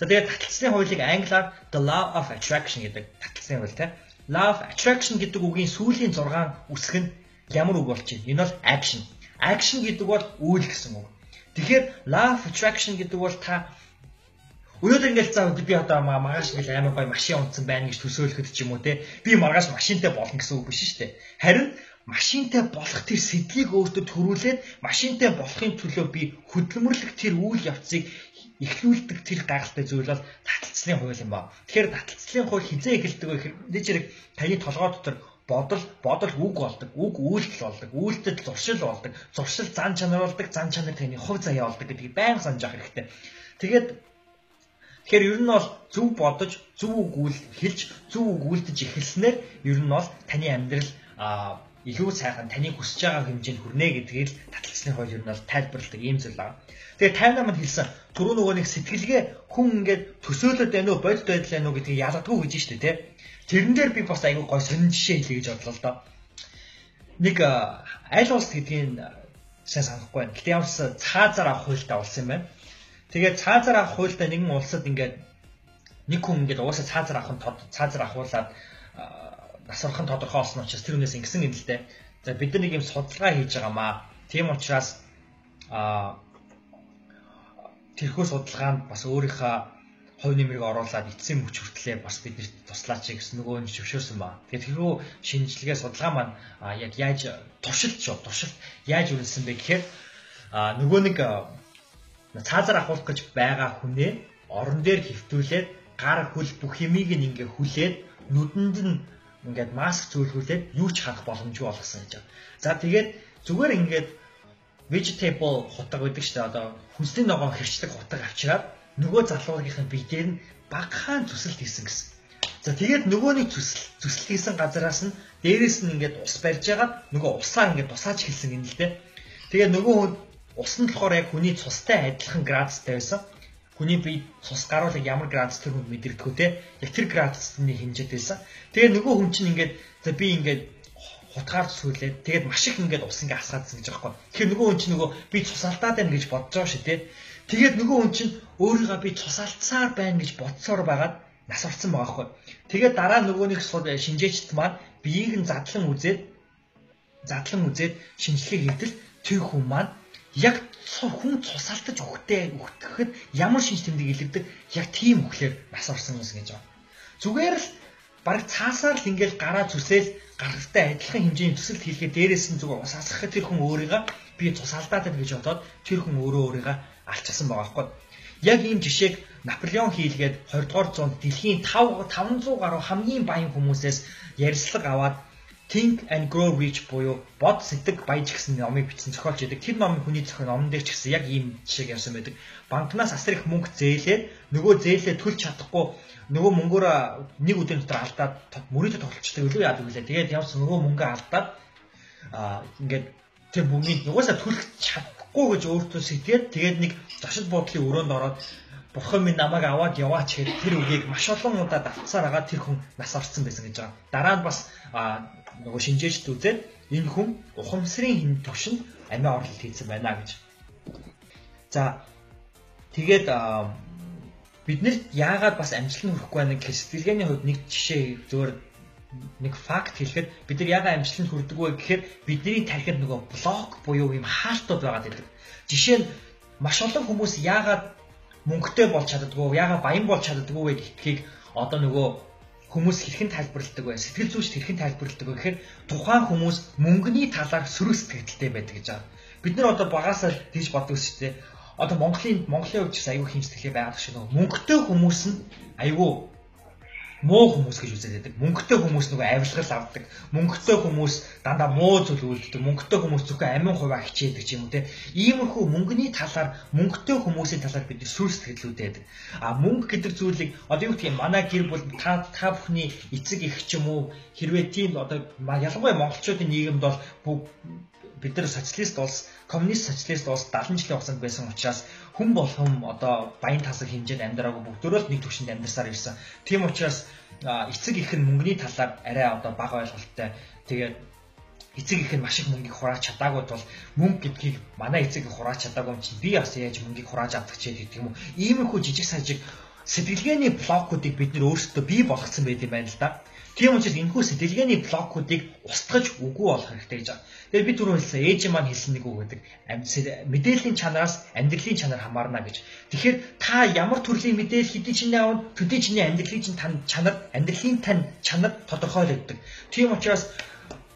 B: За тэгээд таталцлын хуулийг англиар the law of attraction гэдэг таталцлын хууль те. Law of attraction гэдэг үгийн сүүлийн 6 үсэг нь ямар үг болж байна? Энэ бол action. Action гэдэг бол үйл гэсэн үг. Тэгэхээр law of attraction гэдэг бол та Өнөөдөр ингээл цаа би одоо маргааш ингээл амар гой машин унтсан байна гэж төсөөлөхөд ч юм уу те би маргааш машинтай болно гэсэн үг биш шүү дээ. Харин машинтай болох тэр сэдвийг өөртөө төрүүлээд машинтай болохын төлөө би хөдөлмөрлөх тэр үйл явцыг эхлүүлдэг тэр гайхалтай зүйл бол таталцлын хууль юм ба. Тэгэхээр таталцлын хууль хизээ эхэлдэг вэ гэхээр нэг зэрэг таны толгой дотор бодол бодол үг болдог үг үйлдэл болдог үйлдэл зуршил болдог зуршил зан чанар болдог зан чанар таны хувь заяа болдог гэдгийг байнга санаж авах хэрэгтэй тэгээд тэгэхээр ер нь бол зөв бодож зөв үг хэлж зөв үг үйлдэж эхэлснээр ер нь бол таны амьдрал илүү сайхан таны хүсэж байгаа хэмжээнд хүрнэ гэдгийг л таталцлын хууль ер нь бол тайлбарладаг ийм зүйл байна. Тэгээ 58 манд хэлсэн түрүү нөгөө нэг сэтгэлгээ хүн ингээд төсөөлөд байна уу бодит байдал байна уу гэдгийг ялгадгүй гэж штэ тий. Тэрэн дээр би бас айгүй гой сонин жишээ хэлье гэж бодлоо л доо. Нэг аль улс гэдгийг сайн санахгүй байна. Гэтэ ямарс цаазаар авах хуультай улс юм байна. Тэгээд цаазаар авах хуультай нэгэн улсад ингээд нэг хүн ингээд угаасаа цаазаар авах нь цаазаар авахуулаад насрах нь тодорхой болсон учраас тэр хүнээс ингэсэн юм л дээ. За бид нар нэг юм судалгаа хийж байгаамаа. Тийм учраас а тэрхүү судалгаанд бас өөрийнхөө хувь нэмрийг оруулаад эцсийн мөч хүртлээ бас биднэрт туслаач гэсэн нөгөө нь зөвшөөрсөн ба. Тэгээд тэрхүү шинжилгээ судалгаа маань яг яаж туршилт шүү туршилт яаж үргэлжлсэн бэ гэхээр нөгөө нэг цаазаар ахуулах гэж байгаа хүнээ орон дээр хөвтүүлээд гар хөл бүх юмыг ингээ хүлээд нүдэнд нь ингээд маск зөөлгүүлээд юу ч харах боломжгүй болгосон гэж байна. За тэгээд зүгээр ингээд vegetable хутаг гэдэг чинь одоо хүнсний ногоон хэрчлэг хутаг авчираад нөгөө залуугийнхын бие дээр нь багахан зүсэлт хийсэн гэсэн. За тэгээд нөгөөний зүсэл зүсэлт хийсэн газараас нь дээрээс нь ингээд ус барьж байгаад нөгөө усаа ингээд тусааж хэлсэн юм л дээ. Тэгээд нөгөө хүн ус нь болохоор яг хүний цустай адилхан градустай байсан. Хүний бие цус гаруулах ямар градус тэр хүн мэдэрдэггүй те. Яг тэр градусны хэмжээд байсан. Тэгээд нөгөө хүн чинь ингээд за би ингээд хутгаар сүйлээд тэгээд маш их ингээд ус ингээд асгаадсан гэж байгаа байхгүй. Тэгэхээр нөгөө хүн чинь нөгөө би цусалтаад байна гэж бодож байгаа шүү те. Тэгээд нөгөө хүн чинь өөрийгөө би цусалцсаар байна гэж бодсоор байгаад нас орсон байгаа хгүй. Тэгээд дараа нөгөө нэг шинжээчт маань биеийг нь задлан үзээд задлан үзээд шинжилгээ хийтэл тэр хүн маань яг хүн цусалтаж өгөхтэй өгөхөд ямар шинж тэмдэг илэрдэг яг тийм өглөөр нас орсон юм гэж байна. Зүгээр л баг цаасаар л ингээл гараа зүсээл гаралтай адилхан хэмжээний төсөлт хийлгээ дээрээс нь зүгээр ус асгахад тэр хүн өөрийгөө би цусалдаад байна гэж бодоод тэр хүн өөрөө өөрийгөө алчсан байгаа байхгүй. Яг ийм жишээг Наполеон хийлгээд 20 дугаар зуунд дэлхийн 5 500 гаруй хамгийн баян хүмүүсээс ярьслаг аваад Think and Grow Rich буюу бод сэтг баяж гэсэн номыг бичсэн зохиолч байдаг. Тэр номын хүний зохиол номон дээр ч гэсэн яг ийм жишээг ярьсан байдаг. Банкнаас асар их мөнгө зээлээд нөгөө зээлээ төлж чадахгүй нөгөө мөнгөөр нэг өдрийн дотор алдаад мөрөдө тоглолцдог өлөө яадаг үлээ. Тэгээд явсан нөгөө мөнгө алдаад аа ингээд тэр мөнгөний угаасаа төлөх чадахгүй гэж өөртөө сэтгэад тэгээд нэг зочид буудлын өрөөнд ороод Бурхан минь намайг аваад яваач гэхэд тэр үгийг маш олон удаа давтсаар агаад тэр хүн нас орсон байсан гэж байгаа. Дараа нь бас нөгөө шинжээчд үзээд энэ хүн ухамсарын хин төвшөнд амиа орлол хийсэн байна гэж. За тэгээд биднэрт яагаад бас амжилт нь хүрэхгүй байна гэх сэтгэлгээний хувьд нэг жишээ зөвөр нэг факт хэлэхэд бид нар яагаад амжилтанд хүрдэг вэ гэхээр бидний тархинд нөгөө блок буюу юм хаалтууд байгаад байдаг. Жишээ нь маш олон хүмүүс яагаад мөнгөтэй болж чаддгүй яагаад баян болж чаддгүй вэ гэдгийг одоо нөгөө хүмүүс хэрхэн тайлбарладаг вэ? Сэтгэл зүйч хэрхэн тайлбарладаг вэ гэхээр тухайн хүмүүс мөнгөний талаар сөрөг сэтгэлдтэй байдаг гэж байгаа. Бид нар одоо багасаа тийж боддог шүү дээ. Одоо Монголын Монголын хувьд аюу хэмжлэхээ байгаад шиг нөгөө мөнгөтэй хүмүүс нь аюу муу хүмүүс гэж үзээд байдаг. Мөнгөтэй хүмүүс нөгөө авилгал авдаг. Мөнгөтэй хүмүүс дандаа муу зүйл үйлддэг. Мөнгөтэй хүмүүс зөвхөн амин хуваа хичээдэг юм уу те. Иймэрхүү мөнгөний талаар мөнгөтэй хүмүүсийн талаар бид сүр сэтгэлүүдтэй байдаг. А мөнгө гэдэг зүйлийг одоо юу гэх юм манай гэр бүл та та бүхний эцэг эх ч юм уу хэрвээ тийм одоо ялангуяа монголчуудын нийгэмд бол бид нар социалист улс, коммунист социалист улс 70 жилийн хугацаанд байсан учраас хүн болгон одоо баян тасаг хэмжээнд амьдраагүй бүгдөө л нэг төвшөнд амьдарсаар ирсэн. Тийм учраас эцэг их нь мөнгөний талаар арай одоо бага ойлголттой. Тэгээд эцэг их нь маш их мөнгийг хурааж чадаагүй бол мөнгө гэдгийг манай эцэг их хурааж чадаагүй юм чинь би бас яаж мөнгийг хурааж авдаг ч гэдэг юм уу. Иймэрхүү жижиг сажиг сэтгэлгээний блокуудыг бид нөр өөрсдөө бий болгоцсон байт юм байна л да. Тийм учраас энэхүү сэтгэлгээний блокуудыг устгаж үгүй болох хэрэгтэй гэж байна. Тэгээд би түрүү хэлсэн ээж маань хэлсэн нэг үг гэдэг. Мэдээллийн чанараас амьдралын чанар хамаарна гэж. Тэгэхээр та ямар төрлийн мэдээлэл хэдий чинь аавн төдий чиний амьдралын чинь тань чанар амьдралын тань чанар тодорхойлогддог. Тийм учраас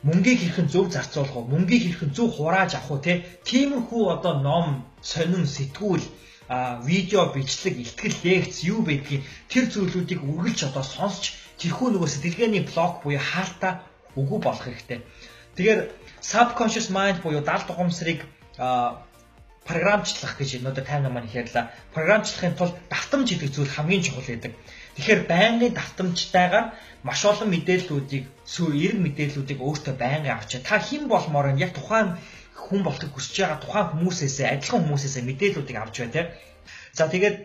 B: мөнгийг хэрхэн зөв зарцуулах уу, мөнгийг хэрхэн зөв хурааж авах уу. Тиймэрхүү одоо ном, сонин, сэтгүүл а видео бичлэг, ихтгэл, лекц юу байдгийг тэр зүйлүүдийг үргэлж одоо сонсч тэрхүү нөгөө сэтгэлгээний блок буюу хаалтаа үгүй болох хэрэгтэй. Тэгэхээр subconscious mind буюу даалт ухамсарыг програмчлах гэж өнөөдөр тайна маань ярьлаа. Програмчлахын тулд давтамж гэдэг зүйл хамгийн чухал байдаг. Тэгэхээр байнгын давтамжтайгаар маш олон мэдээллүүдийг, сүү эрг мэдээллүүдийг өөртөө байнгын авч та хэн болмоор нь яг тухайн хүн болохыг хүсэж байгаа тухайн хүмүүсээсээ адилхан хүмүүсээсээ мэдээллүүдийг авч бай тээ. За тэгээд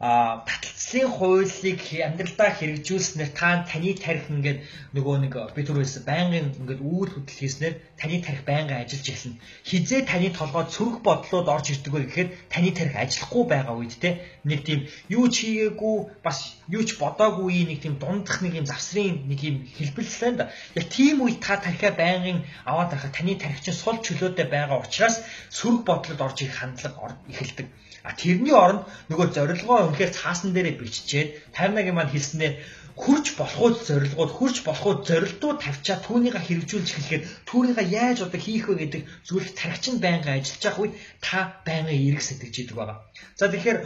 B: а таталцлын хуулийг амьдралдаа хэрэгжүүлснээр та таны тарих ингээд нөгөө нэг би түрүүс байнгын ингээд үйл хөдлөл хийснээр таны тарих байнгын ажиллаж эхэлнэ. Хизээ таны толгойд сөрөг бодлоод орж ирдэг вэ гэхээр таны тарих ажиллахгүй байгаа үед те нэг тийм юу ч хийгээгүй бас юу ч бодоогүй нэг тийм дундах нэг юм завсрын нэг юм хэлбэлсэн да. Яг тийм үед та тарихаа байнгын аваад байхад таны тарих чинь сул чөлөөтэй байгаа учраас сөрөг бодлоод орж ирэх хандлага эхэлдэг. А тэрний оронд нөгөө зорилгоо үнэхээр цаасан дээрээ биччихээд 51-ийн маань хэлснээр хурж болохууд зорилгууд хурж болохууд зорилтууд тавьчаа түүнийгээ хэрэгжүүлж эхлэхээр түүнийгээ яаж одоо хийх вэ гэдэг зүйлийг тархичин байнга ажиллаж явах үед та байнга эрг сэтгэж идэг байгаа. За тэгэхээр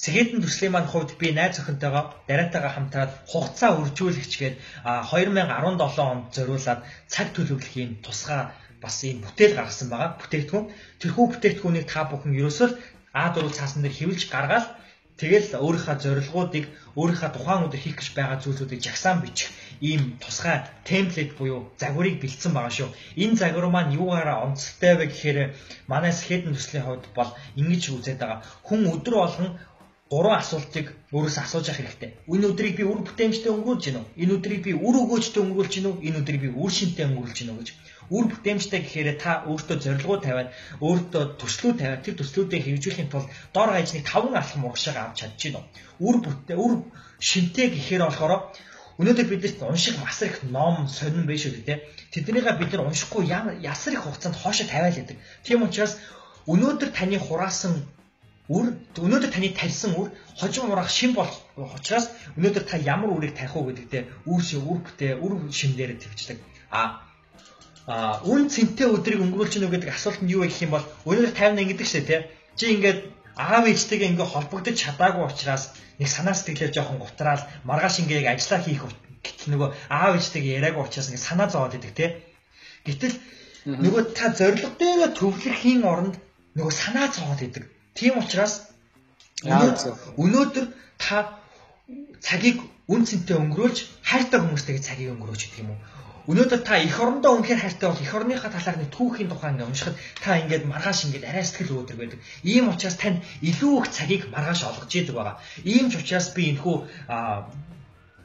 B: Сэхэдэн төслийн маань хувьд би найз охинтойгоо дараатайгаа хамтраад хугацаа үржүүлэгч гээд 2017 онд зориулаад цаг төлөвлөхийн тусгай бас ийм бүтээл гаргасан байгаа. Бүтээгдэхүүн. Тэрхүү бүтээгдэхүүнийг та бүхэн ерөөсөө А4 цаасан дээр хэвлж гаргаад тэгэл өөрийнхөө зорилгоодыг өөрийнхөө тухайн өдөр хийх гэж байгаа зүйлсүүдийг жагсаан бичих ийм тусгай темплейт буюу загварыг бэлдсэн байгаа шүү. Энэ загвар маань юугаараа онцлогтой вэ гэхээр манай сэхэдэн төслийн хувьд бол ингэж үзээд байгаа. Хүн өдөр болгон гурван асуултыг өөрөөсөө асууж явах хэрэгтэй. Энэ өдрийг би үр бүтээмжтэй өнгөрүүлж гинөө. Энэ өдрийг би үр өгөөжтэй өнгөрүүлж гинөө. Энэ өдрийг би үр шинтэй өнгөрүүлж гинөө гэж үр бүтээмжтэй гэхээр та өөртөө зорилгоо тавиад өөртөө төслөө тавиад тэр төслүүдээ хэрэгжүүлэхийн тулд дор хаяжныг таван алхам урагшаага авч чадчихна. Үр бүтээ үр шинтэй гэхээр болохоор өнөөдөр биднэрт унших масар их ном сонин биш үү те. Тэднийгээ бид нар уншихгүй ясар их хугацаанд хоошо тавиал гэдэг. Тийм учраас өнөөдөр таны хураасан үр өнөөдөр таны тарьсан үр хожим урах шин бол учраас өнөөдөр та ямар үрийг тарих уу гэдэгтээ үр шиг үр бүтээ үр шимдээр төвчдөг. А а үн цэнтэй өдрийг өнгөрүүлж гэнэ гэдэг асуулт нь юу вэ гэх юм бол өнөөдөр 50 ингэдэг шээ тий. Чи ингээд аав ээжтэйгээ ингээ холбогдож чадаагүй учраас нэг санаа сэтгэлээ жоохон гутраал маргааш ингээ ажиллаа хийх гэтэл нөгөө аав ээжтэйгээ яриаггүй учраас ингээ санаа зовоод идэг тий. Гэтэл нөгөө та зориг дээр төвлөрхийн оронд нөгөө санаа зовоод идэг. Тийм учраас өнөөдөр та цагийг үн цэнтэй өнгөрүүлж хайртай хүмүүстэйгээ цагийг өнгөрөөч гэх юм уу? Өнөөдөр та эх орондоо үнэхээр хайртай бол эх орныхаа талаар нэг түүхийн тухай ингээ уншихад та ингээд маргааш ингээд арай сэтгэл өөдрөг байдаг. Ийм учраас танд илүү их цагийг маргааш олгож идэг байгаа. Ийм ч учраас би энэхүү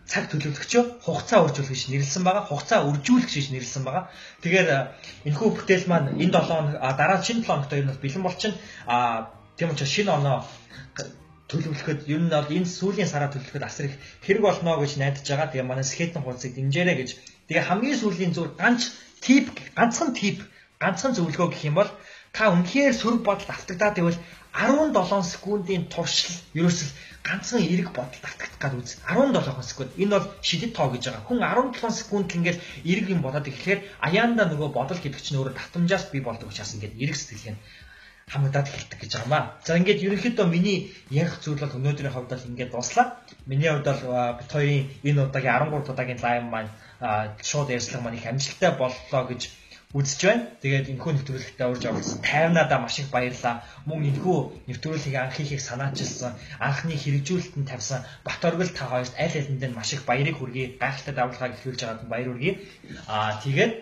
B: цаг төлөвлөгчөө хугацаа үржүүлэх гэж нэрлсэн байгаа. Хугацаа үржүүлэх гэж нэрлсэн байгаа. Тэгэхээр энэхүү бүтээл маань энэ 7 хоног дараа шинэ 7 хоногт ер нь бэлэн болчихно. А тийм учраас шинэ оноо төлөвлөхөд ер нь бол энэ сүүлийн сараа төлөвлөхөд асар их хэрэг болно гэж найдаж байгаа. Тэгээ манай скейтинг хуудсыг дэмжээрэй гэж Тэгээ хамгийн сүүлийн зүйл ганц тип ганцхан тип ганцхан зөвлөгөө гэх юм бол та үнэхээр сөрөг бодолд автагдаад байвал 17 секундын туршил ерөөсөл ганцхан эрг бодолд автагдах гад үз. 17 секунд. Энэ бол шидэт тоо гэж байгаа. Хүн 17 секунд ингээд эрг юм бодоод эхлэхээр аяанда нөгөө бодол гэдэг чинь өөрөө татамжаас бий болдог учраас ингээд эрг сэтгэл нь хамагдаад эхэлдэг гэж байгаа маа. За ингээд ерөнхийдөө миний ярих зүйл бол өнөөдрийн хувьд бол ингээд дуслаа. Миний хувьд бол бит хоёрын энэ удаагийн 13 удаагийн лайв маань шууд ярьцлага маань их амжилттай боллоо гэж үзэж байна. Тэгээд энэхүү нэвтрүүлэгтээ урьж оролцсон 50надаа маш их баярлалаа. Мөн энэхүү нэвтрүүлгийг анх хийхийг санаачилсан, анхны хэрэгжүүлэлт нь тавьсан Батөргөл та хоёрт аль алинд нь маш их баярыг хүргэе. Гайхалтай давалгааг эхлүүлж байгаад баяр хүргэе. Аа тэгээд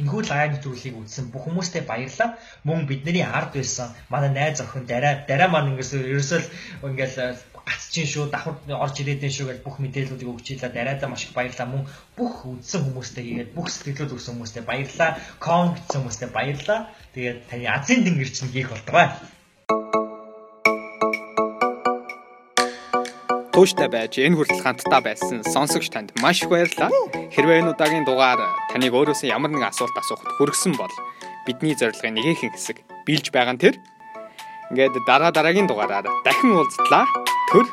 B: Энэхүү лайв нэвтрүүлгийг үзсэн бүх хүмүүстээ баярлалаа. Мөн бидний ард байсан манай найз охин дараа дараа маань ингээс ерөөсөө ингээл гацчин шүү давхар орж ирээдэн шүү гэж бүх мэдээллүүдийг өгч ийлээ. Дараадаа маш их баярлалаа. Мөн бүх үзсэн хүмүүстээ хийгээд бүх сэтгэлүүд өгсөн хүмүүстээ баярлалаа. Ком гэсэн хүмүүстээ баярлалаа. Тэгээд таны азийн дэнгэр чинь хийх болтугай.
A: Тууштай байж энэ хүртэл хамтдаа байсан сонсогч танд маш их баярлалаа. Хэрвээ энэ удаагийн дугаар таныг өөрөөсөө ямар нэгэн асуулт асуухад хүргэсэн бол бидний зорилгын нэгэн хэсэг билж байгаа нь тэр. Ингээд дараа дараагийн дугаараар дахин уулзтлаа. Төр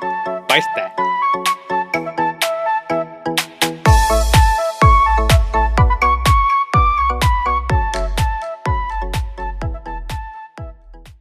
A: баяртай.